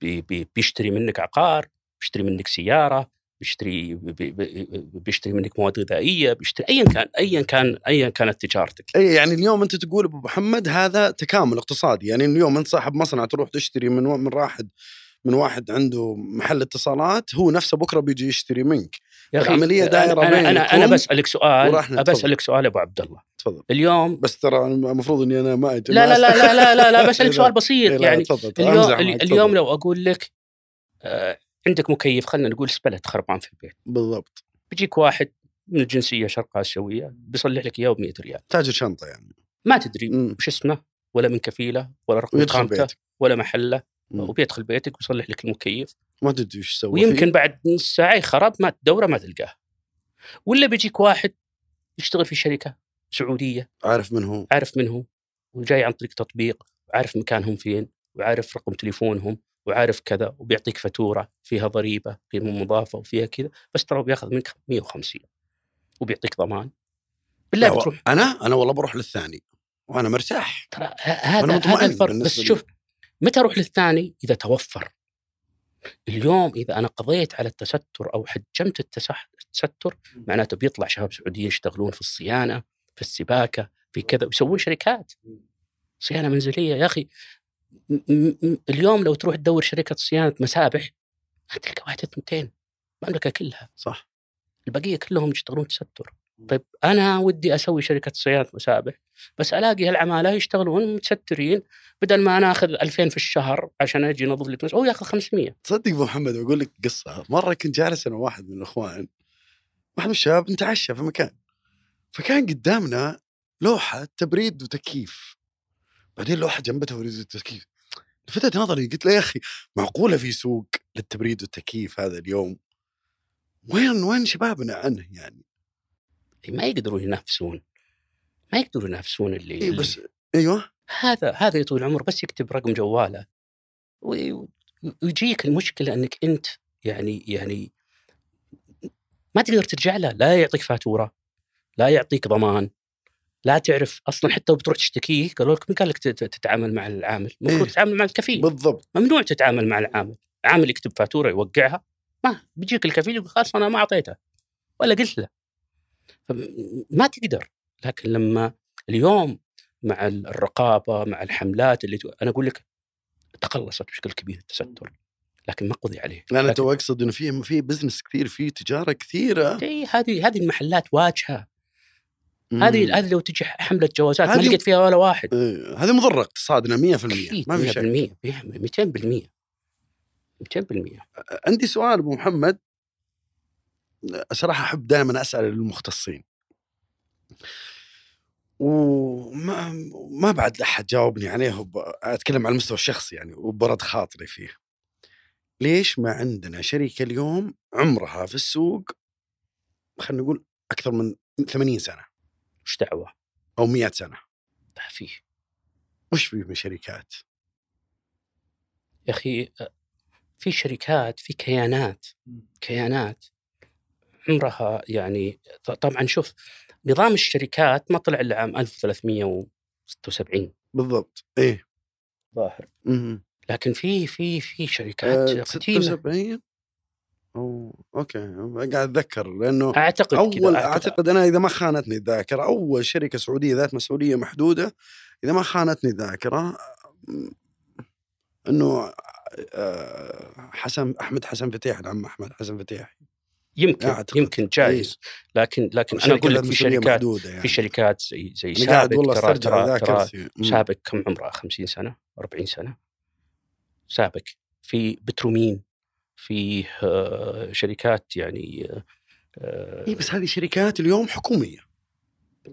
[SPEAKER 3] بي بي بيشتري منك عقار بيشتري منك سيارة بيشتري بي بي بيشتري منك مواد غذائية بيشتري ايا كان ايا كان ايا كانت تجارتك.
[SPEAKER 2] إي يعني اليوم أنت تقول أبو محمد هذا تكامل اقتصادي يعني اليوم أنت صاحب مصنع تروح تشتري من من واحد من واحد عنده محل اتصالات هو نفسه بكرة بيجي يشتري منك.
[SPEAKER 3] يا أخي،
[SPEAKER 2] العملية دايرة
[SPEAKER 3] أنا أنا أنا
[SPEAKER 2] بينكم
[SPEAKER 3] بسألك سؤال. بسالك سؤال أبو عبد الله
[SPEAKER 2] تفضل
[SPEAKER 3] اليوم
[SPEAKER 2] بس ترى المفروض إني أنا ما
[SPEAKER 3] لا لا لا لا لا لا, لا *laughs*
[SPEAKER 2] بسألك.
[SPEAKER 3] سؤال بسيط
[SPEAKER 2] لا،
[SPEAKER 3] يعني
[SPEAKER 2] تفضل
[SPEAKER 3] اليوم اليوم. لو أقول لك آه، عندك مكيف خلينا نقول سبلت خربان في البيت
[SPEAKER 2] بالضبط
[SPEAKER 3] بيجيك واحد من الجنسية شرق آسيوية بيصلح لك إياه ب 100 ريال
[SPEAKER 2] تاجر شنطة يعني
[SPEAKER 3] ما تدري. وش اسمه ولا من كفيلة ولا رقم
[SPEAKER 2] بيتك
[SPEAKER 3] ولا محله. وبيدخل بيتك ويصلح لك المكيف
[SPEAKER 2] ما تدري وش يسوي.
[SPEAKER 3] ويمكن بعد نص ساعة يخرب ما تدوره ما تلقاه. ولا بيجيك واحد يشتغل في شركة سعودية.
[SPEAKER 2] فيه. عارف من هو.
[SPEAKER 3] عارف من هو. وجاي عن طريق تطبيق. وعارف مكانهم فين. وعارف رقم تليفونهم. وعارف كذا. وبيعطيك فاتورة فيها ضريبة قيمه مضافة وفيها كذا. بس ترى بياخذ منك 150 وبيعطيك ضمان. بالله بتروح.
[SPEAKER 2] أنا أنا والله بروح للثاني. وأنا مرتاح.
[SPEAKER 3] ترى هذا هذا الفرق. بس. شوف متى أروح للثاني؟ إذا توفر. اليوم إذا أنا قضيت على التستر أو حجمت التسح- التستر معناته بيطلع شباب سعوديين يشتغلون في الصيانة في السباكة في كذا ويسوون شركات. صيانة منزلية. يا أخي اليوم لو تروح تدور شركة صيانة مسابح ما تلقى واحدة اثنتين. المملكة كلها.
[SPEAKER 2] صح.
[SPEAKER 3] البقية كلهم يشتغلون تستر. طيب أنا ودي أسوي شركة صيانة مسابح بس ألاقي هالعمالة يشتغلون متسترين بدل ما أنا آخذ 2000 في الشهر عشان أجي انظف لك هو ياخذ 500
[SPEAKER 2] تصدق أبو محمد بقول لك قصة. مرة كنت جالس أنا وواحد من الإخوان واحد من الشباب نتعشى في مكان فكان قدامنا لوحة تبريد وتكييف. بعدين لوحة جنبها تبريد وتكييف. لفتت نظري قلت له يا أخي معقولة في سوق للتبريد والتكييف هذا اليوم؟ وين وين شبابنا عنه يعني؟
[SPEAKER 3] ما يقدرون ينافسون. ما يقدرون ينافسون اللي,
[SPEAKER 2] إيه
[SPEAKER 3] اللي
[SPEAKER 2] بس أيوه.
[SPEAKER 3] هذا هذا يا طويل العمر بس يكتب رقم جواله. وي- ويجيك المشكلة إنك أنت يعني يعني ما تقدر ترجع له لا يعطيك فاتورة لا يعطيك ضمان لا تعرف أصلا حتى لو بتروح تشتكيه قالوا لك مين قال لك تت- تتعامل مع العامل؟ المفروض
[SPEAKER 2] إيه.
[SPEAKER 3] تتعامل مع الكفيل.
[SPEAKER 2] بالضبط.
[SPEAKER 3] ممنوع تتعامل مع العامل. عامل يكتب فاتورة يوقعها ما بيجيك الكفيل يقول خلاص أنا ما أعطيته ولا قلت له. ما تقدر. لكن لما اليوم مع الرقابة مع الحملات اللي تو- أنا أقول لك تقلصت بشكل كبير التستر. لكن ما قضي عليه.
[SPEAKER 2] أنا
[SPEAKER 3] لكن-
[SPEAKER 2] تو أقصد إنه في في business كثير في تجارة كثيرة.
[SPEAKER 3] إيه، هذه هذه المحلات
[SPEAKER 2] واجهة.
[SPEAKER 3] هذه هذه لو تجي حملة جوازات ما لقيت فيها ولا واحد.
[SPEAKER 2] هذه مضرة اقتصادنا 100%
[SPEAKER 3] أكيد،
[SPEAKER 2] ما في شك.
[SPEAKER 3] 100% 200% 200%
[SPEAKER 2] عندي سؤال أبو محمد. صراحة أحب دائما أسأل المختصين. وما ما بعد أحد جاوبني عليه وب... أتكلم على المستوى الشخصي يعني وبرد خاطري فيه. ليش ما عندنا شركه اليوم عمرها في السوق خلينا نقول أكثر من 80 سنة؟
[SPEAKER 3] وش دعوة؟
[SPEAKER 2] أو 100
[SPEAKER 3] سنة. فيه
[SPEAKER 2] وش في من شركات؟
[SPEAKER 3] يا أخي في شركات في كيانات. كيانات. عمرها يعني طبعا شوف نظام الشركات ما طلع إلا عام 1376
[SPEAKER 2] بالضبط. إيه.
[SPEAKER 3] ظاهر. لكن في في في شركات
[SPEAKER 2] آه،
[SPEAKER 3] قديمه
[SPEAKER 2] 76 أو أوكي. قاعد أتذكر لأنه
[SPEAKER 3] أعتقد
[SPEAKER 2] أول
[SPEAKER 3] كذا
[SPEAKER 2] أعتقد أنا إذا ما خانتني الذاكرة أول شركة سعودية ذات مسؤولية محدودة إذا ما خانتني الذاكرة إنه آه، حسن أحمد حسن فتيح العم أحمد حسن فتيح.
[SPEAKER 3] يمكن
[SPEAKER 2] أعتقد.
[SPEAKER 3] يمكن جايز. لكن لكن أنا أقول لك في شركات
[SPEAKER 2] يعني.
[SPEAKER 3] في شركات زي زي
[SPEAKER 2] والله
[SPEAKER 3] ترى ترى ترى. سابق كم عمره 50 سنة؟ 40 سنة؟ سابق. في بترومين في آه، شركات يعني آه،
[SPEAKER 2] اي بس هذه شركات اليوم حكومية.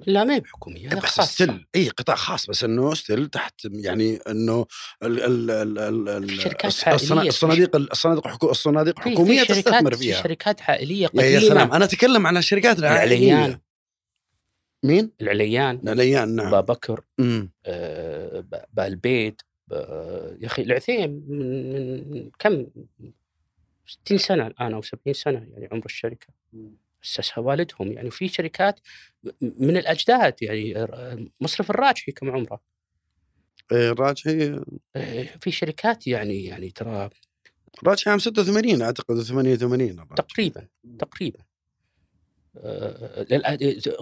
[SPEAKER 3] لا ما هي بحكومية
[SPEAKER 2] بس
[SPEAKER 3] خاصة.
[SPEAKER 2] still إي قطاع خاص بس إنه still تحت يعني إنه ال ال ال ال ال
[SPEAKER 3] في شركات في
[SPEAKER 2] الصناديق الصناديق حكو- الصناديق
[SPEAKER 3] في-
[SPEAKER 2] حكوميه
[SPEAKER 3] في
[SPEAKER 2] تستثمر
[SPEAKER 3] في
[SPEAKER 2] فيها.
[SPEAKER 3] شركات عائليه قديمه
[SPEAKER 2] يا سلام أنا أتكلم عن الشركات العائليه
[SPEAKER 3] العليان
[SPEAKER 2] مين؟
[SPEAKER 3] العليان.
[SPEAKER 2] العليان نعم.
[SPEAKER 3] بكر
[SPEAKER 2] مم.
[SPEAKER 3] آه، بالبيت يا أخي العثيم من, من كم؟ 60 سنة الآن أو 70 سنة يعني عمر الشركة. اسسها والدهم. يعني في شركات من الأجداد يعني مصرف الراجحي كم عمره؟
[SPEAKER 2] إيه، الراجحي
[SPEAKER 3] آه، في شركات يعني يعني ترى
[SPEAKER 2] الراجحي عام 86 أعتقد 88 الراجحي.
[SPEAKER 3] تقريبا تقريبا.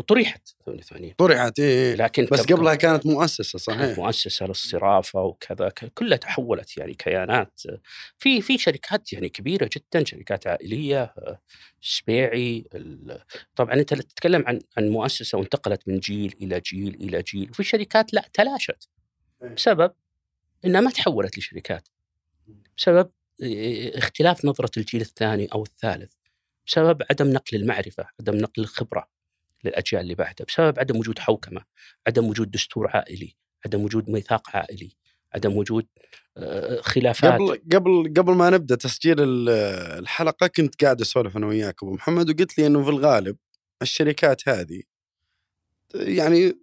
[SPEAKER 3] طرحت 88
[SPEAKER 2] طرحت إيه.
[SPEAKER 3] لكن
[SPEAKER 2] بس قبلها كانت مؤسسة
[SPEAKER 3] كانت
[SPEAKER 2] صحيح.
[SPEAKER 3] مؤسسة للصرافة وكذا كلها تحولت يعني كيانات. في في شركات يعني كبيرة جدا شركات عائلية آه، السبيعي ال- طبعا أنت تتكلم عن عن مؤسسة وانتقلت من جيل إلى جيل إلى جيل وفي شركات لا تلاشت بسبب إنها ما تحولت لشركات. بسبب آه، اختلاف نظرة الجيل الثاني أو الثالث. بسبب عدم نقل المعرفة، عدم نقل الخبرة للأجيال اللي بعدها، بسبب عدم وجود حوكمة، عدم وجود دستور عائلي، عدم وجود ميثاق عائلي، عدم وجود آه، خلافات
[SPEAKER 2] قبل قبل قبل ما نبدأ تسجيل ال- الحلقة كنت قاعد أسولف أنا وياك أبو محمد وقلت لي إنه في الغالب الشركات هذه يعني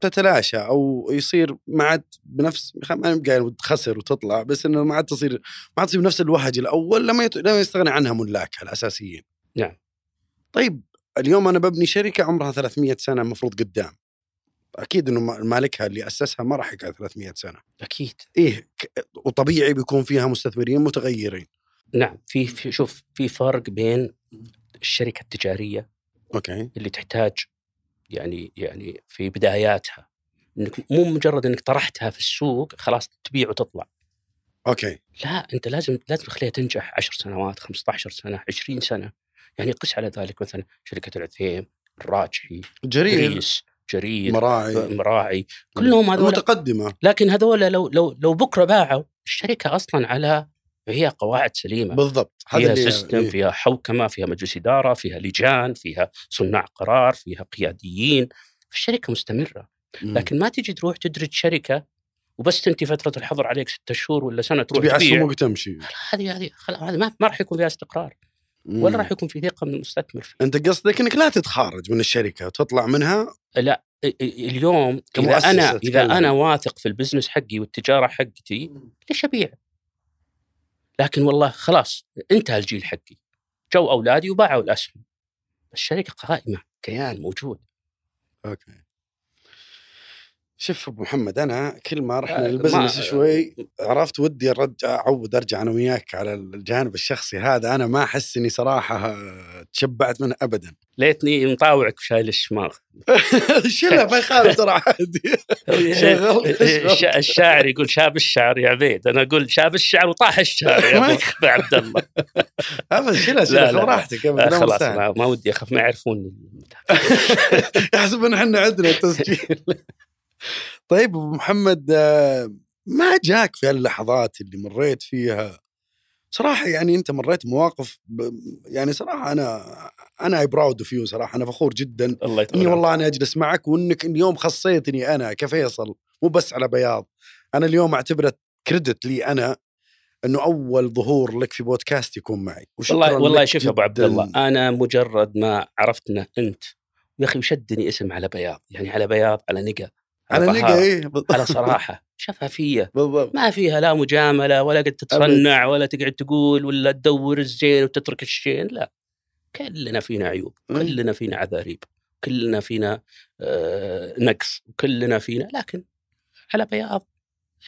[SPEAKER 2] تتلاشى أو يصير ما عاد بنفس ما قايل تخسر وتطلع بس إنه ما عاد تصير ما عاد تصير بنفس الوهج الأول لما. لما يستغني عنها ملاكها الأساسيين.
[SPEAKER 3] نعم.
[SPEAKER 2] طيب اليوم أنا ببني شركة عمرها 300 سنة المفروض قدام. أكيد إنه مالكها اللي أسسها ما راح يقعد 300
[SPEAKER 3] سنة.
[SPEAKER 2] أكيد إيه وطبيعي بيكون فيها مستثمرين متغيرين.
[SPEAKER 3] نعم في, في شوف في فرق بين الشركة التجارية
[SPEAKER 2] أوكي.
[SPEAKER 3] اللي تحتاج يعني يعني في بداياتها إنك مو مجرد إنك طرحتها في السوق خلاص تبيع وتطلع
[SPEAKER 2] أوكي.
[SPEAKER 3] لا أنت لازم لازم تخليها تنجح 10 سنوات 15 سنة 20 سنة يعني قس على ذلك مثلا شركة العثيم الراجحي
[SPEAKER 2] جرير.
[SPEAKER 3] جريس جرير
[SPEAKER 2] مراعي.
[SPEAKER 3] مراعي. كلهم هذول
[SPEAKER 2] متقدمه
[SPEAKER 3] لكن هذول لو لو لو بكرة باعوا الشركة أصلا على هي قواعد سليمة.
[SPEAKER 2] بالضبط.
[SPEAKER 3] فيها سيستم
[SPEAKER 2] إيه.
[SPEAKER 3] فيها حوكمة فيها مجلس إدارة فيها لجان فيها صناع قرار فيها قياديين. الشركة مستمرة.
[SPEAKER 2] مم.
[SPEAKER 3] لكن ما تجي تروح تدرج شركة وبس تنتهي فترة الحظر عليك ستة شهور ولا سنة تروح
[SPEAKER 2] تبيع
[SPEAKER 3] تبيع.
[SPEAKER 2] اسهم وتمشي.
[SPEAKER 3] هذه هذه ما راح يكون فيها استقرار. ولا راح يكون في ثقة من المستثمر فيه.
[SPEAKER 2] أنت قصدك إنك لا تتخارج من الشركة وتطلع منها
[SPEAKER 3] لا اليوم إذا
[SPEAKER 2] أنا.
[SPEAKER 3] إذا أنا واثق في ال business حقي والتجارة حقتي ليش أبيع؟ لكن والله خلاص انتهى الجيل حقي جو أولادي وباعوا الأسهم الشركة قائمة كيان موجود
[SPEAKER 2] أوكي شوف أبو محمد أنا كل ما رحنا
[SPEAKER 3] آه،
[SPEAKER 2] لل business
[SPEAKER 3] ما-
[SPEAKER 2] شوي عرفت ودي أرجع اعود أرجع أنا وياك على الجانب الشخصي هذا. أنا ما أحس إني صراحة آه، تشبعت منه ابدا.
[SPEAKER 3] ليتني مطاوعك وشايل الشماغ. *laughs*
[SPEAKER 2] شيلها ما يخالف ترى عادي شغل-.
[SPEAKER 3] الشاعر يقول شاب الشعر يا عبيد. أنا أقول شاب الشعر وطاح الشعر يا *laughs* أبو عبد الله.
[SPEAKER 2] ابدا شيلها شيلها راحتك
[SPEAKER 3] آه، خلاص ما, ودي اخاف ما يعرفوني. *laughs*
[SPEAKER 2] يحسب إن إحنا عندنا التسجيل. طيب أبو محمد آه، ما جاك في اللحظات اللي مريت فيها صراحة يعني أنت مريت مواقف ب... يعني صراحة أنا أنا I proud of you صراحة أنا فخور جدا
[SPEAKER 3] الله إني.
[SPEAKER 2] والله أنا أجلس معك وأنك اليوم خصيتني أنا كفيصل مو بس على بياض أنا اليوم اعتبره credit لي أنا إنه أول ظهور لك في بودكاست يكون معي
[SPEAKER 3] والله والله شوف أبو عبد. الله أنا مجرد ما عرفتنا أنت يا أخي وشدني اسم على بياض يعني على بياض على نقا
[SPEAKER 2] على
[SPEAKER 3] طهارة،
[SPEAKER 2] نقا إيه.
[SPEAKER 3] على صراحة. شفافيه
[SPEAKER 2] بالضبط.
[SPEAKER 3] ما فيها لا مجاملة ولا قد تتصنع ولا تقعد تقول ولا تدور الزين وتترك الشين لا. كلنا فينا عيوب
[SPEAKER 2] مم.
[SPEAKER 3] كلنا فينا عذاريب كلنا فينا آه نقص كلنا فينا لكن على بياض.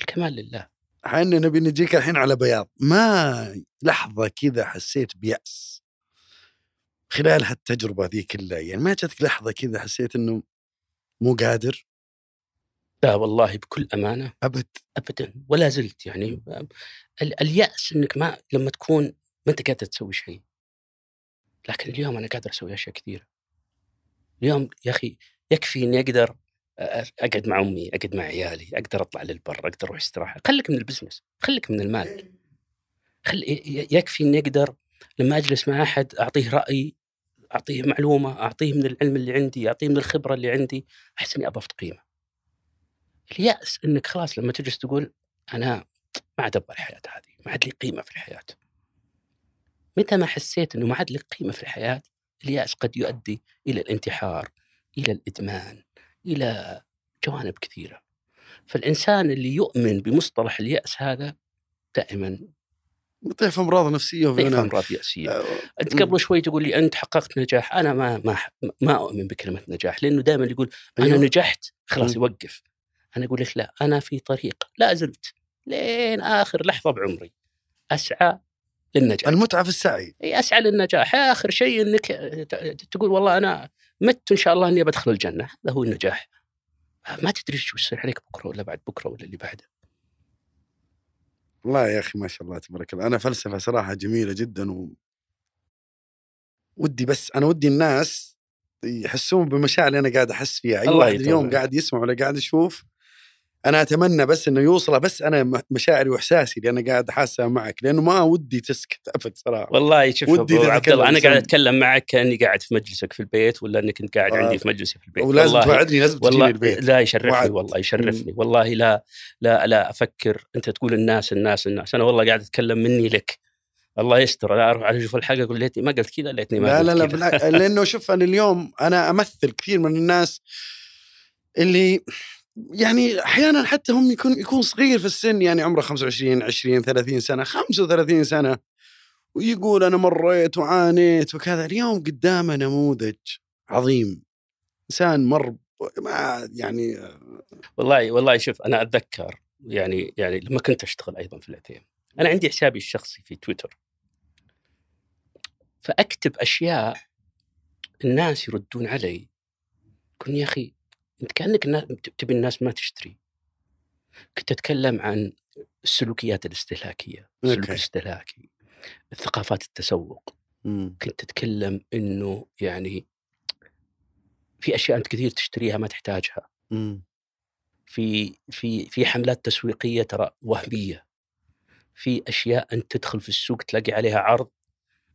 [SPEAKER 3] الكمال لله.
[SPEAKER 2] إحنا نبي نجيك الحين على بياض. ما لحظة كذا حسيت بيأس خلال هالتجربة ذي كلها. يعني ما جاتك لحظة كذا حسيت إنه مو قادر؟
[SPEAKER 3] لا والله بكل أمانة
[SPEAKER 2] أبد.
[SPEAKER 3] ابدا ولا زلت يعني ال- اليأس إنك ما لما تكون ما أنت قادر تسوي شيء. لكن اليوم أنا قادر أسوي أشياء كثيرة. اليوم يا أخي يكفي إني أقدر أقعد مع أمي أقعد مع عيالي أقدر أطلع للبر أقدر أروح استراحة. خليك من البزنس خليك من المال. خل يكفي إني أقدر لما أجلس مع أحد أعطيه رأي أعطيه معلومة أعطيه من العلم اللي عندي أعطيه من الخبرة اللي عندي أحس إني أضفت قيمة. اليأس إنك خلاص لما تجلس تقول أنا ما عاد أبغى الحياة هذه ما عاد لي قيمة في الحياة. متى ما حسيت إنه ما عاد لك قيمة في الحياة اليأس قد يؤدي إلى الانتحار إلى الإدمان إلى جوانب كثيرة. فالإنسان اللي يؤمن بمصطلح اليأس هذا دائما
[SPEAKER 2] يطيح في أمراض نفسية
[SPEAKER 3] يطيح في
[SPEAKER 2] وفي
[SPEAKER 3] أمراض يأسية.
[SPEAKER 2] آه،
[SPEAKER 3] أنت قبل شوي تقول لي أنت حققت نجاح أنا ما ما ما أؤمن بكلمة نجاح لأنه دائما يقول أنا
[SPEAKER 2] أيوه.
[SPEAKER 3] نجحت خلاص. يوقف. أنا أقول لك لا أنا في طريق لا زلت لين آخر لحظة بعمري أسعى للنجاح.
[SPEAKER 2] المتعة في السعي.
[SPEAKER 3] إي أسعى للنجاح. آخر شيء إنك تقول والله أنا مت إن شاء الله إني بدخل الجنة هذا هو النجاح. ما تدري شو يصير عليك بكرة ولا بعد بكرة ولا اللي بعده.
[SPEAKER 2] والله يا أخي ما شاء الله تبارك الله. أنا فلسفة صراحة جميلة جدا و ودي بس أنا ودي الناس يحسون بالمشاعر اللي أنا قاعد أحس فيها.
[SPEAKER 3] أي
[SPEAKER 2] واحد اليوم. قاعد يسمع ولا قاعد يشوف أنا أتمنى بس إنه يوصله بس أنا مشاعري وإحساسي اللي أنا قاعد احاسها معك لأنه ما ودي تسكت أبد صراحة.
[SPEAKER 3] والله شوف
[SPEAKER 2] ودي
[SPEAKER 3] عبد الله
[SPEAKER 2] أنا
[SPEAKER 3] قاعد. أتكلم معك كأني قاعد في مجلسك في البيت ولا انك انت قاعد
[SPEAKER 2] آه.
[SPEAKER 3] عندي في مجلسي في البيت.
[SPEAKER 2] ولازم
[SPEAKER 3] والله
[SPEAKER 2] توعدني لازم تجيني البيت.
[SPEAKER 3] لا يشرفني
[SPEAKER 2] وعد.
[SPEAKER 3] والله يشرفني. والله لا لا لا أفكر أنت تقول الناس الناس الناس. أنا والله قاعد أتكلم مني لك. الله يستر. لا أروح أشوف الحلقة أقول ليتني ما قلت كذا ليتني ما
[SPEAKER 2] لا
[SPEAKER 3] قلت
[SPEAKER 2] لا لا لأنه شوف أنا اليوم أنا أمثل كثير من الناس اللي يعني أحيانا حتى هم يكون يكون صغير في السن يعني عمره 25 20 30 سنة 35 سنة ويقول أنا مريت وعانيت وكذا. اليوم قدامه نموذج عظيم. إنسان مر ما يعني
[SPEAKER 3] والله والله شوف أنا أتذكر يعني يعني لما كنت أشتغل أيضا في العتيم أنا عندي حسابي الشخصي في تويتر. فأكتب أشياء الناس يردون علي يقولون يا أخي انت كأنك تبي الناس ما تشتري كنت أتكلم عن السلوكيات الاستهلاكية السلوك. الاستهلاكي ثقافات التسوق
[SPEAKER 2] مم.
[SPEAKER 3] كنت أتكلم إنه يعني في أشياء أنت كثير تشتريها ما تحتاجها
[SPEAKER 2] مم.
[SPEAKER 3] في في في حملات تسويقية ترى وهمية في أشياء أنت تدخل في السوق تلاقي عليها عرض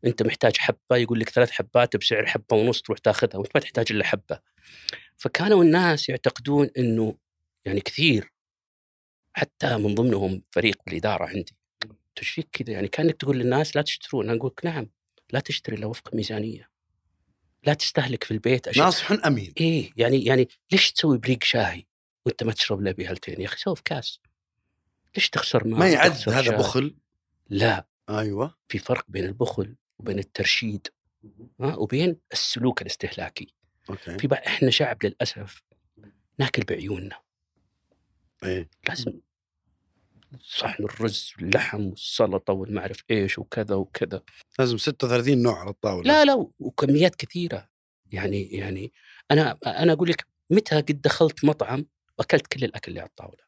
[SPEAKER 3] أنت محتاج حبة يقول لك ثلاث حبات بسعر حبة ونص تروح تاخذها وأنت ما تحتاج إلا حبة. فكانوا الناس يعتقدون إنه يعني كثير. حتى من ضمنهم فريق بالاداره عندي. إيش فيك كذا؟ يعني كأنك تقول للناس لا تشترون. أنا أقول لك نعم لا تشتري إلا وفق ميزانية. لا تستهلك في البيت أشياء.
[SPEAKER 2] ناصح أمين.
[SPEAKER 3] إيه يعني يعني ليش تسوي بريق شاي وأنت ما تشرب الا بهالتين؟ يا أخي سوي في كاس. ليش تخسر ماء
[SPEAKER 2] ما يعد هذا
[SPEAKER 3] شاي؟
[SPEAKER 2] بخل؟
[SPEAKER 3] لا.
[SPEAKER 2] أيوه.
[SPEAKER 3] في فرق بين البخل وبين الترشيد ها وبين السلوك الاستهلاكي.
[SPEAKER 2] أوكي.
[SPEAKER 3] في بعض إحنا شعب للأسف ناكل بعيوننا.
[SPEAKER 2] إيه.
[SPEAKER 3] لازم صحن الرز واللحم والسلطة والمعرف إيش وكذا وكذا.
[SPEAKER 2] لازم 36 نوع على الطاولة.
[SPEAKER 3] لا لا وكميات كثيرة. يعني يعني أنا أنا أقول لك متى قد دخلت مطعم وأكلت كل الأكل اللي على الطاولة؟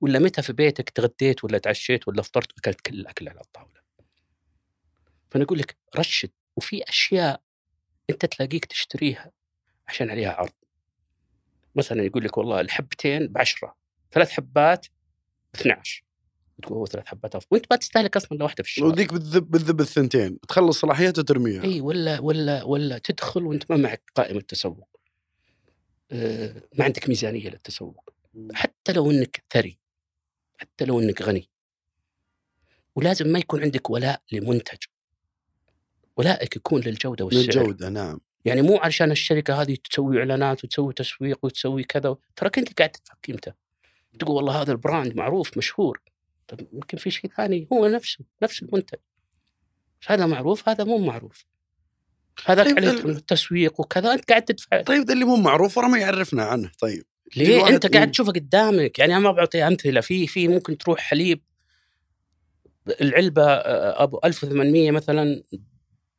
[SPEAKER 3] ولا متى في بيتك تغديت ولا تعشيت ولا فطرت وأكلت كل الأكل اللي على الطاولة؟ فأنا أقول لك رشد وفي أشياء أنت تلاقيك تشتريها عشان عليها عرض. مثلا يقول لك والله الحبتين بعشرة ثلاث حبات ب 12 تقول هو ثلاث حبات أفضل. وأنت ما تستهلك أصلا إلا واحدة في الشهر.
[SPEAKER 2] وذيك بتذب بتذب الثنتين تخلص صلاحيته وترميها.
[SPEAKER 3] إي ولا ولا ولا تدخل وأنت ما معك قائمة تسوق. آه، ما عندك ميزانية للتسوق. حتى لو إنك ثري حتى لو إنك غني. ولازم ما يكون عندك ولاء لمنتج. ولائك يكون للجودة والسعر
[SPEAKER 2] للجودة نعم.
[SPEAKER 3] يعني مو علشان الشركة هذه تسوي إعلانات وتسوي تسويق وتسوي كذا تراك أنت قاعد تدفع قيمته تقول والله هذا ال brand معروف مشهور. طيب يمكن في شيء ثاني هو نفسه نفس المنتج. هذا معروف هذا مو معروف. هذاك
[SPEAKER 2] طيب،
[SPEAKER 3] عليه
[SPEAKER 2] ال-
[SPEAKER 3] تسويق وكذا أنت قاعد تدفع.
[SPEAKER 2] طيب اللي مو معروف ورا ما يعرفنا عنه. طيب
[SPEAKER 3] ليه؟ أنت قاعد
[SPEAKER 2] مم.
[SPEAKER 3] تشوفه قدامك. يعني أنا ما بعطي أمثلة. في في ممكن تروح حليب العلبة آه، أبو 1800 مثلا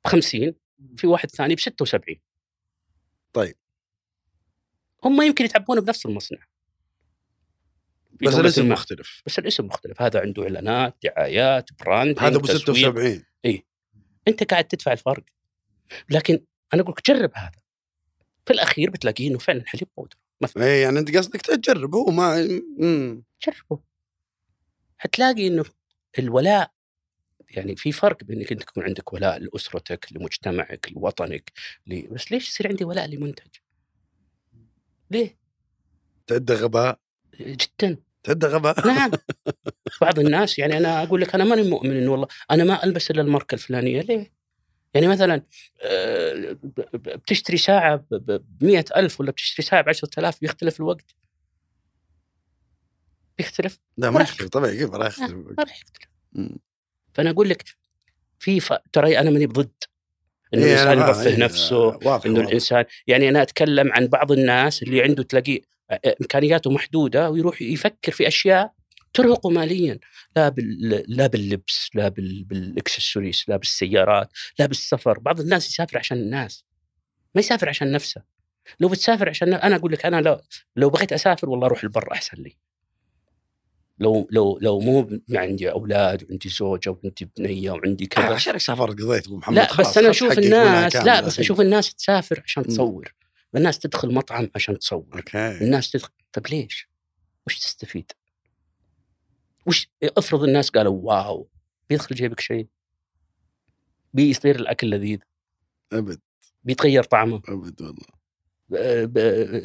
[SPEAKER 3] ب 50 في واحد ثاني ب 76
[SPEAKER 2] طيب.
[SPEAKER 3] هم يمكن يتعبون بنفس المصنع.
[SPEAKER 2] بس الاسم
[SPEAKER 3] ما.
[SPEAKER 2] مختلف.
[SPEAKER 3] بس الاسم مختلف. هذا عنده إعلانات دعايات براند
[SPEAKER 2] هذا ابو
[SPEAKER 3] تسويق.
[SPEAKER 2] 76
[SPEAKER 3] أنت قاعد تدفع الفرق. لكن أنا أقول لك جرب هذا. في الأخير بتلاقيه إنه فعلا حليب بودر مثلا.
[SPEAKER 2] إيه يعني أنت قصدك تجرب هو ما مم.
[SPEAKER 3] جربه. حتلاقي إنه الولاء يعني في فرق بين إنك أنت تكون عندك ولاء لأسرتك لمجتمعك لوطنك ل... بس ليش يصير عندي ولاء لمنتج؟ ليه؟
[SPEAKER 2] تعد غباء
[SPEAKER 3] جدا
[SPEAKER 2] تعد غباء
[SPEAKER 3] نعم *laughs* بعض الناس يعني أنا أقول لك أنا ماني مؤمن انه والله أنا ما ألبس إلا الماركة الفلانية ليه؟ يعني مثلا آه، بتشتري ساعة ب 100000 ولا بتشتري ساعة ب 10000 بيختلف الوقت بيختلف
[SPEAKER 2] لا ما يختلف طبيعي كيف راح يختلف
[SPEAKER 3] ما راح يختلف. فأنا أقول لك في ف... ترى أنا ماني بضد إنه
[SPEAKER 2] إيه، الإنسان
[SPEAKER 3] يرفه
[SPEAKER 2] إيه،
[SPEAKER 3] نفسه
[SPEAKER 2] واضح
[SPEAKER 3] إنه
[SPEAKER 2] واضح.
[SPEAKER 3] الإنسان يعني أنا أتكلم عن بعض الناس اللي عنده تلاقيه إمكانياته محدودة ويروح يفكر في أشياء ترهقه ماليا. لا بال... لا باللبس لا بال... بالإكسسوارز لا بالسيارات لا بالسفر. بعض الناس يسافر عشان الناس ما يسافر عشان نفسه. لو بتسافر عشان أنا أقول لك أنا لو لو بغيت أسافر والله أروح البر أحسن لي. لو لو لو مو عندي أولاد وعندي زوجة وعندي بنية وعندي
[SPEAKER 2] آه،
[SPEAKER 3] كذا.
[SPEAKER 2] عشانك سافرت قضيت أبو محمد.
[SPEAKER 3] لا
[SPEAKER 2] خلاص،
[SPEAKER 3] بس
[SPEAKER 2] أنا أشوف
[SPEAKER 3] الناس لا بس. أشوف الناس تسافر عشان. تصور. الناس تدخل مطعم عشان تصور.
[SPEAKER 2] أوكي.
[SPEAKER 3] الناس تدخل طب ليش؟ وش تستفيد؟ وش افرض الناس قالوا wow بيدخل جيبك شيء؟ بيصير الأكل لذيذ؟
[SPEAKER 2] أبد.
[SPEAKER 3] بيتغير طعمه؟
[SPEAKER 2] أبد والله.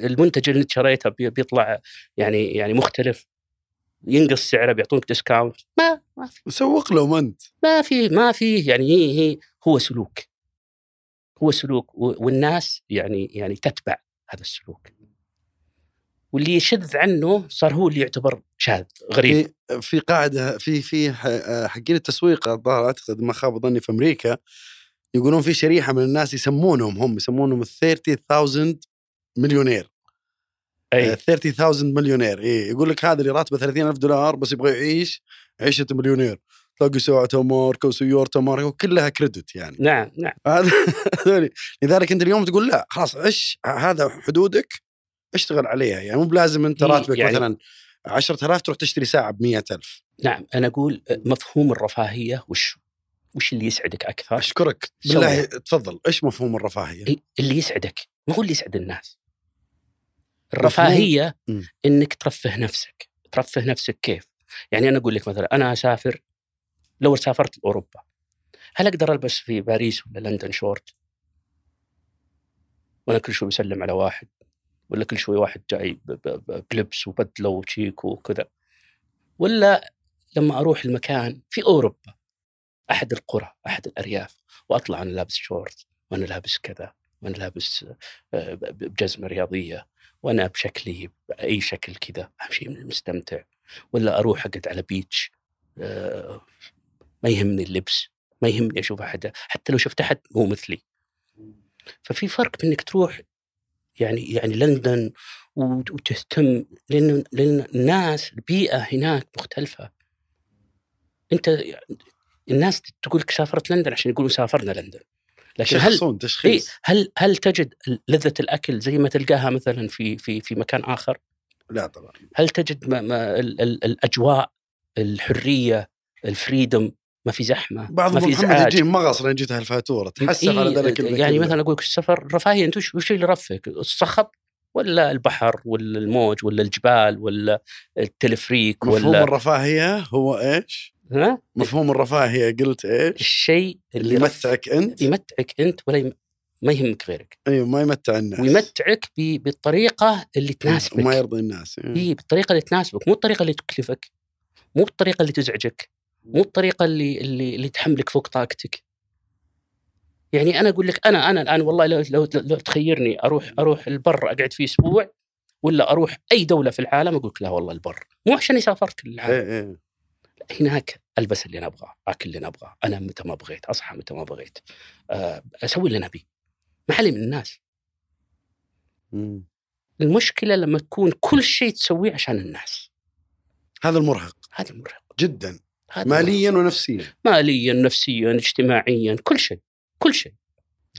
[SPEAKER 3] المنتج اللي أنت شريته بي- بيطلع يعني يعني مختلف؟ ينقص سعره بيعطونك discount ما ما في.
[SPEAKER 2] سوق لهم أنت.
[SPEAKER 3] ما في ما في يعني هي هي هو سلوك. هو سلوك والناس يعني يعني تتبع هذا السلوك. واللي يشذ عنه صار هو اللي يعتبر شاذ غريب.
[SPEAKER 2] في في قاعدة في في حقين التسويق الظاهر اعتقد ما خاب ظني في أمريكا يقولون في شريحة من الناس يسمونهم هم يسمونهم ال 30000 مليونير
[SPEAKER 3] أي.
[SPEAKER 2] 30000 مليونير. اي يقول لك هذا اللي راتبه 30000 دولار بس يبغى يعيش عيشة مليونير. تلاقي ساعته ماركه وسيارته ماركه وكلها كريدت يعني.
[SPEAKER 3] نعم نعم.
[SPEAKER 2] هذا. *laughs* لذلك أنت اليوم تقول لا خلاص عش هذا حدودك اشتغل عليها. يعني مو بلازم أنت
[SPEAKER 3] هي
[SPEAKER 2] راتبك
[SPEAKER 3] يعني-
[SPEAKER 2] مثلا 10000 تروح تشتري ساعة ب 100000
[SPEAKER 3] نعم أنا أقول مفهوم الرفاهية وش وش اللي يسعدك
[SPEAKER 2] أكثر؟
[SPEAKER 3] أشكرك.
[SPEAKER 2] بالله تفضل. إيش مفهوم
[SPEAKER 3] الرفاهية؟ اللي يسعدك. ما هو اللي يسعد الناس.
[SPEAKER 2] الرفاهية.
[SPEAKER 3] إنك ترفه نفسك. ترفه نفسك كيف؟ يعني أنا أقول لك مثلا أنا أسافر لو سافرت لأوروبا هل أقدر ألبس في باريس ولا لندن شورت؟ وأنا كل شوي بسلم على واحد ولا كل شوي واحد جاي بلبس وبدلة وشيك وكذا؟ ولا لما أروح المكان في أوروبا أحد القرى أحد الأرياف وأطلع أنا لابس شورت وأنا لابس كذا وأنا لابس آه، بجزمة رياضية وأنا بشكلي بأي شكل كذا امشي مستمتع. ولا أروح أقعد على بيتش آه، ما يهمني اللبس ما يهمني أشوف أحد حتى لو شفت أحد هو مثلي. ففي فرق بانك تروح يعني يعني لندن وت- وتهتم لأن لأن الناس البيئة هناك مختلفة. أنت يعني الناس تقول لك سافرت لندن عشان يقولوا سافرنا لندن. لكن هل
[SPEAKER 2] يشخصون
[SPEAKER 3] إيه
[SPEAKER 2] تشخيص
[SPEAKER 3] هل هل تجد لذة الأكل زي ما تلقاها مثلا في في في مكان آخر؟
[SPEAKER 2] لا طبعا
[SPEAKER 3] هل تجد ما ما ال ال الأجواء الحرية الفريدم ما في زحمة ما
[SPEAKER 2] بعضهم
[SPEAKER 3] في
[SPEAKER 2] محمد يجي مغص لين جته الفاتوره تحسف
[SPEAKER 3] إيه،
[SPEAKER 2] على ذلك
[SPEAKER 3] يعني مثلا أقول لك السفر رفاهيه إنت وش اللي يرفهك؟ الصخب ولا البحر ولا الموج ولا الجبال ولا التلفريك
[SPEAKER 2] مفهوم
[SPEAKER 3] ولا
[SPEAKER 2] الرفاهية هو إيش؟
[SPEAKER 3] ها؟
[SPEAKER 2] مفهوم الرفاهيه قلت إيش؟
[SPEAKER 3] الشيء
[SPEAKER 2] اللي يمتعك أنت.
[SPEAKER 3] يمتعك أنت ولا يم... ما يهمك غيرك.
[SPEAKER 2] أيوه ما يمتع الناس.
[SPEAKER 3] ويمتعك ب... بالطريقة اللي تناسبك.
[SPEAKER 2] وما يرضي الناس إيه.
[SPEAKER 3] هي بالطريقة اللي تناسبك. مو الطريقة اللي تكلفك. مو بالطريقة اللي تزعجك. مو الطريقة اللي اللي, اللي تحملك فوق طاقتك. يعني أنا أقول لك أنا أنا الآن والله لو لو, لو تخيرني أروح أروح البر أقعد فيه أسبوع ولا أروح أي دولة في العالم أقول لك لا والله البر. مو عشان سافرت العالم
[SPEAKER 2] إيه إيه.
[SPEAKER 3] هناك ألبس اللي أنا ابغاه أكل اللي أنا ابغاه أنام متى ما بغيت أصحى متى ما بغيت آه، أسوي اللي أنا ابيه ما علي من الناس.
[SPEAKER 2] مم.
[SPEAKER 3] المشكلة لما تكون كل شيء تسويه عشان الناس.
[SPEAKER 2] هذا المرهق.
[SPEAKER 3] هذا مرهق
[SPEAKER 2] جدا.
[SPEAKER 3] هذا
[SPEAKER 2] ماليا ونفسيا.
[SPEAKER 3] مرهق. ماليا نفسيا اجتماعيا كل شيء كل شيء.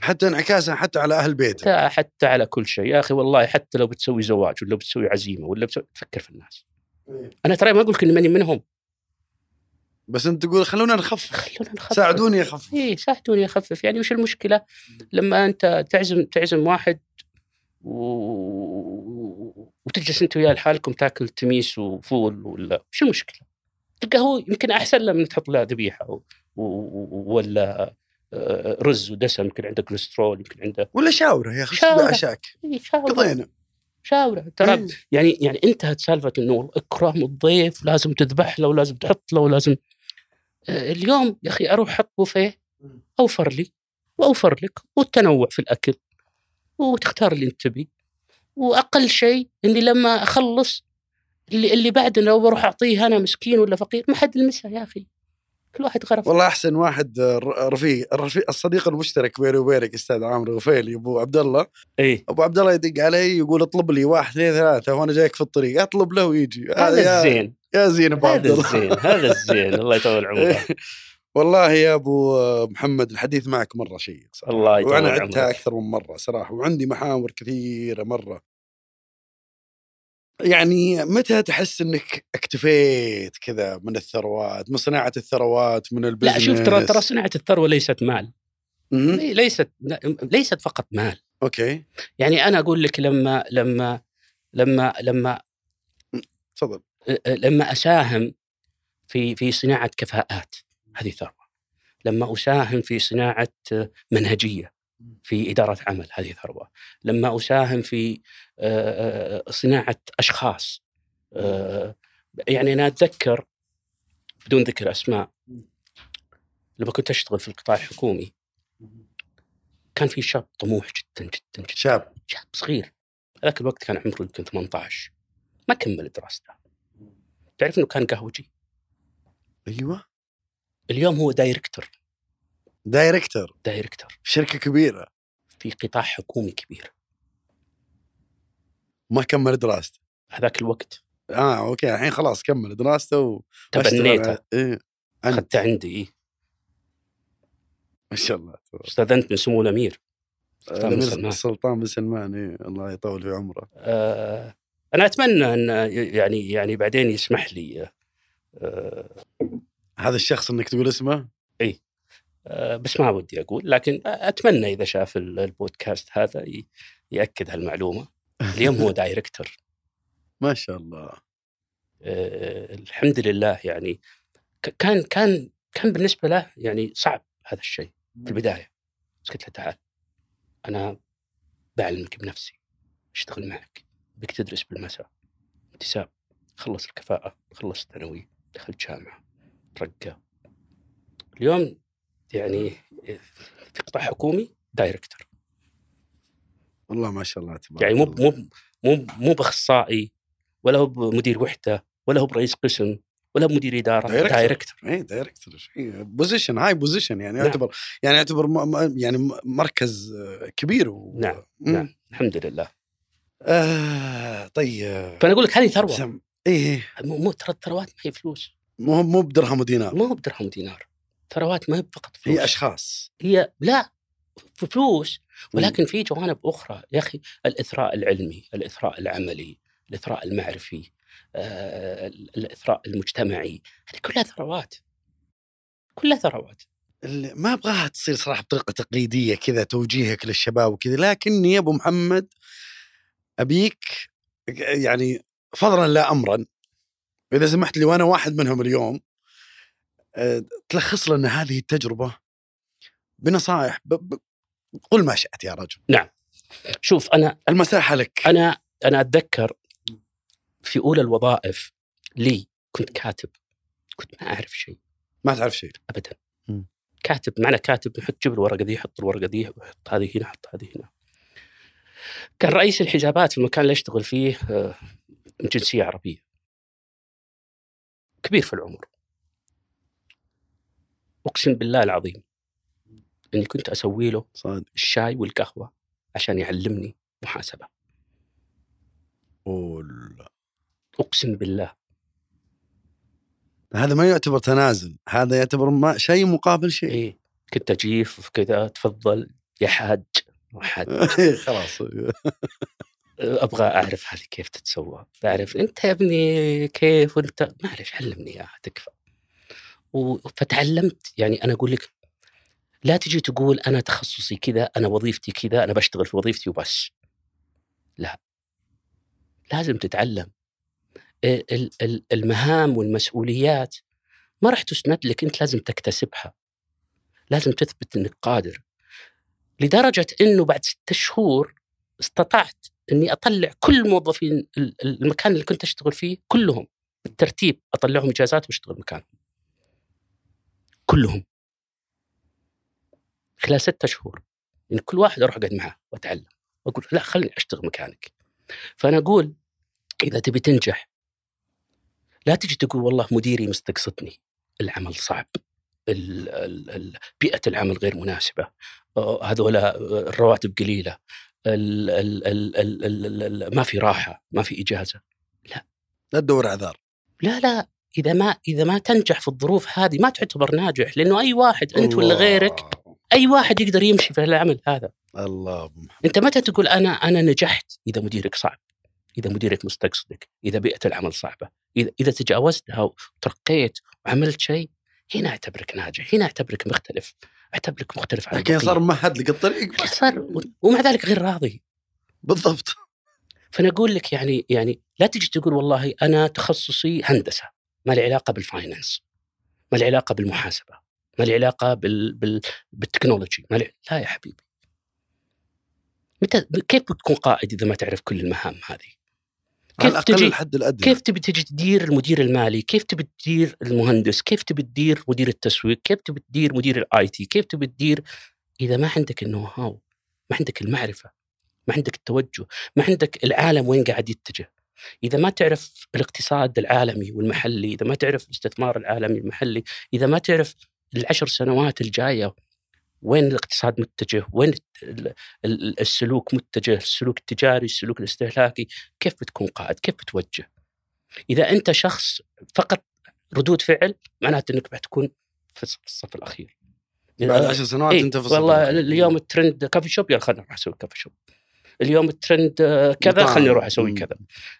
[SPEAKER 2] حتى انعكاسها حتى على أهل بيته
[SPEAKER 3] حتى, على كل شيء. يا أخي والله حتى لو بتسوي زواج ولا بتسوي عزيمة ولا بتسوي تفكر في الناس. أنا ترى ما أقول لك إني ماني منهم.
[SPEAKER 2] بس انت تقول خلونا نخفف.
[SPEAKER 3] خلونا نخفف.
[SPEAKER 2] ساعدوني اخفف
[SPEAKER 3] إيه ساعدوني اخفف يعني وش المشكلة؟ لما انت تعزم تعزم واحد و... وتجلس انت وياه لحالكم تاكل تميس وفول ولا وش المشكلة؟ تلقى هو يمكن أحسن له من تحط له ذبيحة و... و... ولا آه، رز ودسم يمكن عنده كوليسترول يمكن عنده
[SPEAKER 2] ولا شاورة يا
[SPEAKER 3] أخي.
[SPEAKER 2] بعشاك
[SPEAKER 3] إيه،
[SPEAKER 2] قضينا.
[SPEAKER 3] شاورة. ترى
[SPEAKER 2] إيه.
[SPEAKER 3] يعني يعني انتهت سالفة إنه إكرام الضيف لازم تذبح له ولازم تحط له ولازم اليوم يا أخي أروح أحط بوفيه أوفر لي وأوفر لك والتنوع في الأكل وتختار اللي أنت تبي وأقل شيء إني لما أخلص اللي اللي بعد لو بروح أعطيه أنا مسكين ولا فقير ما حد لمسه يا أخي. كل واحد غرف
[SPEAKER 2] والله أحسن واحد آه، ر- رفيق الرفيق الصديق المشترك بيني وبينك أستاذ عامر غفيلي ابو عبد الله
[SPEAKER 3] إيه.
[SPEAKER 2] أبو عبد الله يدق علي يقول اطلب لي واحد اثنين ثلاثة وأنا جايك في الطريق أطلب له ويجي.
[SPEAKER 3] هذا الزين.
[SPEAKER 2] يا زين أبو عبد
[SPEAKER 3] هذا
[SPEAKER 2] الله.
[SPEAKER 3] الزين هذا الزين الله يطول *laughs* عمره.
[SPEAKER 2] والله يا أبو محمد الحديث معك مرة شيق
[SPEAKER 3] الله يطول
[SPEAKER 2] وأنا عدتها
[SPEAKER 3] عمرك
[SPEAKER 2] أكثر من مرة صراحة وعندي محاور كثيرة مرة. يعني متى تحس إنك اكتفيت كذا من الثروات من صناعة الثروات من ال business
[SPEAKER 3] لا شوف ترى ترى صناعة الثروة ليست مال. ليست ليست فقط مال.
[SPEAKER 2] أوكي.
[SPEAKER 3] يعني أنا أقول لك لما لما لما لما
[SPEAKER 2] تفضل.
[SPEAKER 3] لما أساهم في في صناعة كفاءات هذه ثروة. لما أساهم في صناعة منهجية في إدارة عمل هذه ثروة. لما أساهم في آه، آه، صناعة أشخاص آه، يعني أنا أتذكر بدون ذكر أسماء لما كنت أشتغل في القطاع الحكومي كان في شاب طموح جدا جدا جدا.
[SPEAKER 2] شاب.
[SPEAKER 3] شاب صغير. ذاك الوقت كان عمره يمكن 18 ما كمل دراسته. تعرف إنه كان قهوجي؟
[SPEAKER 2] أيوه.
[SPEAKER 3] اليوم هو
[SPEAKER 2] director.
[SPEAKER 3] director.
[SPEAKER 2] director. شركة كبيرة.
[SPEAKER 3] في قطاع حكومي كبير.
[SPEAKER 2] ما كمل دراسته
[SPEAKER 3] هذاك الوقت.
[SPEAKER 2] آه أوكي. الحين خلاص كمل دراسته و
[SPEAKER 3] تبنيته
[SPEAKER 2] إيه أنت.
[SPEAKER 3] أخذته عندي إيه.
[SPEAKER 2] ما شاء الله.
[SPEAKER 3] استاذنت من سمو الأمير. سلطان بن سلمان.
[SPEAKER 2] السلطان بن سلمان إيه. الله يطول في عمره.
[SPEAKER 3] آه أنا أتمنى أن يعني يعني بعدين يسمح لي آه
[SPEAKER 2] هذا الشخص إنك تقول اسمه؟
[SPEAKER 3] آه بس ما ودي أقول لكن أتمنى إذا شاف ال- البودكاست هذا يأكد هالمعلومة. اليوم هو *laughs* دايركتور.
[SPEAKER 2] ما شاء الله.
[SPEAKER 3] آه، الحمد لله يعني كان كان كان بالنسبة له يعني صعب هذا الشيء في البداية. بس قلت له تعال أنا بعلمك بنفسي أشتغل معك. بك تدرس بالمساء. انتساب خلص الكفاءة خلص الثانوي دخلت جامعة ترقى. اليوم يعني في قطاع حكومي director
[SPEAKER 2] والله ما شاء الله تبارك
[SPEAKER 3] يعني مو. مو مو مو بأخصائي ولا هو بمدير وحدة ولا هو برئيس قسم ولا بمدير إدارة
[SPEAKER 2] director.
[SPEAKER 3] director
[SPEAKER 2] إيه director position high position يعني
[SPEAKER 3] نعم.
[SPEAKER 2] يعتبر يعني يعتبر يعني مركز كبير و...
[SPEAKER 3] نعم،
[SPEAKER 2] مم.
[SPEAKER 3] نعم. الحمد لله.
[SPEAKER 2] آه طيب.
[SPEAKER 3] فأنا أقول لك هذه ثروة.
[SPEAKER 2] سم إيه
[SPEAKER 3] مو مو ترى الثروات ما هي فلوس.
[SPEAKER 2] مو مو بدرهم ودينار.
[SPEAKER 3] ما هو بدرهم ودينار. ثروات ما هي فقط فلوس.
[SPEAKER 2] هي أشخاص.
[SPEAKER 3] هي لا فلوس. ولكن في جوانب أخرى. يا أخي الإثراء العلمي، الإثراء العملي، الإثراء المعرفي، آه، الإثراء المجتمعي، هذه كلها ثروات. كلها ثروات.
[SPEAKER 2] ما أبغاها تصير صراحة بطريقة تقليدية كذا توجيهك للشباب وكذا. لكني يا أبو محمد أبيك يعني فضلا لا امرا. إذا سمحت لي وأنا واحد منهم اليوم آه، تلخص لنا هذه التجربة بنصائح ب... ب... قل ما شئت يا رجل.
[SPEAKER 3] شوف أنا
[SPEAKER 2] المساحة لك.
[SPEAKER 3] أنا أنا أتذكر في أولى الوظائف لي كنت كاتب كنت ما أعرف شيء.
[SPEAKER 2] ما تعرف شيء.
[SPEAKER 3] ابدا.
[SPEAKER 2] مم.
[SPEAKER 3] كاتب معنى كاتب يحط جيب الورقه دي يحط الورقة دي ويحط هذه هنا يحط هذه هنا. كان رئيس الحسابات في المكان اللي اشتغل فيه آه، من جنسية عربية. كبير في العمر. أقسم بالله العظيم إني كنت أسوي له
[SPEAKER 2] صادق.
[SPEAKER 3] الشاي والقهوة عشان يعلمني محاسبة.
[SPEAKER 2] ولا.
[SPEAKER 3] أقسم بالله.
[SPEAKER 2] هذا ما يعتبر تنازل هذا يعتبر ما شيء مقابل شيء.
[SPEAKER 3] إيه كنت اجيف كذا تفضل يا حاج. *laughs*
[SPEAKER 2] خلاص.
[SPEAKER 3] أبغى أعرف هذه كيف تتسوى. أعرف أنت يا ابني كيف وأنت؟ معلش علمني إياها تكفى. فتعلمت. يعني أنا أقول لك لا تجي تقول أنا تخصصي كذا أنا وظيفتي كذا أنا بشتغل في وظيفتي وبس. لا. لازم تتعلم. ال- ال- ال- المهام والمسؤوليات ما راح تسند لك أنت لازم تكتسبها. لازم تثبت إنك قادر. لدرجة إنه بعد ستة شهور استطعت إني أطلع كل موظفين ال- ال- المكان اللي كنت أشتغل فيه كلهم بالترتيب أطلعهم إجازات وأشتغل مكانهم. كلهم. خلال ستة شهور. يعني كل واحد أروح أقعد معه وأتعلم واقول لا خليني أشتغل مكانك. فأنا أقول إذا تبي تنجح لا تجي تقول والله مديري مستقصدني العمل صعب بيئة العمل غير مناسبة. هذولا آه، الرواتب قليلة. ال ال ال ال ال ال ال ما في راحة ما في إجازة.
[SPEAKER 2] لا. تدور اعذار
[SPEAKER 3] لا لا. إذا ما إذا ما تنجح في الظروف هذه ما تعتبر ناجح لأنه أي واحد أنت ولا. غيرك أي واحد يقدر يمشي في العمل هذا.
[SPEAKER 2] الله محمد.
[SPEAKER 3] أنت متى تقول أنا أنا نجحت إذا مديرك صعب؟ إذا مديرك مستقصدك؟ إذا بيئة العمل صعبة؟ إذا إذا تجاوزتها وترقيت وعملت شيء هنا أعتبرك ناجح هنا أعتبرك مختلف أعتبرك مختلف عن
[SPEAKER 2] لكن. صار ممهد لك الطريق
[SPEAKER 3] صار ومع ذلك غير راضي
[SPEAKER 2] بالضبط
[SPEAKER 3] فانا أقول لك يعني يعني لا تجي تقول والله أنا تخصصي هندسة ما لي علاقة بالفاينانس ما لي علاقة بالمحاسبة ما لي علاقة بال بال بال technology ما لي لا يا حبيبي متى كيف بتكون قائد إذا ما تعرف كل المهام هذه؟ كيف تجي
[SPEAKER 2] الحد الأدنى
[SPEAKER 3] كيف تبي تجي تدير المدير المالي؟ كيف تبي تدير المهندس؟ كيف تبي تدير مدير التسويق؟ كيف تبي تدير مدير ال IT؟ كيف تبي تدير إذا ما عندك ال know how، ما عندك المعرفة، ما عندك التوجه، ما عندك العالم وين قاعد يتجه. إذا ما تعرف الاقتصاد العالمي والمحلي، إذا ما تعرف الاستثمار العالمي المحلي، إذا ما تعرف العشر سنوات الجاية وين الاقتصاد متجه؟ وين ال- ال- السلوك متجه؟ السلوك التجاري، السلوك الاستهلاكي، كيف بتكون قائد؟ كيف بتوجه؟ إذا أنت شخص فقط ردود فعل معناته إنك بتكون في الصف- الأخير.
[SPEAKER 2] بعد عشر سنوات
[SPEAKER 3] إيه
[SPEAKER 2] أنت في الصف
[SPEAKER 3] والله. اليوم ال trend coffee shop يلا خلينا نروح أسوي coffee shop. اليوم الترند آه، كذا. خليني أروح
[SPEAKER 2] أسوي.
[SPEAKER 3] كذا.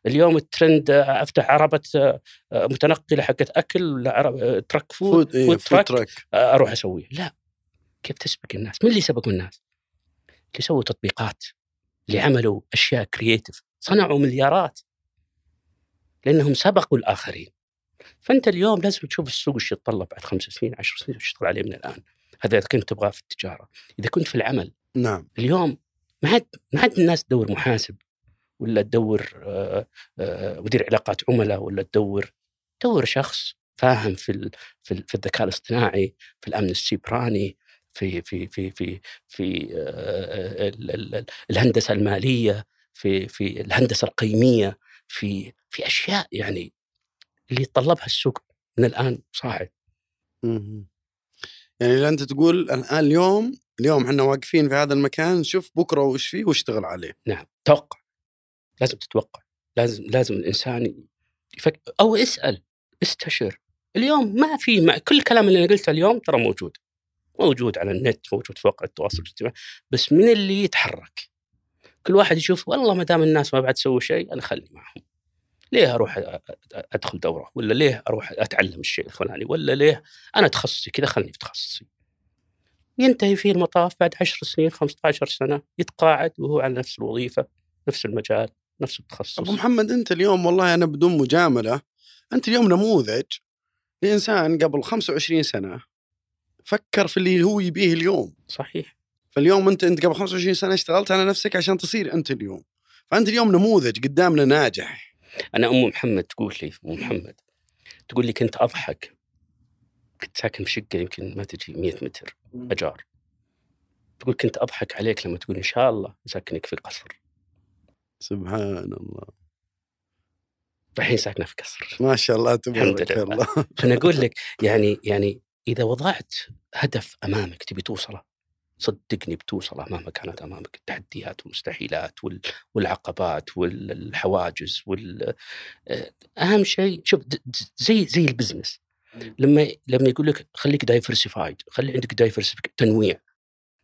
[SPEAKER 3] اليوم الترند آه، أفتح عربة آه، آه، متنقلة حقت أكل ولا آه، truck food
[SPEAKER 2] food إيه food
[SPEAKER 3] truck
[SPEAKER 2] truck
[SPEAKER 3] آه، أروح اسويه لا كيف تسبق الناس؟ من اللي سبقوا الناس؟ اللي سووا تطبيقات اللي عملوا أشياء creative صنعوا مليارات لأنهم سبقوا الآخرين. فأنت اليوم لازم تشوف السوق وش يتطلب بعد خمس سنين عشر سنين وتشتغل عليه من الآن. هذا إذا كنت تبغاه في التجارة. إذا كنت في العمل.
[SPEAKER 2] نعم.
[SPEAKER 3] اليوم ما عاد ما عاد الناس تدور محاسب ولا تدور آه، آه، مدير علاقات عملاء ولا تدور. دور شخص فاهم في ال- في ال- في الذكاء الاصطناعي في الأمن السيبراني في في في في في آه، ال- ال- ال- الهندسة المالية في في الهندسة القيمية في في أشياء يعني اللي يتطلبها السوق من الآن صاعد.
[SPEAKER 2] يعني اللي أنت تقول الان اليوم اليوم إحنا واقفين في هذا المكان شوف بكرة وش فيه واشتغل عليه.
[SPEAKER 3] نعم. توقع. لازم تتوقع. لازم لازم الإنسان يفكر أو اسأل استشر. اليوم ما في ما كل الكلام اللي أنا قلته اليوم ترى موجود. موجود على النت موجود في مواقع التواصل الاجتماعي بس من اللي يتحرك؟ كل واحد يشوف والله ما دام الناس ما بعد تسوي شيء أنا خلني معهم. ليه أروح أدخل دورة؟ ولا ليه أروح أتعلم الشيء الفلاني؟ ولا ليه أنا تخصصي كذا خلني في تخصصي؟ ينتهي فيه المطاف بعد 10 سنين 15 سنة يتقاعد وهو على نفس الوظيفة نفس المجال نفس التخصص.
[SPEAKER 2] أبو محمد أنت اليوم والله أنا بدون مجاملة أنت اليوم نموذج لإنسان قبل 25 سنة. فكر في اللي هو يبيه اليوم.
[SPEAKER 3] صحيح.
[SPEAKER 2] فاليوم أنت أنت قبل 25 سنة اشتغلت على نفسك عشان تصير أنت اليوم. فأنت اليوم نموذج قدامنا ناجح.
[SPEAKER 3] أنا أم محمد تقول لي أم محمد تقول لي كنت أضحك. كنت ساكن في شقة يمكن ما تجي 100 متر أجار. تقول كنت أضحك عليك لما تقول إن شاء الله ساكنك في قصر.
[SPEAKER 2] سبحان الله.
[SPEAKER 3] الحين ساكنة في قصر.
[SPEAKER 2] ما شاء الله تبارك. الله.
[SPEAKER 3] فأنا أقول لك يعني يعني إذا وضعت هدف أمامك تبي توصله صدقني بتوصله مهما كانت أمامك التحديات والمستحيلات وال- والعقبات والحواجز وال آه، أهم شيء شوف زي زي ال business. لما لما يقول لك خليك diversified خلي عندك diversification تنويع.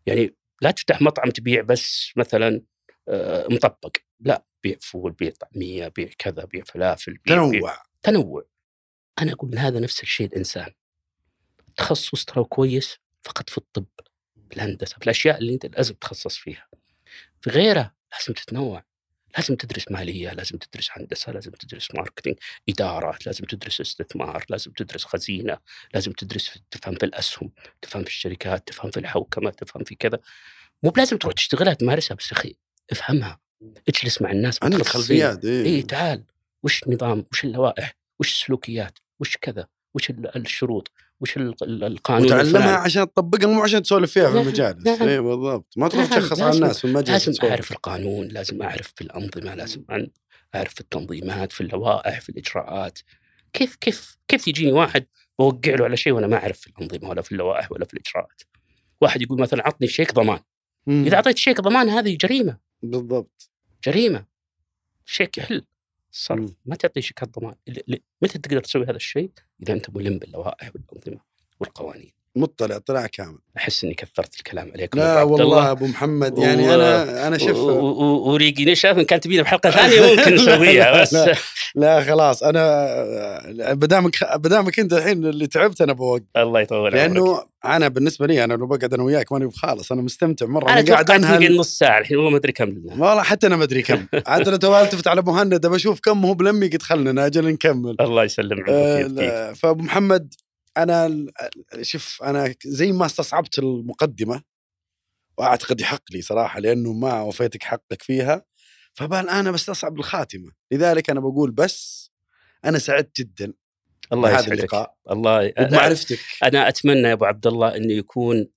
[SPEAKER 3] يعني لا تفتح مطعم تبيع بس مثلا آه، مطبق. لا بيع فول بيع طعمية بيع كذا بيع فلافل بيع بيع
[SPEAKER 2] تنوع.
[SPEAKER 3] تنوع. أنا أقول هذا نفس الشيء الإنسان. تخصص ترى كويس فقط في الطب في الهندسة في الأشياء اللي أنت لازم تتخصص فيها. في غيرها لازم تتنوع لازم تدرس مالية لازم تدرس هندسة لازم تدرس marketing إدارة لازم تدرس استثمار لازم تدرس خزينة لازم تدرس تفهم في الأسهم تفهم في الشركات تفهم في الحوكمة تفهم في كذا. مو بلازم تروح تشتغلها تمارسها بس أخي افهمها اجلس مع الناس
[SPEAKER 2] عندك
[SPEAKER 3] متخصصين.
[SPEAKER 2] خلفيات
[SPEAKER 3] اي
[SPEAKER 2] إيه
[SPEAKER 3] تعال وش النظام؟ وش اللوائح؟ وش السلوكيات؟ وش كذا؟ وش ال- الشروط؟ وش ال- ال- القانون
[SPEAKER 2] وتعلمها. عشان تطبقها مو عشان تسولف فيها في
[SPEAKER 3] نعم،
[SPEAKER 2] المجالس.
[SPEAKER 3] نعم.
[SPEAKER 2] اي بالضبط. ما تروح
[SPEAKER 3] نعم،
[SPEAKER 2] تشخص على الناس في المجلس
[SPEAKER 3] لازم
[SPEAKER 2] تسولف.
[SPEAKER 3] أعرف القانون لازم أعرف في الأنظمة لازم أعرف في التنظيمات في اللوائح في الإجراءات. كيف كيف كيف يجيني واحد بوقع له على شيء وأنا ما أعرف في الأنظمة ولا في اللوائح ولا في الإجراءات؟ واحد يقول مثلا عطني شيك ضمان.
[SPEAKER 2] مم.
[SPEAKER 3] إذا أعطيت شيك ضمان هذه جريمة.
[SPEAKER 2] بالضبط.
[SPEAKER 3] جريمة. شيك يحل. الصرف. ما تعطي شيكات ضمان متى تقدر تسوي هذا الشيء؟ إذا أنت ملم باللوائح والأنظمة والقوانين.
[SPEAKER 2] مطلع اطلاع كامل.
[SPEAKER 3] أحس إني كثرت الكلام عليكم
[SPEAKER 2] لا والله
[SPEAKER 3] الله.
[SPEAKER 2] أبو محمد يعني
[SPEAKER 3] و-
[SPEAKER 2] أنا أنا
[SPEAKER 3] و- وريقي نشف ان كانت تبينا بحلقة ثانية ممكن *laughs* نسويها بس.
[SPEAKER 2] لا. لا خلاص. أنا بدامك بدامك انت الحين اللي تعبت أنا بوقف
[SPEAKER 3] الله يطول عمرك.
[SPEAKER 2] لأنه أنا بالنسبة لي أنا لو بقعد أنا وياك ماني بخالص أنا مستمتع مرة.
[SPEAKER 3] أنا
[SPEAKER 2] قاعد أنهل.
[SPEAKER 3] يمكن نص ساعة الحين والله ما أدري كم. لنا.
[SPEAKER 2] والله حتى أنا ما أدري كم. *laughs* عاد لو تو التفت على مهند بشوف كم هو بلمي قد خلنا أجل نكمل
[SPEAKER 3] الله يسلم عمرك
[SPEAKER 2] آه، فأبو محمد أنا شوف أنا زي ما استصعبت المقدمة وأعتقد يحق لي صراحة لأنه ما وفيتك حقك فيها فبال أنا بستصعب الخاتمة. لذلك أنا بقول بس أنا سعدت جدا
[SPEAKER 3] الله يسعدك.
[SPEAKER 2] اللقاء.
[SPEAKER 3] الله أنا,
[SPEAKER 2] وبمعرفتك.
[SPEAKER 3] أنا أتمنى يا أبو عبد الله إنه يكون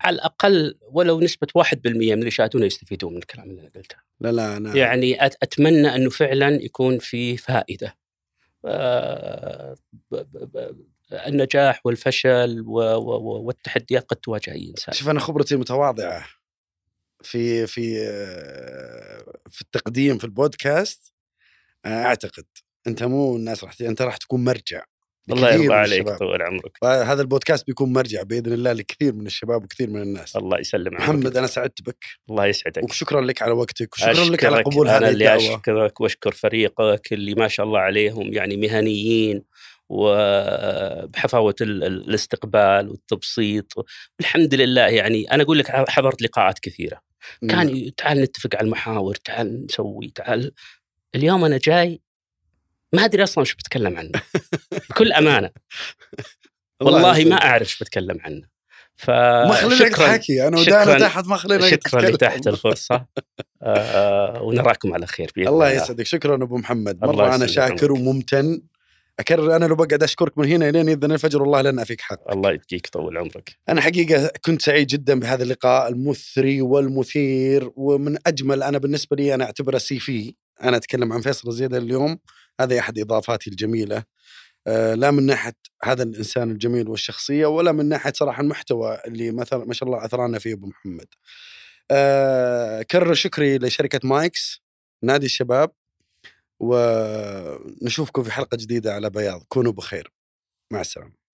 [SPEAKER 3] على الأقل ولو نسبة 1% من اللي يشاهدونه يستفيدون من الكلام اللي أنا قلته.
[SPEAKER 2] لا لا أنا
[SPEAKER 3] يعني أتمنى إنه فعلا يكون في فائدة. آه، النجاح والفشل والتحديات قد تواجه أي إنسان
[SPEAKER 2] شوف أنا خبرتي المتواضعه في في في التقديم في البودكاست أعتقد أنت مو الناس راح أنت راح تكون مرجع
[SPEAKER 3] الله يرضى عليك. طول عمرك
[SPEAKER 2] هذا البودكاست بيكون مرجع بإذن الله لكثير من الشباب وكثير من الناس
[SPEAKER 3] الله يسلم عمرك.
[SPEAKER 2] محمد أنا سعدت بك
[SPEAKER 3] الله يسعدك
[SPEAKER 2] وشكرا لك على وقتك وشكرا لك على. قبول هذه
[SPEAKER 3] اللي
[SPEAKER 2] الدعوة
[SPEAKER 3] أشكرك وأشكر فريقك اللي ما شاء الله عليهم يعني مهنيين وبحفاوة ال- ال- الاستقبال والتبسيط. الحمد لله يعني أنا أقول لك حضرت لقاءات كثيرة. كان ي- تعال نتفق على المحاور تعال نسوي تعال. اليوم أنا جاي ما أدري أصلا وش بتكلم عنه. بكل أمانة. *laughs*
[SPEAKER 2] الله
[SPEAKER 3] والله. ما أعرف بتكلم عنه. فشكرا
[SPEAKER 2] تحكي أنا ودانا تحت ما خليناك
[SPEAKER 3] شكرا. لتحت الفرصة. آه ونراكم على خير بإذن
[SPEAKER 2] الله يسعدك. شكرا أبو محمد. مرة
[SPEAKER 3] أنا.
[SPEAKER 2] شاكر وممتن. أكرر أنا لو بقعد أشكرك من هنا لين يذن الفجر والله لن أفيك حق.
[SPEAKER 3] الله يبقيك طول عمرك.
[SPEAKER 2] أنا حقيقة كنت سعيد جدا بهذا اللقاء المثري والمثير ومن أجمل أنا بالنسبة لي أنا أعتبره سي في. أنا أتكلم عن فيصل زياده اليوم هذا أحد إضافاتي الجميلة. آه، لا من ناحية هذا الإنسان الجميل والشخصية ولا من ناحية صراحة المحتوى اللي مثلا ما شاء الله اثرانا فيه أبو محمد. آه، كرر شكري لشركة مايكس. نادي الشباب. ونشوفكم في حلقة جديدة على بياض كونوا بخير مع السلامة.